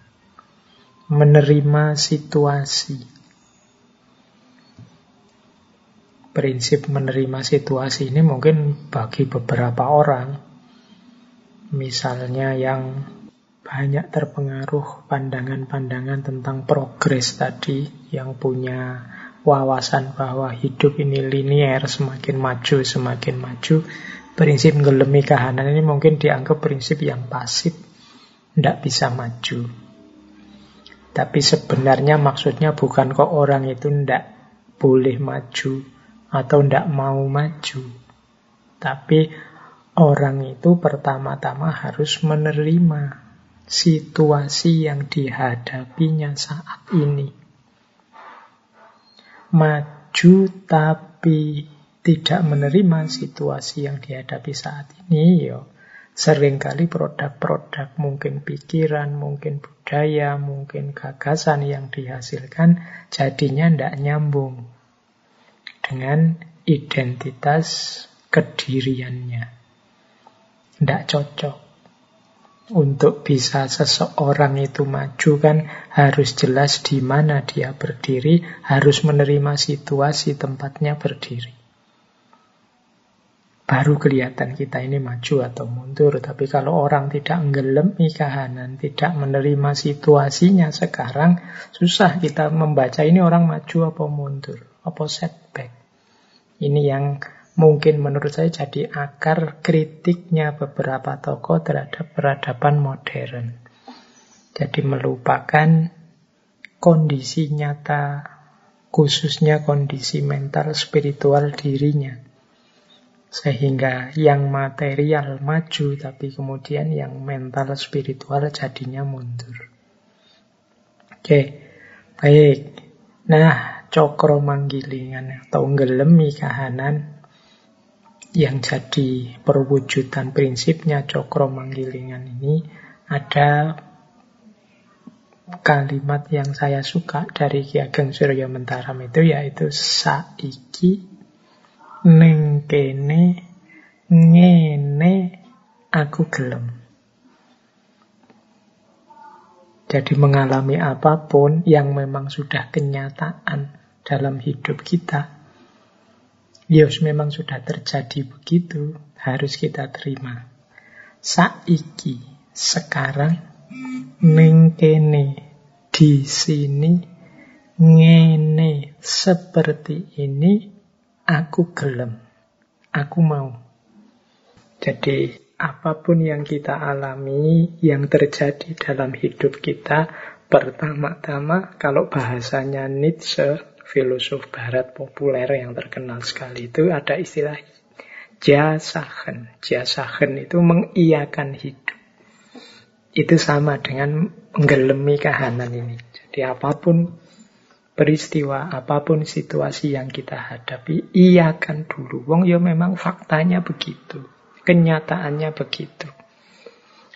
menerima situasi prinsip menerima situasi ini mungkin bagi beberapa orang misalnya yang banyak terpengaruh pandangan-pandangan tentang progres tadi yang punya wawasan bahwa hidup ini linier, semakin maju, semakin maju. Prinsip ngelemi kahanan ini mungkin dianggap prinsip yang pasif, tidak bisa maju. Tapi sebenarnya maksudnya bukan kok orang itu tidak boleh maju atau tidak mau maju. Tapi orang itu pertama-tama harus menerima situasi yang dihadapinya saat ini maju tapi tidak menerima situasi yang dihadapi saat ini, yo sering kali produk-produk mungkin pikiran, mungkin budaya, mungkin gagasan yang dihasilkan jadinya tidak nyambung dengan identitas kediriannya. Tidak cocok. Untuk bisa seseorang itu maju kan harus jelas di mana dia berdiri, harus menerima situasi tempatnya berdiri. Baru kelihatan kita ini maju atau mundur. Tapi kalau orang tidak ngelemi kahanan, tidak menerima situasinya sekarang, susah kita membaca ini orang maju apa mundur, apa setback. Ini yang mungkin menurut saya jadi akar kritiknya beberapa tokoh terhadap peradaban modern. Jadi melupakan kondisi nyata, khususnya kondisi mental spiritual dirinya. Sehingga yang material maju, tapi kemudian yang mental spiritual jadinya mundur. Oke, baik. Nah, cokro manggilingan atau ngelemi kahanan yang jadi perwujudan prinsipnya cokro manggilingan ini ada kalimat yang saya suka dari Ki Ageng Surya Mentaram itu yaitu saiki neng kene ngene aku gelem. Jadi mengalami apa pun yang memang sudah kenyataan dalam hidup kita. Yos memang sudah terjadi begitu, harus kita terima. Saiki, sekarang, nengkene, di sini, ngene, seperti ini, aku gelem, aku mau. Jadi apa pun yang kita alami, yang terjadi dalam hidup kita, pertama-tama kalau bahasanya Nietzsche, filosof barat populer yang terkenal sekali itu ada istilah jasahen. Jasahen itu mengiakan hidup. Itu sama dengan menggelemi kahanan ini. Jadi apa pun peristiwa, apa pun situasi yang kita hadapi, iakan dulu. Wong ya memang faktanya begitu. Kenyataannya begitu.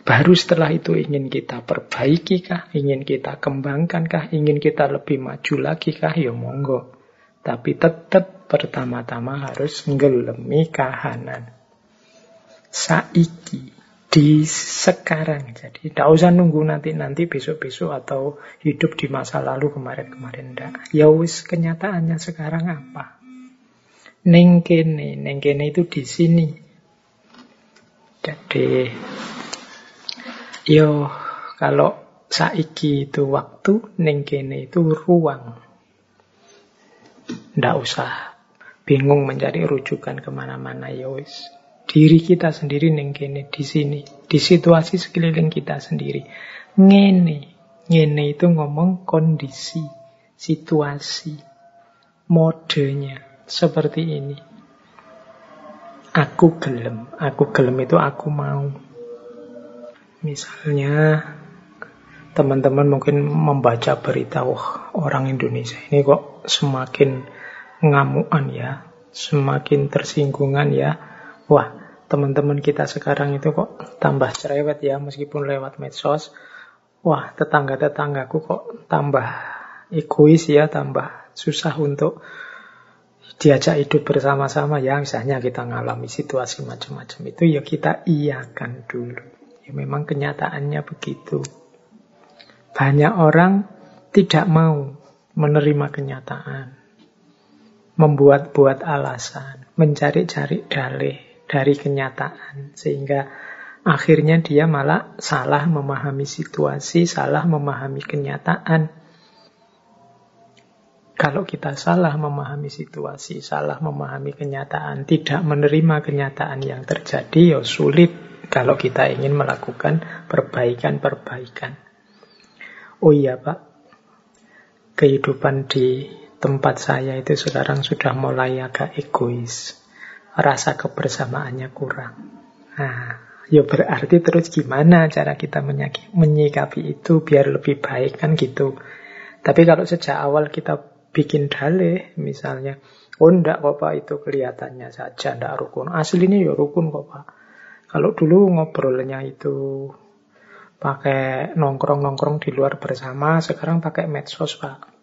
Baru setelah itu ingin kita perbaiki kah? Ingin kita kembangkan kah? Ingin kita lebih maju lagi kah? Ya monggo. Tapi tetap pertama-tama harus ngelemi kahanan. Saiki. Di sekarang. Jadi tidak usah nunggu nanti-nanti besok-besok atau hidup di masa lalu kemarin-kemarin. Ya wis kenyataannya sekarang apa? Nengkene. Nengkene itu di sini. Jadi, yo kalau saiki itu waktu, nengkene itu ruang. Ndak usah bingung mencari rujukan ke mana-mana ya wis. Diri kita sendiri nengkene di sini, di situasi sekeliling kita sendiri. Ngene, ngene itu ngomong kondisi, situasi, modenya seperti ini. Aku gelem. Aku gelem itu aku mau. Misalnya teman-teman mungkin membaca berita, wah orang Indonesia ini kok semakin ngamuan ya, semakin tersinggungan ya. Wah, teman-teman kita sekarang itu kok tambah cerewet ya meskipun lewat medsos. Wah, tetangga-tetanggaku kok tambah egois ya, tambah susah untuk diajak hidup bersama-sama ya. Misalnya kita ngalami situasi macam-macam itu ya kita iakan dulu. Ya memang kenyataannya begitu. Banyak orang tidak mau menerima kenyataan membuat-buat alasan mencari-cari dalih dari kenyataan sehingga akhirnya dia malah salah memahami situasi salah memahami kenyataan kalau kita salah memahami situasi, salah memahami kenyataan, tidak menerima kenyataan yang terjadi, ya sulit kalau kita ingin melakukan perbaikan-perbaikan. Oh iya Pak, kehidupan di tempat saya itu sekarang sudah mulai agak egois. Rasa kebersamaannya kurang. Nah, ya berarti terus gimana cara kita menyikapi itu biar lebih baik kan gitu. Tapi kalau sejak awal kita bikin dalih misalnya. Oh enggak kok Pak itu kelihatannya saja enggak rukun. Aslinya ya rukun kok Pak. Kalau dulu ngobrolnya itu pakai nongkrong-nongkrong di luar bersama, sekarang pakai medsos Pak.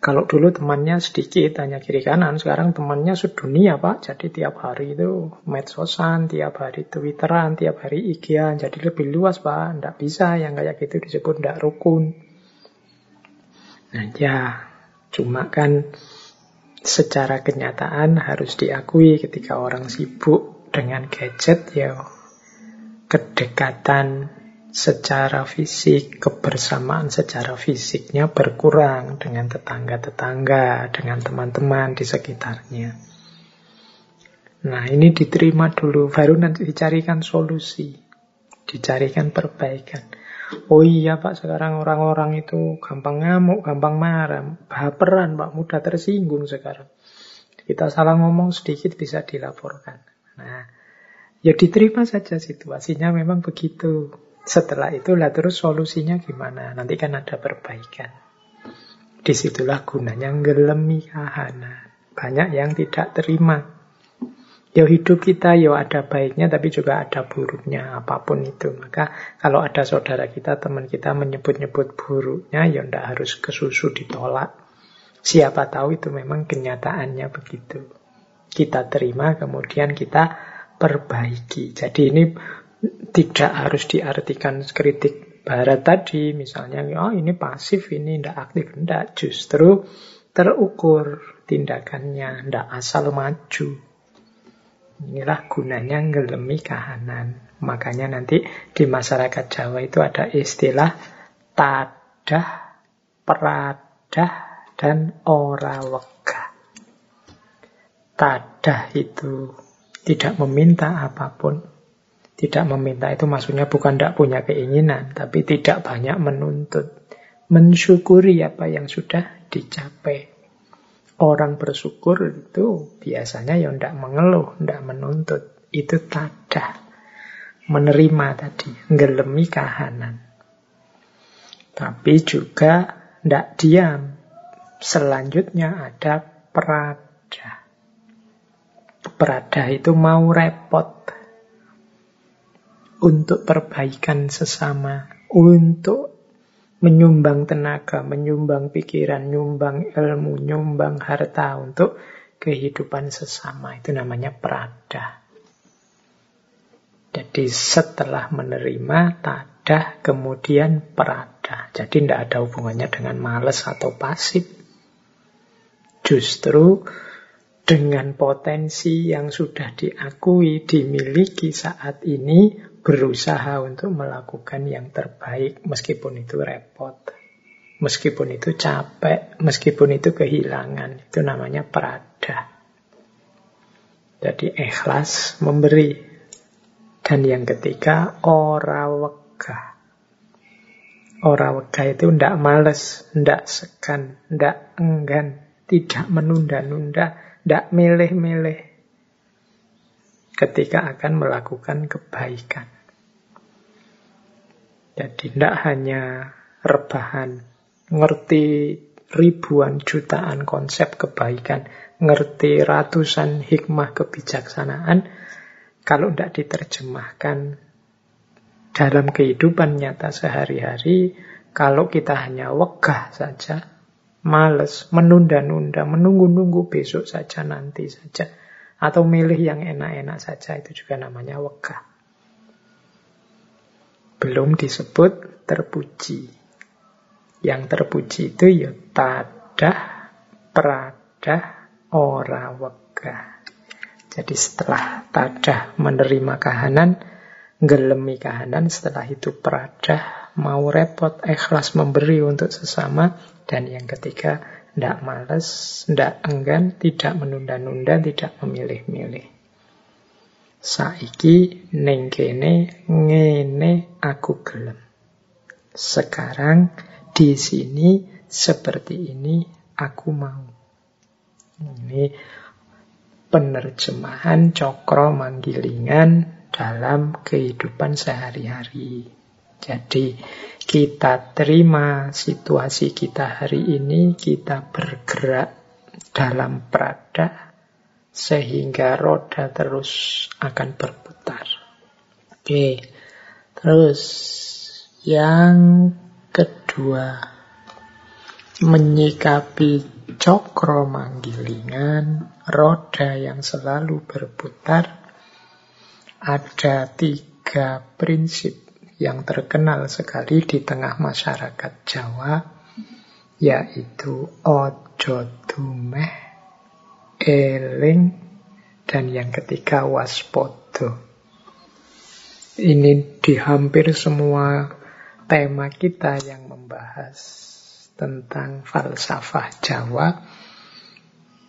Kalau dulu temannya sedikit, hanya kiri kanan. Sekarang temannya sedunia, Pak. Jadi tiap hari itu medsosan, tiap hari twitteran, tiap hari ig Jadi lebih luas, Pak. Tidak bisa yang kayak gitu disebut tidak rukun. Nah, ya, cuma kan secara kenyataan harus diakui ketika orang sibuk dengan gadget ya kedekatan secara fisik, kebersamaan secara fisiknya berkurang dengan tetangga-tetangga, dengan teman-teman di sekitarnya. Nah, ini diterima dulu, baru nanti dicarikan solusi, dicarikan perbaikan. Oh iya Pak, sekarang orang-orang itu gampang ngamuk, gampang marah, baperan Pak, mudah tersinggung sekarang. Kita salah ngomong sedikit bisa dilaporkan. Nah, ya diterima saja situasinya memang begitu. Setelah itu lah terus solusinya gimana? Nanti kan ada perbaikan. Di situlah gunanya ngelemi kahana. Banyak yang tidak terima. Ya hidup kita ya ada baiknya tapi juga ada buruknya apa pun itu. Maka kalau ada saudara kita, teman kita menyebut-nyebut buruknya ya ndak harus kesusu ditolak. Siapa tahu itu memang kenyataannya begitu. Kita terima kemudian kita perbaiki. Jadi ini tidak harus diartikan kritik barat tadi misalnya oh ini pasif ini ndak aktif ndak justru terukur tindakannya, tidak asal maju. Inilah gunanya ngelemi kahanan. Makanya nanti di masyarakat Jawa itu ada istilah tadah, peradah, dan ora wega. Tadah itu tidak meminta apa pun. Tidak meminta itu maksudnya bukan tidak punya keinginan, tapi tidak banyak menuntut. Mensyukuri apa yang sudah dicapai. Orang bersyukur itu biasanya yang tidak mengeluh, tidak menuntut. Itu tadah menerima tadi, ngelemi kahanan. Tapi juga tidak diam. Selanjutnya ada perada. Perada itu mau repot untuk perbaikan sesama, untuk menyumbang tenaga, menyumbang pikiran, nyumbang ilmu, nyumbang harta untuk kehidupan sesama. Itu namanya perada. Jadi setelah menerima tadah kemudian perada. Jadi tidak ada hubungannya dengan males atau pasif. Justru dengan potensi yang sudah diakui, dimiliki saat ini, berusaha untuk melakukan yang terbaik meskipun itu repot. Meskipun itu capek, meskipun itu kehilangan. Itu namanya perada. Jadi ikhlas memberi dan yang ketiga, ora wega. Ora wega itu ndak males, ndak segan, ndak enggan, tidak menunda-nunda, ndak milih-milih ketika akan melakukan kebaikan. Jadi tidak hanya rebahan, ngerti ribuan jutaan konsep kebaikan, ngerti ratusan hikmah kebijaksanaan, kalau tidak diterjemahkan dalam kehidupan nyata sehari-hari, kalau kita hanya wegah saja, males, menunda-nunda, menunggu-nunggu besok saja, nanti saja, atau milih yang enak-enak saja, itu juga namanya wegah. Belum disebut terpuji. Yang terpuji itu ya tadah, pradah, ora wegah. Jadi setelah tadah menerima kahanan, gelemi kahanan, setelah itu peradah, mau repot, ikhlas memberi untuk sesama, dan yang ketiga, tidak males, tidak enggan, tidak menunda-nunda, tidak memilih-milih. Saiki neng kene ngene aku gelem. Sekarang di sini seperti ini aku mau. Ini penerjemahan cokro manggilingan dalam kehidupan sehari-hari. Jadi kita terima situasi kita hari ini, kita bergerak dalam perada sehingga roda terus akan berputar. Oke, terus yang kedua menyikapi cokro manggilingan, roda yang selalu berputar, ada tiga prinsip yang terkenal sekali di tengah masyarakat Jawa, yaitu ojo dumeh, eling, dan yang ketiga waspodo. Ini di hampir semua tema kita yang membahas tentang falsafah Jawa,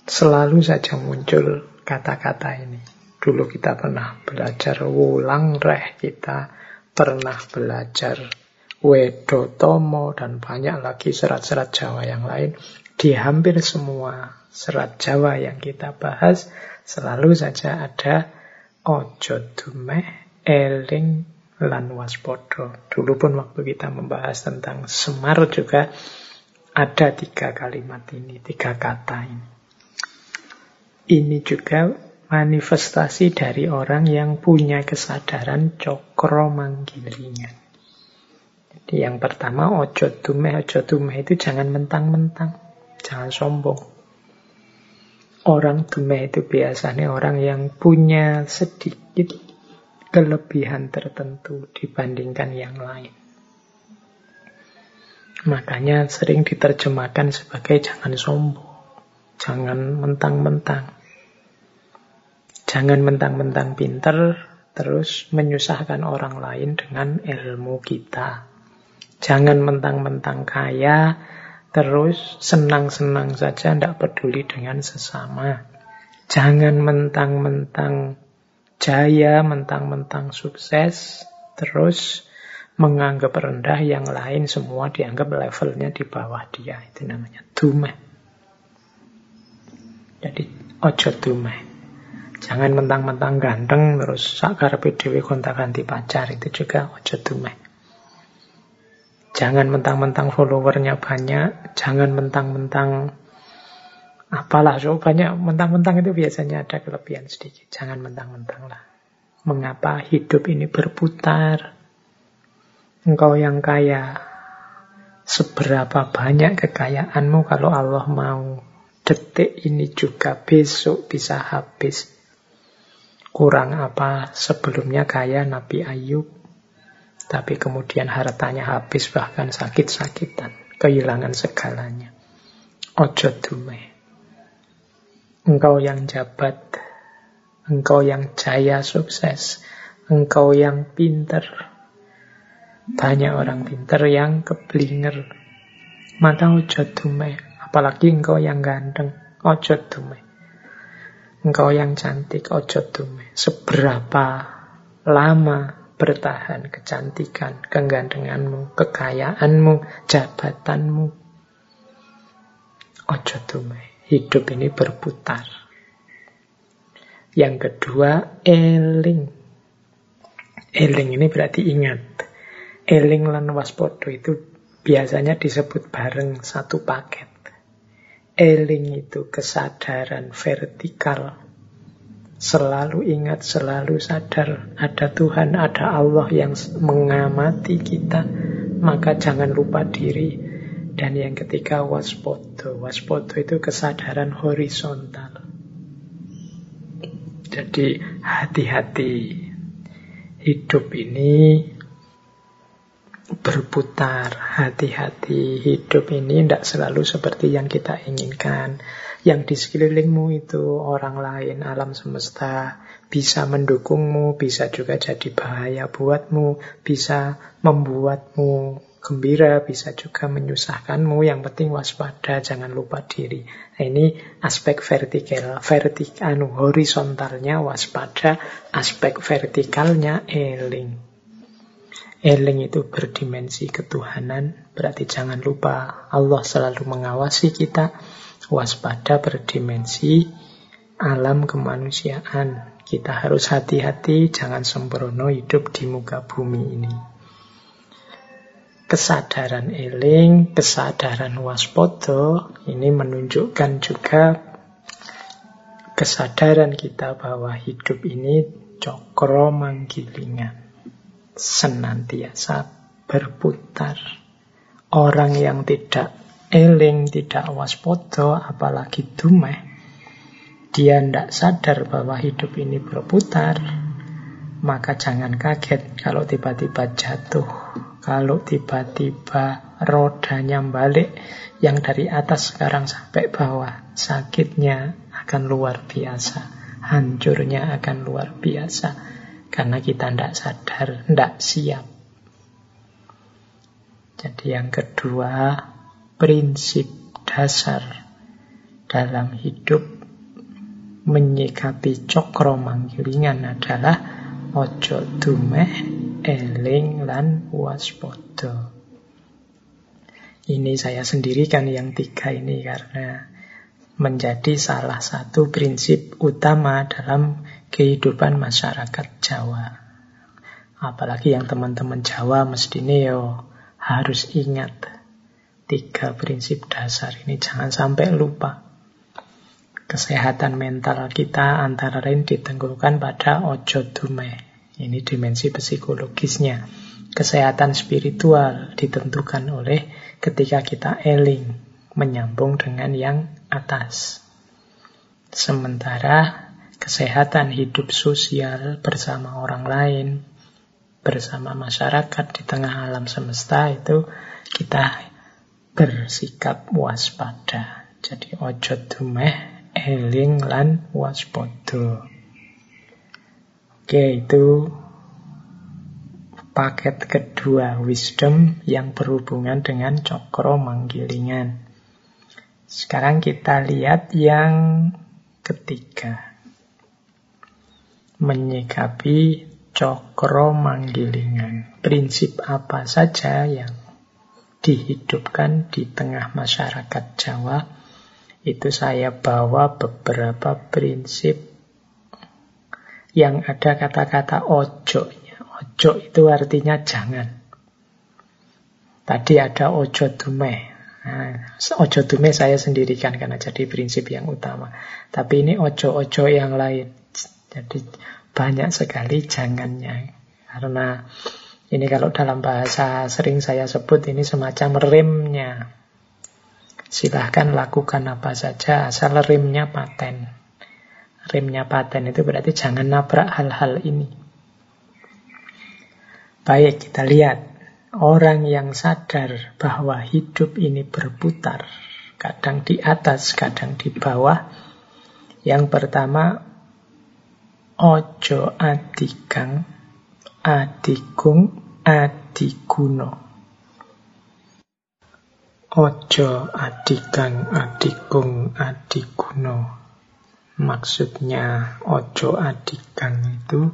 selalu saja muncul kata-kata ini. Dulu kita pernah belajar wulang reh, kita pernah belajar Wedotomo dan banyak lagi serat-serat Jawa yang lain. Di hampir semua serat Jawa yang kita bahas, selalu saja ada ojo dumeh, eling, lan waspodo. Dulu pun waktu kita membahas tentang Semar juga ada tiga kalimat ini, tiga kata ini. Ini juga manifestasi dari orang yang punya kesadaran cokro manggilingan. Jadi yang pertama, ojo tumeh, ojo tumeh itu jangan mentang-mentang, jangan sombong. Orang tumeh itu biasanya orang yang punya sedikit kelebihan tertentu dibandingkan yang lain. Makanya sering diterjemahkan sebagai jangan sombong. Jangan mentang-mentang. Jangan mentang-mentang pinter terus menyusahkan orang lain dengan ilmu kita. Jangan mentang-mentang kaya terus senang-senang saja, tidak peduli dengan sesama. Jangan mentang-mentang jaya, mentang-mentang sukses, terus menganggap rendah yang lain semua dianggap levelnya di bawah dia. Itu namanya dumeh. Jadi ojo dumeh. Jangan mentang-mentang ganteng terus sakar PDW kontak ganti pacar itu juga ojo dumeh. Jangan mentang-mentang followernya banyak, jangan mentang-mentang Apalah, so banyak mentang-mentang itu biasanya ada kelebihan sedikit. Jangan mentang-mentang lah. Mengapa hidup ini berputar? Engkau yang kaya, seberapa banyak kekayaanmu kalau Allah mau detik ini juga besok bisa habis. Kurang apa sebelumnya kaya Nabi Ayub, tapi kemudian hartanya habis bahkan sakit-sakitan, kehilangan segalanya. Ojo dume. Engkau yang jabat, engkau yang jaya sukses, engkau yang pinter. Banyak orang pinter yang keblinger. Maka ojo dume, apalagi engkau yang ganteng, ojo dume. Engkau yang cantik, ojo dume. Seberapa lama bertahan kecantikan, kegantenganmu, kekayaanmu, jabatanmu. Ojo dume. Hidup ini berputar. Yang kedua, eling. Eling ini berarti ingat. Eling lan waspodo itu biasanya disebut bareng satu paket. Eling itu kesadaran vertikal. Selalu ingat, selalu sadar ada Tuhan, ada Allah yang mengamati kita. Maka jangan lupa diri, dan yang ketiga waspodo. Waspodo itu kesadaran horizontal. Jadi hati-hati. Hidup ini berputar. Hati-hati. Hidup ini tidak selalu seperti yang kita inginkan. Yang di sekelilingmu itu orang lain, alam semesta, bisa mendukungmu, bisa juga jadi bahaya buatmu, bisa membuatmu gembira, bisa juga menyusahkanmu. Yang penting waspada, jangan lupa diri. Nah, ini aspek vertikal, vertik, anu horizontalnya waspada, aspek vertikalnya eling. Eling itu berdimensi ketuhanan, berarti jangan lupa Allah selalu mengawasi kita. Waspada berdimensi alam kemanusiaan. Kita harus hati-hati, jangan sembrono hidup di muka bumi ini kesadaran eling, kesadaran waspodo, ini menunjukkan juga kesadaran kita bahwa hidup ini cokro manggilingan, senantiasa berputar. Orang yang tidak eling, tidak waspodo, apalagi dumeh, dia tidak sadar bahwa hidup ini berputar, maka jangan kaget kalau tiba-tiba jatuh kalau tiba-tiba rodanya balik yang dari atas sekarang sampai bawah, sakitnya akan luar biasa, hancurnya akan luar biasa. Karena kita tidak sadar, tidak siap. Jadi yang kedua, prinsip dasar dalam hidup menyikapi cokro manggilingan adalah ojo dumeh eling lan waspada. Ini saya sendirikan yang tiga ini karena menjadi salah satu prinsip utama dalam kehidupan masyarakat Jawa. Apalagi yang teman-teman Jawa mesti yo harus ingat tiga prinsip dasar ini jangan sampai lupa. Kesehatan mental kita antara lain ditenggulkan pada ojo dume, ini dimensi psikologisnya. Kesehatan spiritual ditentukan oleh ketika kita eling, menyambung dengan yang atas. Sementara kesehatan hidup sosial bersama orang lain, bersama masyarakat di tengah alam semesta itu kita bersikap waspada. Jadi ojo dumeh eling lan waspada. Oke, itu paket kedua wisdom yang berhubungan dengan cokro manggilingan. Sekarang kita lihat yang ketiga. Menyikapi cokro manggilingan. Prinsip apa saja yang dihidupkan di tengah masyarakat Jawa itu saya bawa beberapa prinsip yang ada kata-kata ojo Ojo itu artinya jangan. Tadi ada ojo dume. Nah, ojo dume saya sendirikan karena jadi prinsip yang utama. Tapi ini ojo-ojo yang lain. Jadi banyak sekali jangannya. Karena ini kalau dalam bahasa sering saya sebut ini semacam remnya. Silahkan lakukan apa saja asal remnya paten. Remnya paten itu berarti jangan nabrak hal-hal ini. Baik, kita lihat. Orang yang sadar bahwa hidup ini berputar, kadang di atas, kadang di bawah. Yang pertama, ojo adikang, adikung, adiguno. Ojo adikang, adikung, adiguno. Maksudnya ojo adikang itu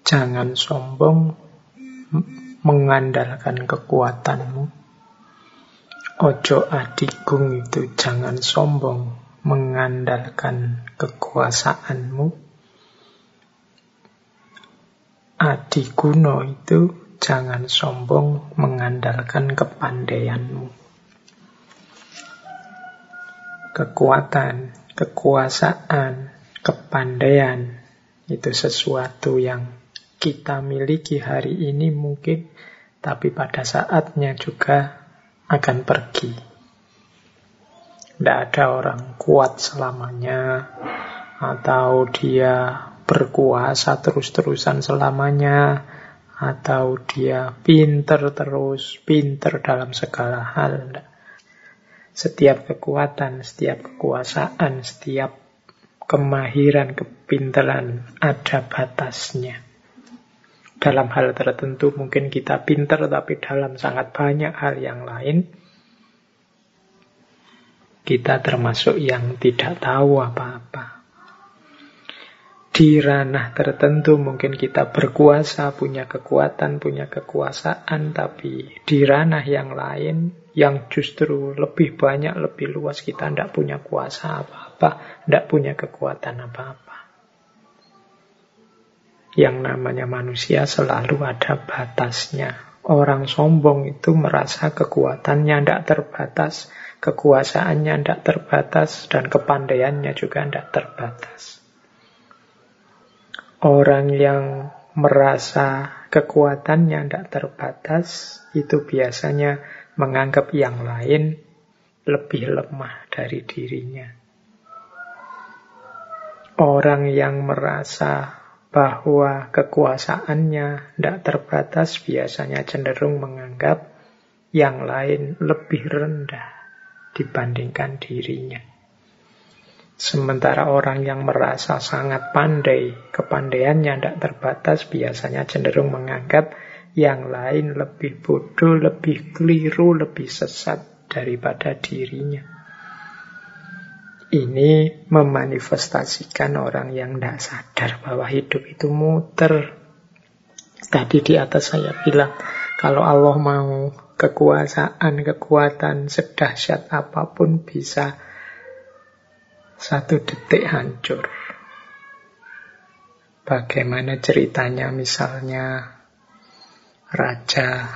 jangan sombong mengandalkan kekuatanmu. Ojo adigung itu jangan sombong mengandalkan kekuasaanmu. Adiguno itu jangan sombong mengandalkan kepandaianmu. Kekuatan, kekuasaan, kepandaian itu sesuatu yang kita miliki hari ini mungkin, tapi pada saatnya juga akan pergi. Tidak ada orang kuat selamanya, atau dia berkuasa terus-terusan selamanya, atau dia pinter terus, pinter dalam segala hal. Setiap kekuatan, setiap kekuasaan, setiap kemahiran, kepinteran ada batasnya. Dalam hal tertentu mungkin kita pinter, tapi dalam sangat banyak hal yang lain, kita termasuk yang tidak tahu apa-apa. Di ranah tertentu mungkin kita berkuasa, punya kekuatan, punya kekuasaan, tapi di ranah yang lain yang justru lebih banyak, lebih luas, kita tidak punya kuasa apa-apa, tidak punya kekuatan apa-apa. Yang namanya manusia selalu ada batasnya. Orang sombong itu merasa kekuatannya tidak terbatas, kekuasaannya tidak terbatas, dan kepandaiannya juga tidak terbatas. Orang yang merasa kekuatannya tidak terbatas, itu biasanya menganggap yang lain lebih lemah dari dirinya. Orang yang merasa bahwa kekuasaannya tidak terbatas biasanya cenderung menganggap yang lain lebih rendah dibandingkan dirinya. Sementara orang yang merasa sangat pandai, kepandaiannya tidak terbatas, biasanya cenderung menganggap yang lain lebih bodoh, lebih keliru, lebih sesat daripada dirinya. Ini memanifestasikan orang yang tidak sadar bahwa hidup itu muter. Tadi di atas saya bilang, kalau Allah mau kekuasaan, kekuatan sedahsyat apa pun bisa satu detik hancur. Bagaimana ceritanya misalnya Raja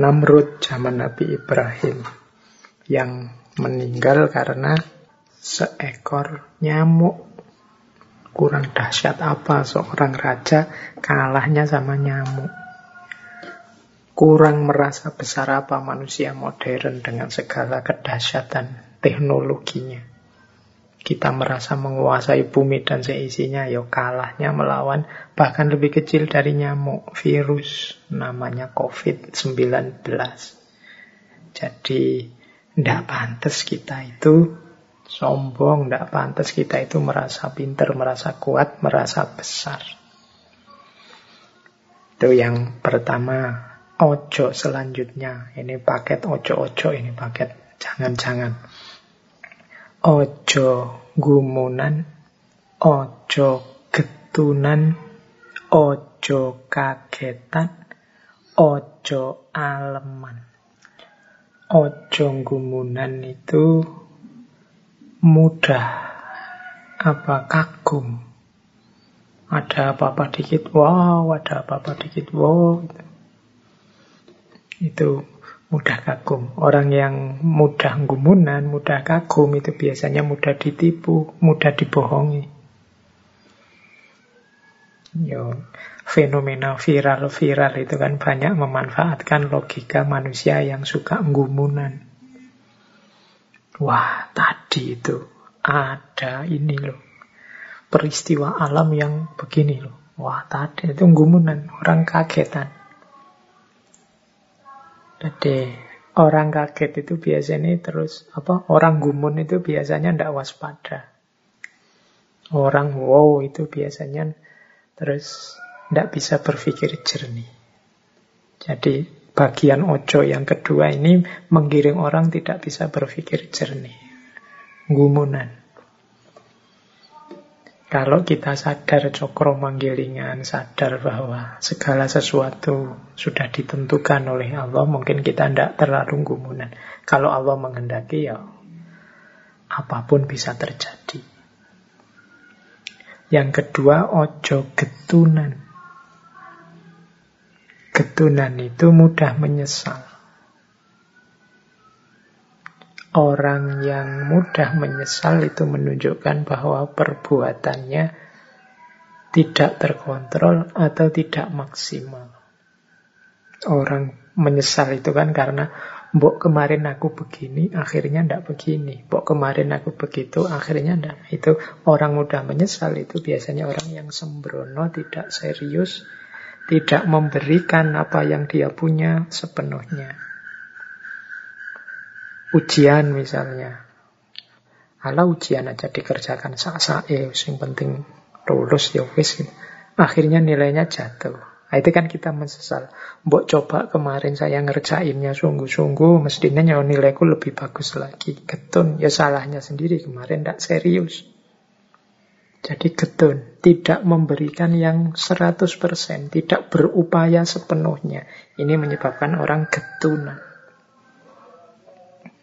Namrud zaman Nabi Ibrahim yang meninggal karena seekor nyamuk. Kurang dahsyat apa seorang raja kalahnya sama nyamuk. Kurang merasa besar apa manusia modern dengan segala kedahsyatan teknologinya. Kita merasa menguasai bumi dan seisinya, ya kalahnya melawan bahkan lebih kecil dari nyamuk, virus namanya COVID-19. Jadi, tidak pantas kita itu Sombong, tidak pantas kita itu merasa pinter, merasa kuat, merasa besar. Itu yang pertama. Ojo selanjutnya. Ini paket ojo-ojo, ini paket jangan-jangan. Ojo gumunan, ojo getunan, ojo kagetan, ojo aleman. Ojo gumunan itu mudah apa kagum. Ada apa-apa dikit, wow, ada apa-apa dikit, wow. Itu mudah kagum. Orang yang mudah gumunan, mudah kagum itu biasanya mudah ditipu, mudah dibohongi. Yo, fenomena viral-viral itu kan banyak memanfaatkan logika manusia yang suka gumunan. Wah, tadi itu ada ini loh. Peristiwa alam yang begini loh. Wah, tadi itu gumunan. Orang kagetan. Jadi, orang kaget itu biasanya terus, apa, orang gumun itu biasanya tidak waspada. Orang wow itu biasanya terus tidak bisa berpikir jernih. Jadi bagian ojo yang kedua ini menggiring orang tidak bisa berpikir jernih. Gumunan. Kalau kita sadar cokro manggilingan, sadar bahwa segala sesuatu sudah ditentukan oleh Allah, mungkin kita tidak terlalu gumunan. Kalau Allah menghendaki, ya apa pun bisa terjadi. Yang kedua, ojo getunan. Ketunan itu mudah menyesal. Orang yang mudah menyesal itu menunjukkan bahwa perbuatannya tidak terkontrol atau tidak maksimal. Orang menyesal itu kan karena Mbok kemarin aku begini, akhirnya ndak begini. Mbok kemarin aku begitu, akhirnya ndak. Itu orang mudah menyesal itu biasanya orang yang sembrono, tidak serius, tidak memberikan apa yang dia punya sepenuhnya. Ujian misalnya. Ala ujian aja dikerjakan sak-sae, yang penting lulus ya wis. Akhirnya nilainya jatuh. Nah, itu kan kita mensesal. Mbok coba kemarin saya ngerjainnya sungguh-sungguh, mestinya nilaiku lebih bagus lagi. Ketun, ya salahnya sendiri kemarin tidak serius. Jadi getun, tidak memberikan yang 100%, tidak berupaya sepenuhnya. Ini menyebabkan orang getunan.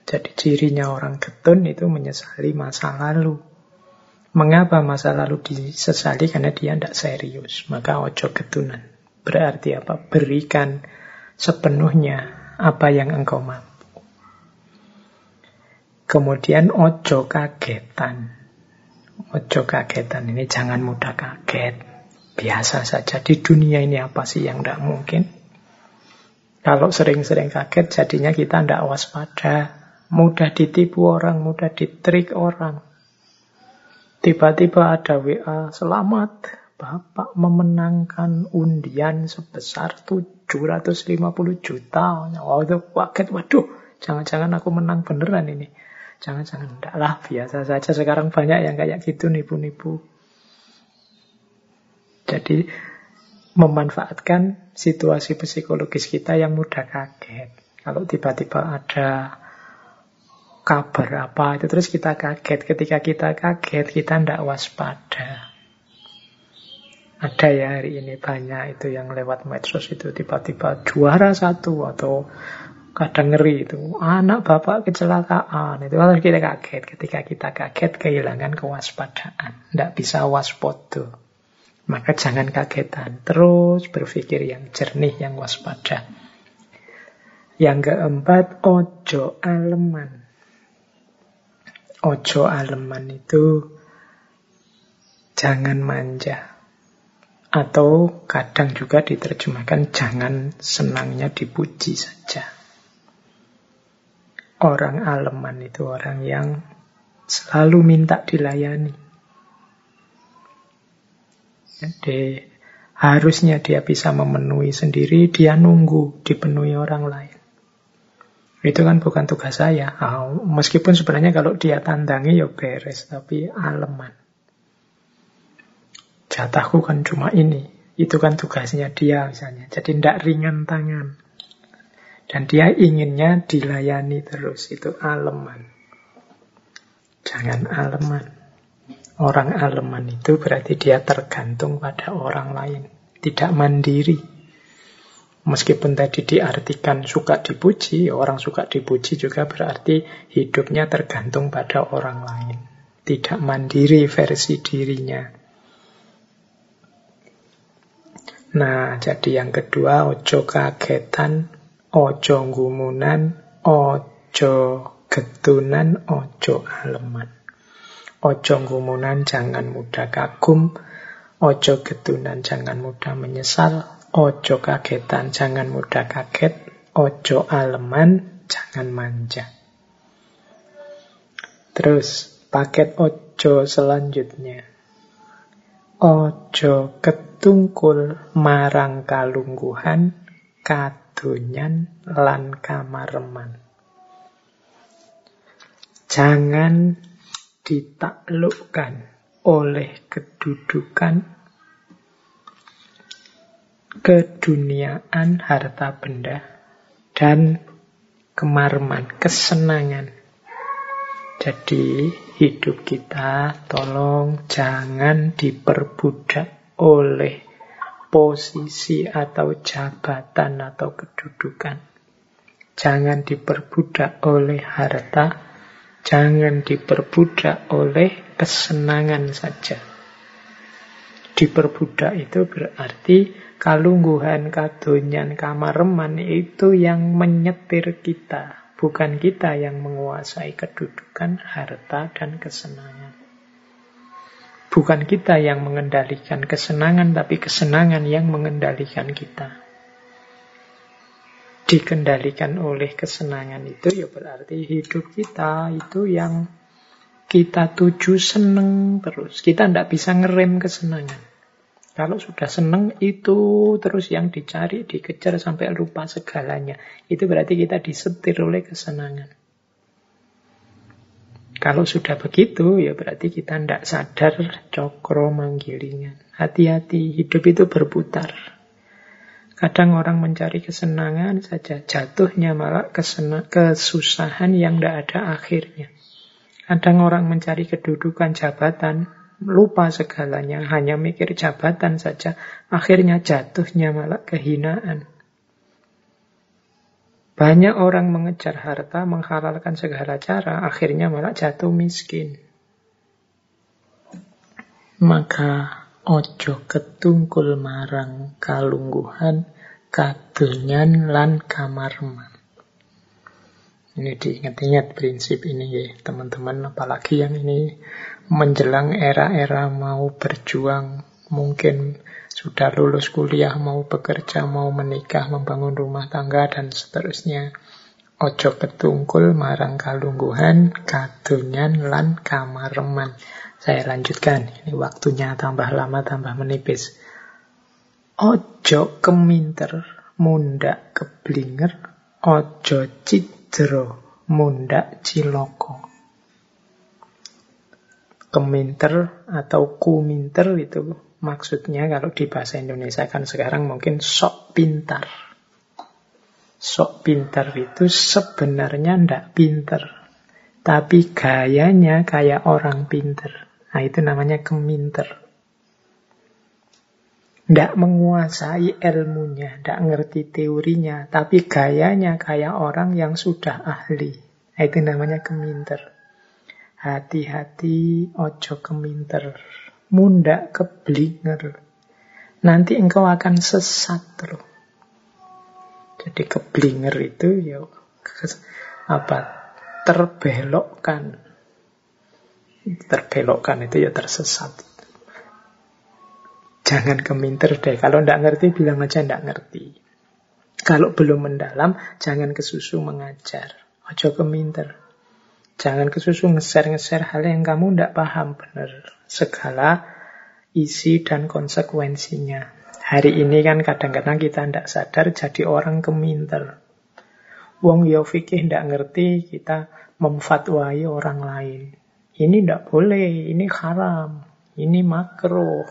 Jadi cirinya orang getun itu menyesali masa lalu. Mengapa masa lalu disesali? Karena dia tidak serius. Maka ojo getunan. Berarti apa? Berikan sepenuhnya apa yang engkau mampu. Kemudian ojo kagetan. Ojo kagetan ini jangan mudah kaget. Biasa saja di dunia ini apa sih yang tidak mungkin? Kalau sering-sering kaget jadinya kita tidak waspada. Mudah ditipu orang, mudah ditrik orang. Tiba-tiba ada WA, selamat, Bapak memenangkan undian sebesar 750 juta. Wow, itu kaget, waduh, jangan-jangan aku menang beneran ini. Jangan-jangan enggak lah, biasa saja. Sekarang banyak yang kayak gitu nipu-nipu. Jadi memanfaatkan situasi psikologis kita yang mudah kaget. Kalau tiba-tiba ada kabar apa itu terus kita kaget. Ketika kita kaget, kita tidak waspada. Ada ya hari ini banyak itu yang lewat medsos itu tiba-tiba juara satu atau kadang ngeri itu. Anak bapak kecelakaan. Itu harus kita kaget. Ketika kita kaget, kehilangan kewaspadaan. Tidak bisa waspada. Maka jangan kagetan. Terus berpikir yang jernih, yang waspada. Yang keempat, ojo aleman. Ojo aleman itu jangan manja. Atau kadang juga diterjemahkan jangan senangnya dipuji saja. Orang aleman itu orang yang selalu minta dilayani. Jadi harusnya dia bisa memenuhi sendiri, dia nunggu dipenuhi orang lain. Itu kan bukan tugas saya. Oh, meskipun sebenarnya kalau dia tandangi ya beres, tapi aleman. Jatahku kan cuma ini. Itu kan tugasnya dia misalnya. Jadi tidak ringan tangan. Dan dia inginnya dilayani terus. Itu aleman. Jangan aleman. Orang aleman itu berarti dia tergantung pada orang lain. Tidak mandiri. Meskipun tadi diartikan suka dipuji, orang suka dipuji juga berarti hidupnya tergantung pada orang lain. Tidak mandiri versi dirinya. Nah, jadi yang kedua, ojo kagetan, ojo gumunan, ojo getunan, ojo aleman. Ojo gumunan, jangan mudah kagum. Ojo getunan, jangan mudah menyesal. Ojo kagetan, jangan mudah kaget. Ojo aleman, jangan manja. Terus, paket ojo selanjutnya. Ojo ketungkul marang kalungguhan, kadunyan lan kamareman. Jangan ditaklukkan oleh kedudukan keduniaan harta benda dan kemarman, kesenangan. Jadi hidup kita tolong jangan diperbudak oleh posisi atau jabatan atau kedudukan. Jangan diperbudak oleh harta, jangan diperbudak oleh kesenangan saja. Diperbudak itu berarti kalungguhan, kadonyan, kamareman itu yang menyetir kita. Bukan kita yang menguasai kedudukan, harta, dan kesenangan. Bukan kita yang mengendalikan kesenangan, tapi kesenangan yang mengendalikan kita. Dikendalikan oleh kesenangan itu ya berarti hidup kita itu yang kita tuju seneng terus. Kita tidak bisa ngerem kesenangan. Kalau sudah seneng itu terus yang dicari, dikejar sampai lupa segalanya. Itu berarti kita disetir oleh kesenangan. Kalau sudah begitu, ya berarti kita tidak sadar cokro manggilingan. Hati-hati, hidup itu berputar. Kadang orang mencari kesenangan saja, jatuhnya malah kesena, kesusahan yang tidak ada akhirnya. Kadang orang mencari kedudukan jabatan, lupa segalanya, hanya mikir jabatan saja, akhirnya jatuhnya malah kehinaan. Banyak orang mengejar harta, menghalalkan segala cara, akhirnya malah jatuh miskin. Maka ojo ketungkul marang kalungguhan, kadunyan lan kamarman. Ini diingat-ingat prinsip ini ya teman-teman, apalagi yang ini menjelang era-era mau berjuang, mungkin sudah lulus kuliah, mau bekerja, mau menikah, membangun rumah tangga, dan seterusnya. Ojo ketungkul marang kalungguhan, kadunyan lan kamareman. Saya lanjutkan, ini waktunya tambah lama, tambah menipis. Ojo keminter, mundak keblinger, ojo cidro, mundak ciloko keminter atau kuminter itu maksudnya kalau di bahasa Indonesia kan sekarang mungkin sok pintar. Sok pintar itu sebenarnya ndak pinter. Tapi gayanya kayak orang pinter. Nah itu namanya keminter. Ndak menguasai ilmunya, ndak ngerti teorinya, tapi gayanya kayak orang yang sudah ahli. Nah, itu namanya keminter. Hati-hati, ojo keminter. Munda keblinger. Nanti engkau akan sesat loh. Jadi keblinger itu ya apa? Terbelokkan. Terbelokkan itu ya tersesat. Jangan keminter deh. Kalau ndak ngerti, bilang aja ndak ngerti. Kalau belum mendalam, jangan kesusu mengajar. Ojo keminter. Jangan kesusu ngeser-ngeser hal yang kamu tidak paham benar. Segala isi dan konsekuensinya. Hari ini kan kadang-kadang kita tidak sadar jadi orang keminter. Wong yo fikih ndak ngerti, kita memfatwai orang lain. Ini ndak boleh, ini haram, ini makruh,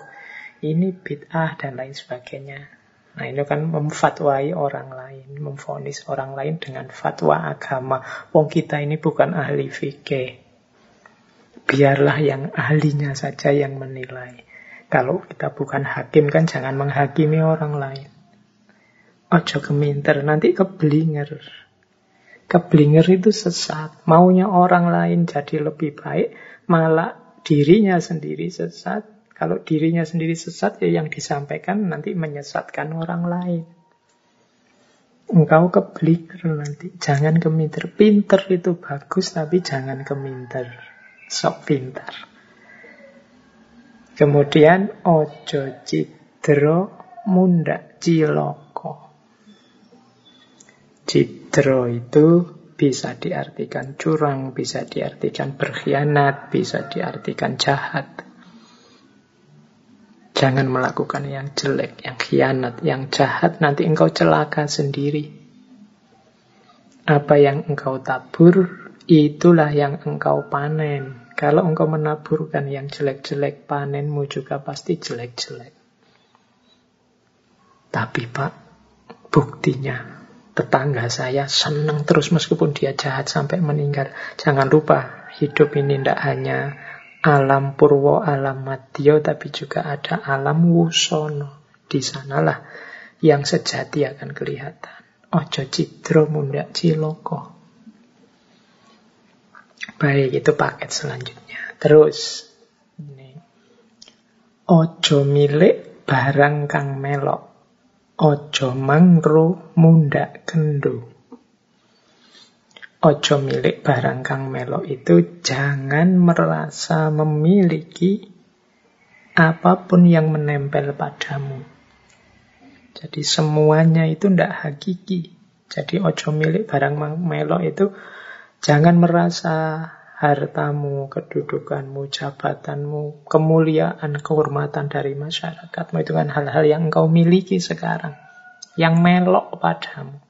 ini bid'ah dan lain sebagainya. Nah ini kan memfatwai orang lain, memfonis orang lain dengan fatwa agama. Wong kita ini bukan ahli fikih. Biarlah yang ahlinya saja yang menilai. Kalau kita bukan hakim kan jangan menghakimi orang lain. Ojo keminter, nanti keblinger. Keblinger itu sesat. Maunya orang lain jadi lebih baik, malah dirinya sendiri sesat. Kalau dirinya sendiri sesat, ya yang disampaikan nanti menyesatkan orang lain. Engkau keblinger nanti. Jangan keminter. Pinter itu bagus, tapi jangan keminter. Sok pintar. Kemudian ojo cidro mundak ciloko. Cidro itu bisa diartikan curang, bisa diartikan berkhianat, bisa diartikan jahat. Jangan melakukan yang jelek, yang khianat, yang jahat, nanti engkau celaka sendiri. Apa yang engkau tabur, itulah yang engkau panen. Kalau engkau menaburkan yang jelek-jelek, panenmu juga pasti jelek-jelek. Tapi Pak, buktinya tetangga saya senang terus meskipun dia jahat sampai meninggal. Jangan lupa, hidup ini tidak hanya alam purwo, alam madyo, tapi juga ada alam wusono. Di sanalah yang sejati akan kelihatan. Ojo cidro mundak ciloko. Baik, itu paket selanjutnya. Terus, ini. Ojo milik barang kang melok. Ojo mangro mundak kendo. Ojo milik barang kang melok itu jangan merasa memiliki apa pun yang menempel padamu. Jadi semuanya itu ndak hakiki. Jadi ojo milik barang melok itu jangan merasa hartamu, kedudukanmu, jabatanmu, kemuliaan, kehormatan dari masyarakatmu. Itu kan hal-hal yang engkau miliki sekarang. Yang melok padamu.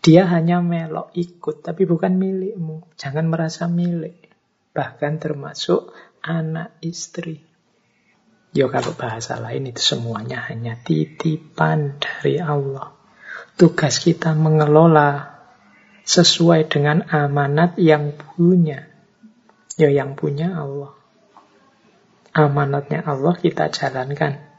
Dia hanya melok ikut, tapi bukan milikmu. Jangan merasa milik. Bahkan termasuk anak istri. Yo kalau bahasa lain itu semuanya hanya titipan dari Allah. Tugas kita mengelola sesuai dengan amanat yang punya. Ya yang punya Allah. Amanatnya Allah kita jalankan.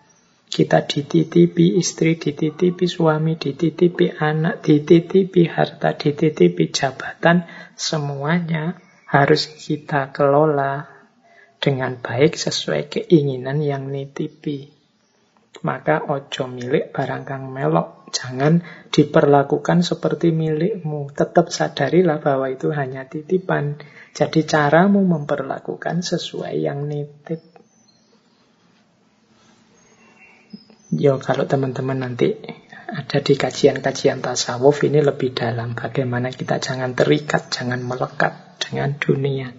Kita dititipi istri, dititipi suami, dititipi anak, dititipi harta, dititipi jabatan. Semuanya harus kita kelola dengan baik sesuai keinginan yang nitipi. Maka ojo milik barang kang melok Jangan diperlakukan seperti milikmu. Tetap sadarilah bahwa itu hanya titipan. Jadi caramu memperlakukan sesuai yang nitip. Yo kalau teman-teman nanti ada di kajian-kajian tasawuf ini lebih dalam. Bagaimana kita jangan terikat, jangan melekat dengan dunia.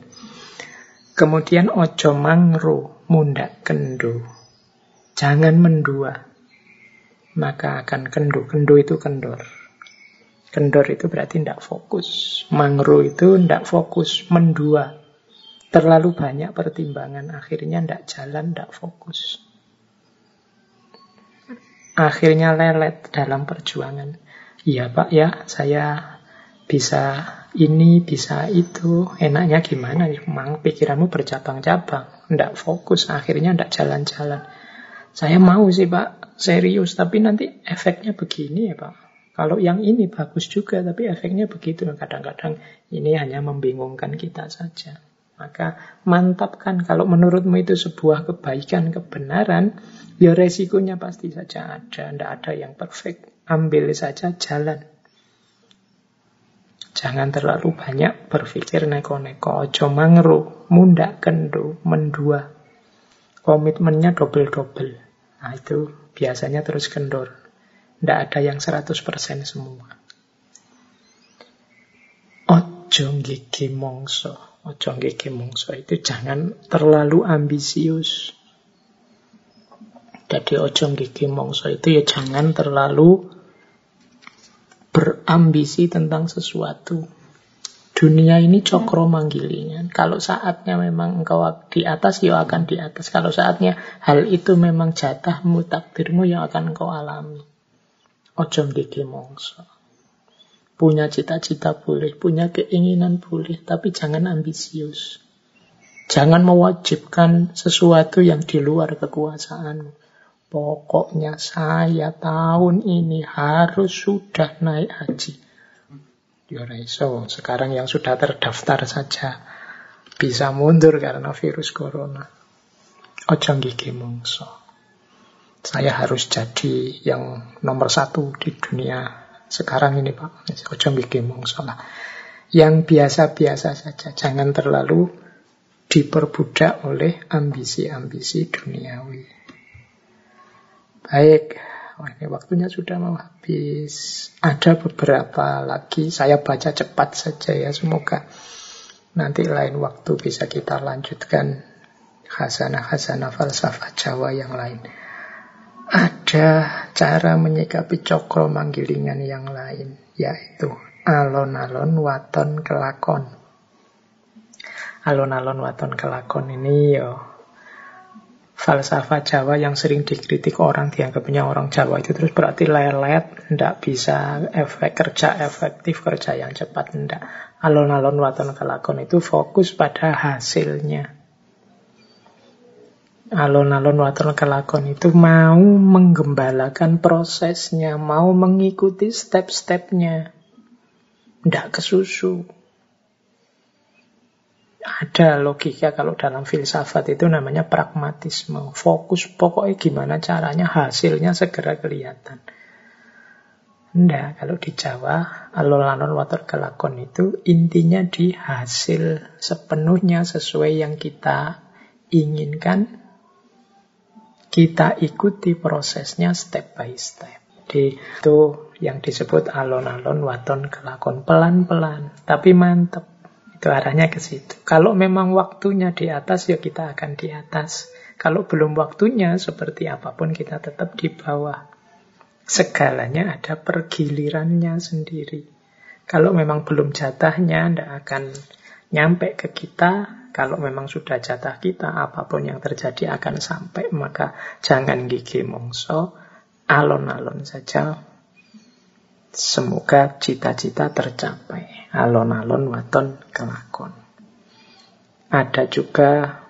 Kemudian ojo mangru, mundak kendo. Jangan mendua maka akan kendu. Kendu itu kendor. Kendor itu berarti tidak fokus. Mangro itu tidak fokus, mendua. Terlalu banyak pertimbangan, akhirnya tidak jalan, tidak fokus. Akhirnya lelet dalam perjuangan. Iya pak ya, saya bisa ini, bisa itu. Enaknya gimana? Memang pikiranmu bercabang-cabang. Tidak fokus, akhirnya tidak jalan-jalan. Saya mau sih Pak, serius, tapi nanti efeknya begini ya Pak. Kalau yang ini bagus juga, tapi efeknya begitu. Kadang-kadang ini hanya membingungkan kita saja. Maka mantapkan kalau menurutmu itu sebuah kebaikan, kebenaran, ya resikonya pasti saja ada. Tidak ada yang perfect. Ambil saja jalan. Jangan terlalu banyak berpikir neko-neko. Ojo mangru, mundak kendo, mendua. Komitmennya double-double. Nah itu biasanya terus kendor. Tidak ada yang 100% semua. Ojo gigi mongso. Ojo gigi mongso itu jangan terlalu ambisius. Jadi ojo gigi mongso itu ya jangan terlalu berambisi tentang sesuatu. Dunia ini cokro manggilingan. Kalau saatnya memang engkau di atas, ya akan di atas. Kalau saatnya hal itu memang jatahmu, takdirmu yang akan engkau alami. Ojo gigi mongso. Punya cita-cita boleh, punya keinginan boleh, tapi jangan ambisius. Jangan mewajibkan sesuatu yang di luar kekuasaanmu. Pokoknya saya tahun ini harus sudah naik haji. Ya sekarang yang sudah terdaftar saja bisa mundur karena virus corona. Ojo gigi mongso. Saya harus jadi yang nomor satu di dunia sekarang ini Pak. Ojo gigi mongso lah. Yang biasa-biasa saja. Jangan terlalu diperbudak oleh ambisi-ambisi duniawi. Baik, oh, ini waktunya sudah mau habis. Ada beberapa lagi, saya baca cepat saja ya, semoga nanti lain waktu bisa kita lanjutkan khazanah-khazanah falsafah Jawa yang lain. Ada cara menyikapi cokro manggilingan yang lain, yaitu alon-alon waton kelakon. Alon-alon waton kelakon ini yo falsafah Jawa yang sering dikritik orang dianggapnya orang Jawa itu terus berarti lelet, tidak bisa efek kerja efektif, kerja yang cepat, tidak. Alon-alon waton kelakon itu fokus pada hasilnya. Alon-alon waton kelakon itu mau menggembalakan prosesnya, mau mengikuti step-stepnya. Tidak kesusu ada logika kalau dalam filsafat itu namanya pragmatisme. Fokus pokoknya gimana caranya hasilnya segera kelihatan. Enggak, kalau di Jawa, alon-alon water kelakon itu intinya di hasil sepenuhnya sesuai yang kita inginkan. Kita ikuti prosesnya step by step. Jadi itu yang disebut alon-alon waton kelakon. Pelan-pelan, tapi mantep. Itu arahnya ke situ. Kalau memang waktunya di atas, ya kita akan di atas. Kalau belum waktunya, seperti apa pun kita tetap di bawah. Segalanya ada pergilirannya sendiri. Kalau memang belum jatahnya, tidak akan nyampe ke kita. Kalau memang sudah jatah kita, apa pun yang terjadi akan sampai. Maka jangan gigi mongso, alon-alon saja. Semoga cita-cita tercapai alon-alon waton kelakon. Ada juga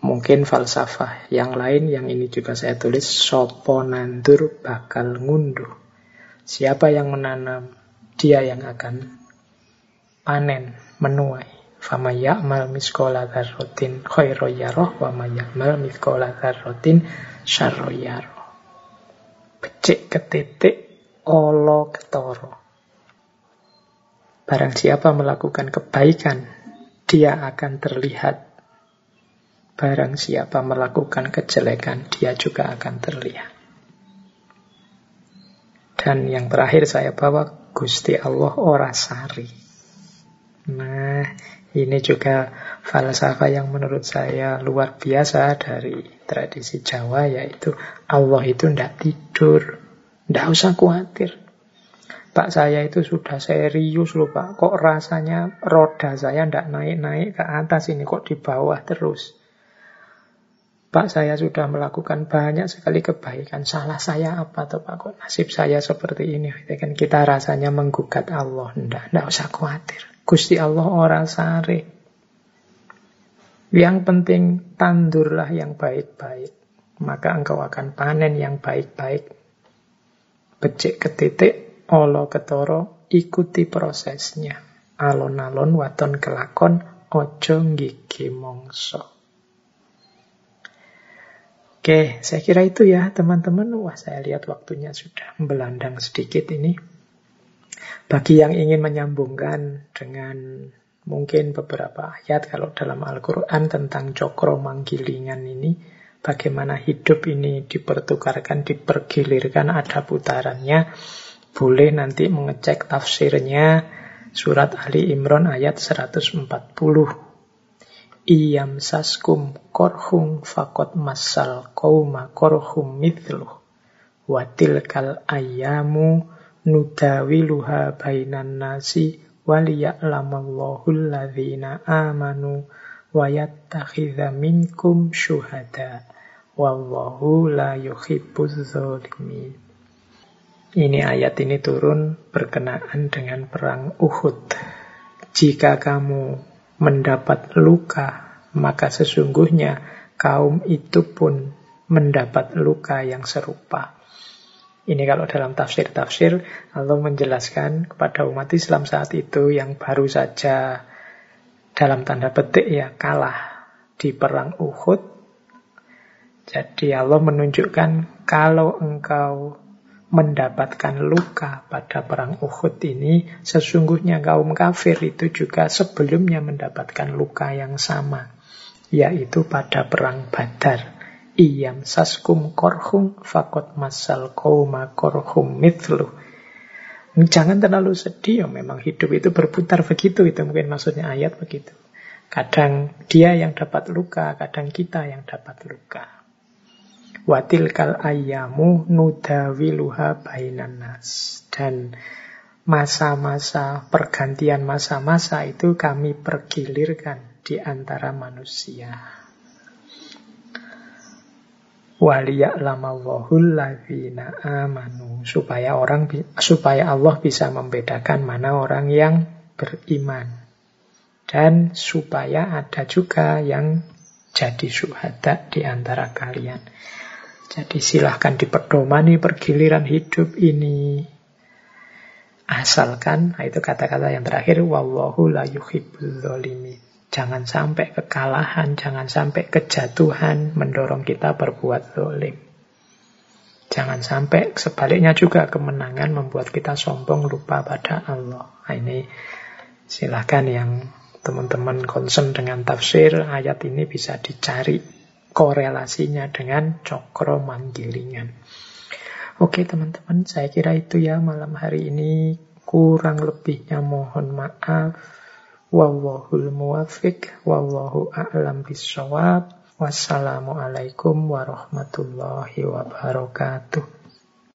mungkin falsafah yang lain yang ini juga saya tulis sopo nandur bakal ngunduh. Siapa yang menanam, dia yang akan panen, menuai. Fama ya'mal miskola dharrotin khairo yaroh wa ma ya'mal miskola syarro yaroh. Becik ketitik olo ketoro. Barang siapa melakukan kebaikan, dia akan terlihat. Barang siapa melakukan kejelekan, dia juga akan terlihat. Dan yang terakhir saya bawa Gusti Allah Orasari. Nah, ini juga falsafah yang menurut saya luar biasa dari tradisi Jawa, yaitu Allah itu tidak tidur. Tidak usah khawatir. Pak saya itu sudah serius loh Pak. Kok rasanya roda saya tidak naik-naik ke atas ini. Kok di bawah terus. Pak saya sudah melakukan banyak sekali kebaikan. Salah saya apa tuh Pak? Kok nasib saya seperti ini? Kan kita rasanya menggugat Allah. Tidak, tidak usah khawatir. Gusti Allah orang sare. Yang penting tandurlah yang baik-baik. Maka engkau akan panen yang baik-baik. Becik ke titik Olo ketoro ikuti prosesnya. Alon-alon waton kelakon ojo gigi mongso. Oke, saya kira itu ya teman-teman. Wah, saya lihat waktunya sudah belandang sedikit ini. Bagi yang ingin menyambungkan dengan mungkin beberapa ayat kalau dalam Al-Quran tentang cokro manggilingan ini, bagaimana hidup ini dipertukarkan, dipergilirkan, ada putarannya, boleh nanti mengecek tafsirnya surat Ali Imran ayat 140. Iyam saskum korhum fakot masal kauma korhum mithluh. Watil kal ayamu nudawiluha bainan nasi waliya'lamallahu alladhina amanu wa yattakhidha minkum syuhada wallahu la yuhibbuz zalimin. Ini ayat ini turun berkenaan dengan perang Uhud. Jika kamu mendapat luka, maka sesungguhnya kaum itu pun mendapat luka yang serupa. Ini kalau dalam tafsir-tafsir, Allah menjelaskan kepada umat Islam saat itu yang baru saja dalam tanda petik ya kalah di perang Uhud. Jadi Allah menunjukkan kalau engkau mendapatkan luka pada perang Uhud ini, sesungguhnya kaum kafir itu juga sebelumnya mendapatkan luka yang sama, yaitu pada perang Badar. Iyam saskum korhum fakot masal kauma korhum mitlu. Jangan terlalu sedih, ya memang hidup itu berputar begitu, itu mungkin maksudnya ayat begitu. Kadang dia yang dapat luka, kadang kita yang dapat luka. Watil kal ayamu nudawiluha bainan nas. Dan masa-masa pergantian masa-masa itu kami pergilirkan di antara manusia. Waliya'lamallahul ladzina amanu supaya orang supaya Allah bisa membedakan mana orang yang beriman dan supaya ada juga yang jadi syuhada di antara kalian. Jadi silahkan diperdomani pergiliran hidup ini. Asalkan, nah itu kata-kata yang terakhir, Wallahu la. Jangan sampai kekalahan, jangan sampai kejatuhan mendorong kita berbuat zolim. Jangan sampai sebaliknya juga kemenangan membuat kita sombong lupa pada Allah. Nah, ini silahkan yang teman-teman concern dengan tafsir ayat ini bisa dicari korelasinya dengan cokro manggilingan. Oke teman-teman, saya kira itu ya malam hari ini. Kurang lebihnya mohon maaf. Wallahul muwafiq, wallahu a'lam bisawab. Wassalamualaikum warahmatullahi wabarakatuh.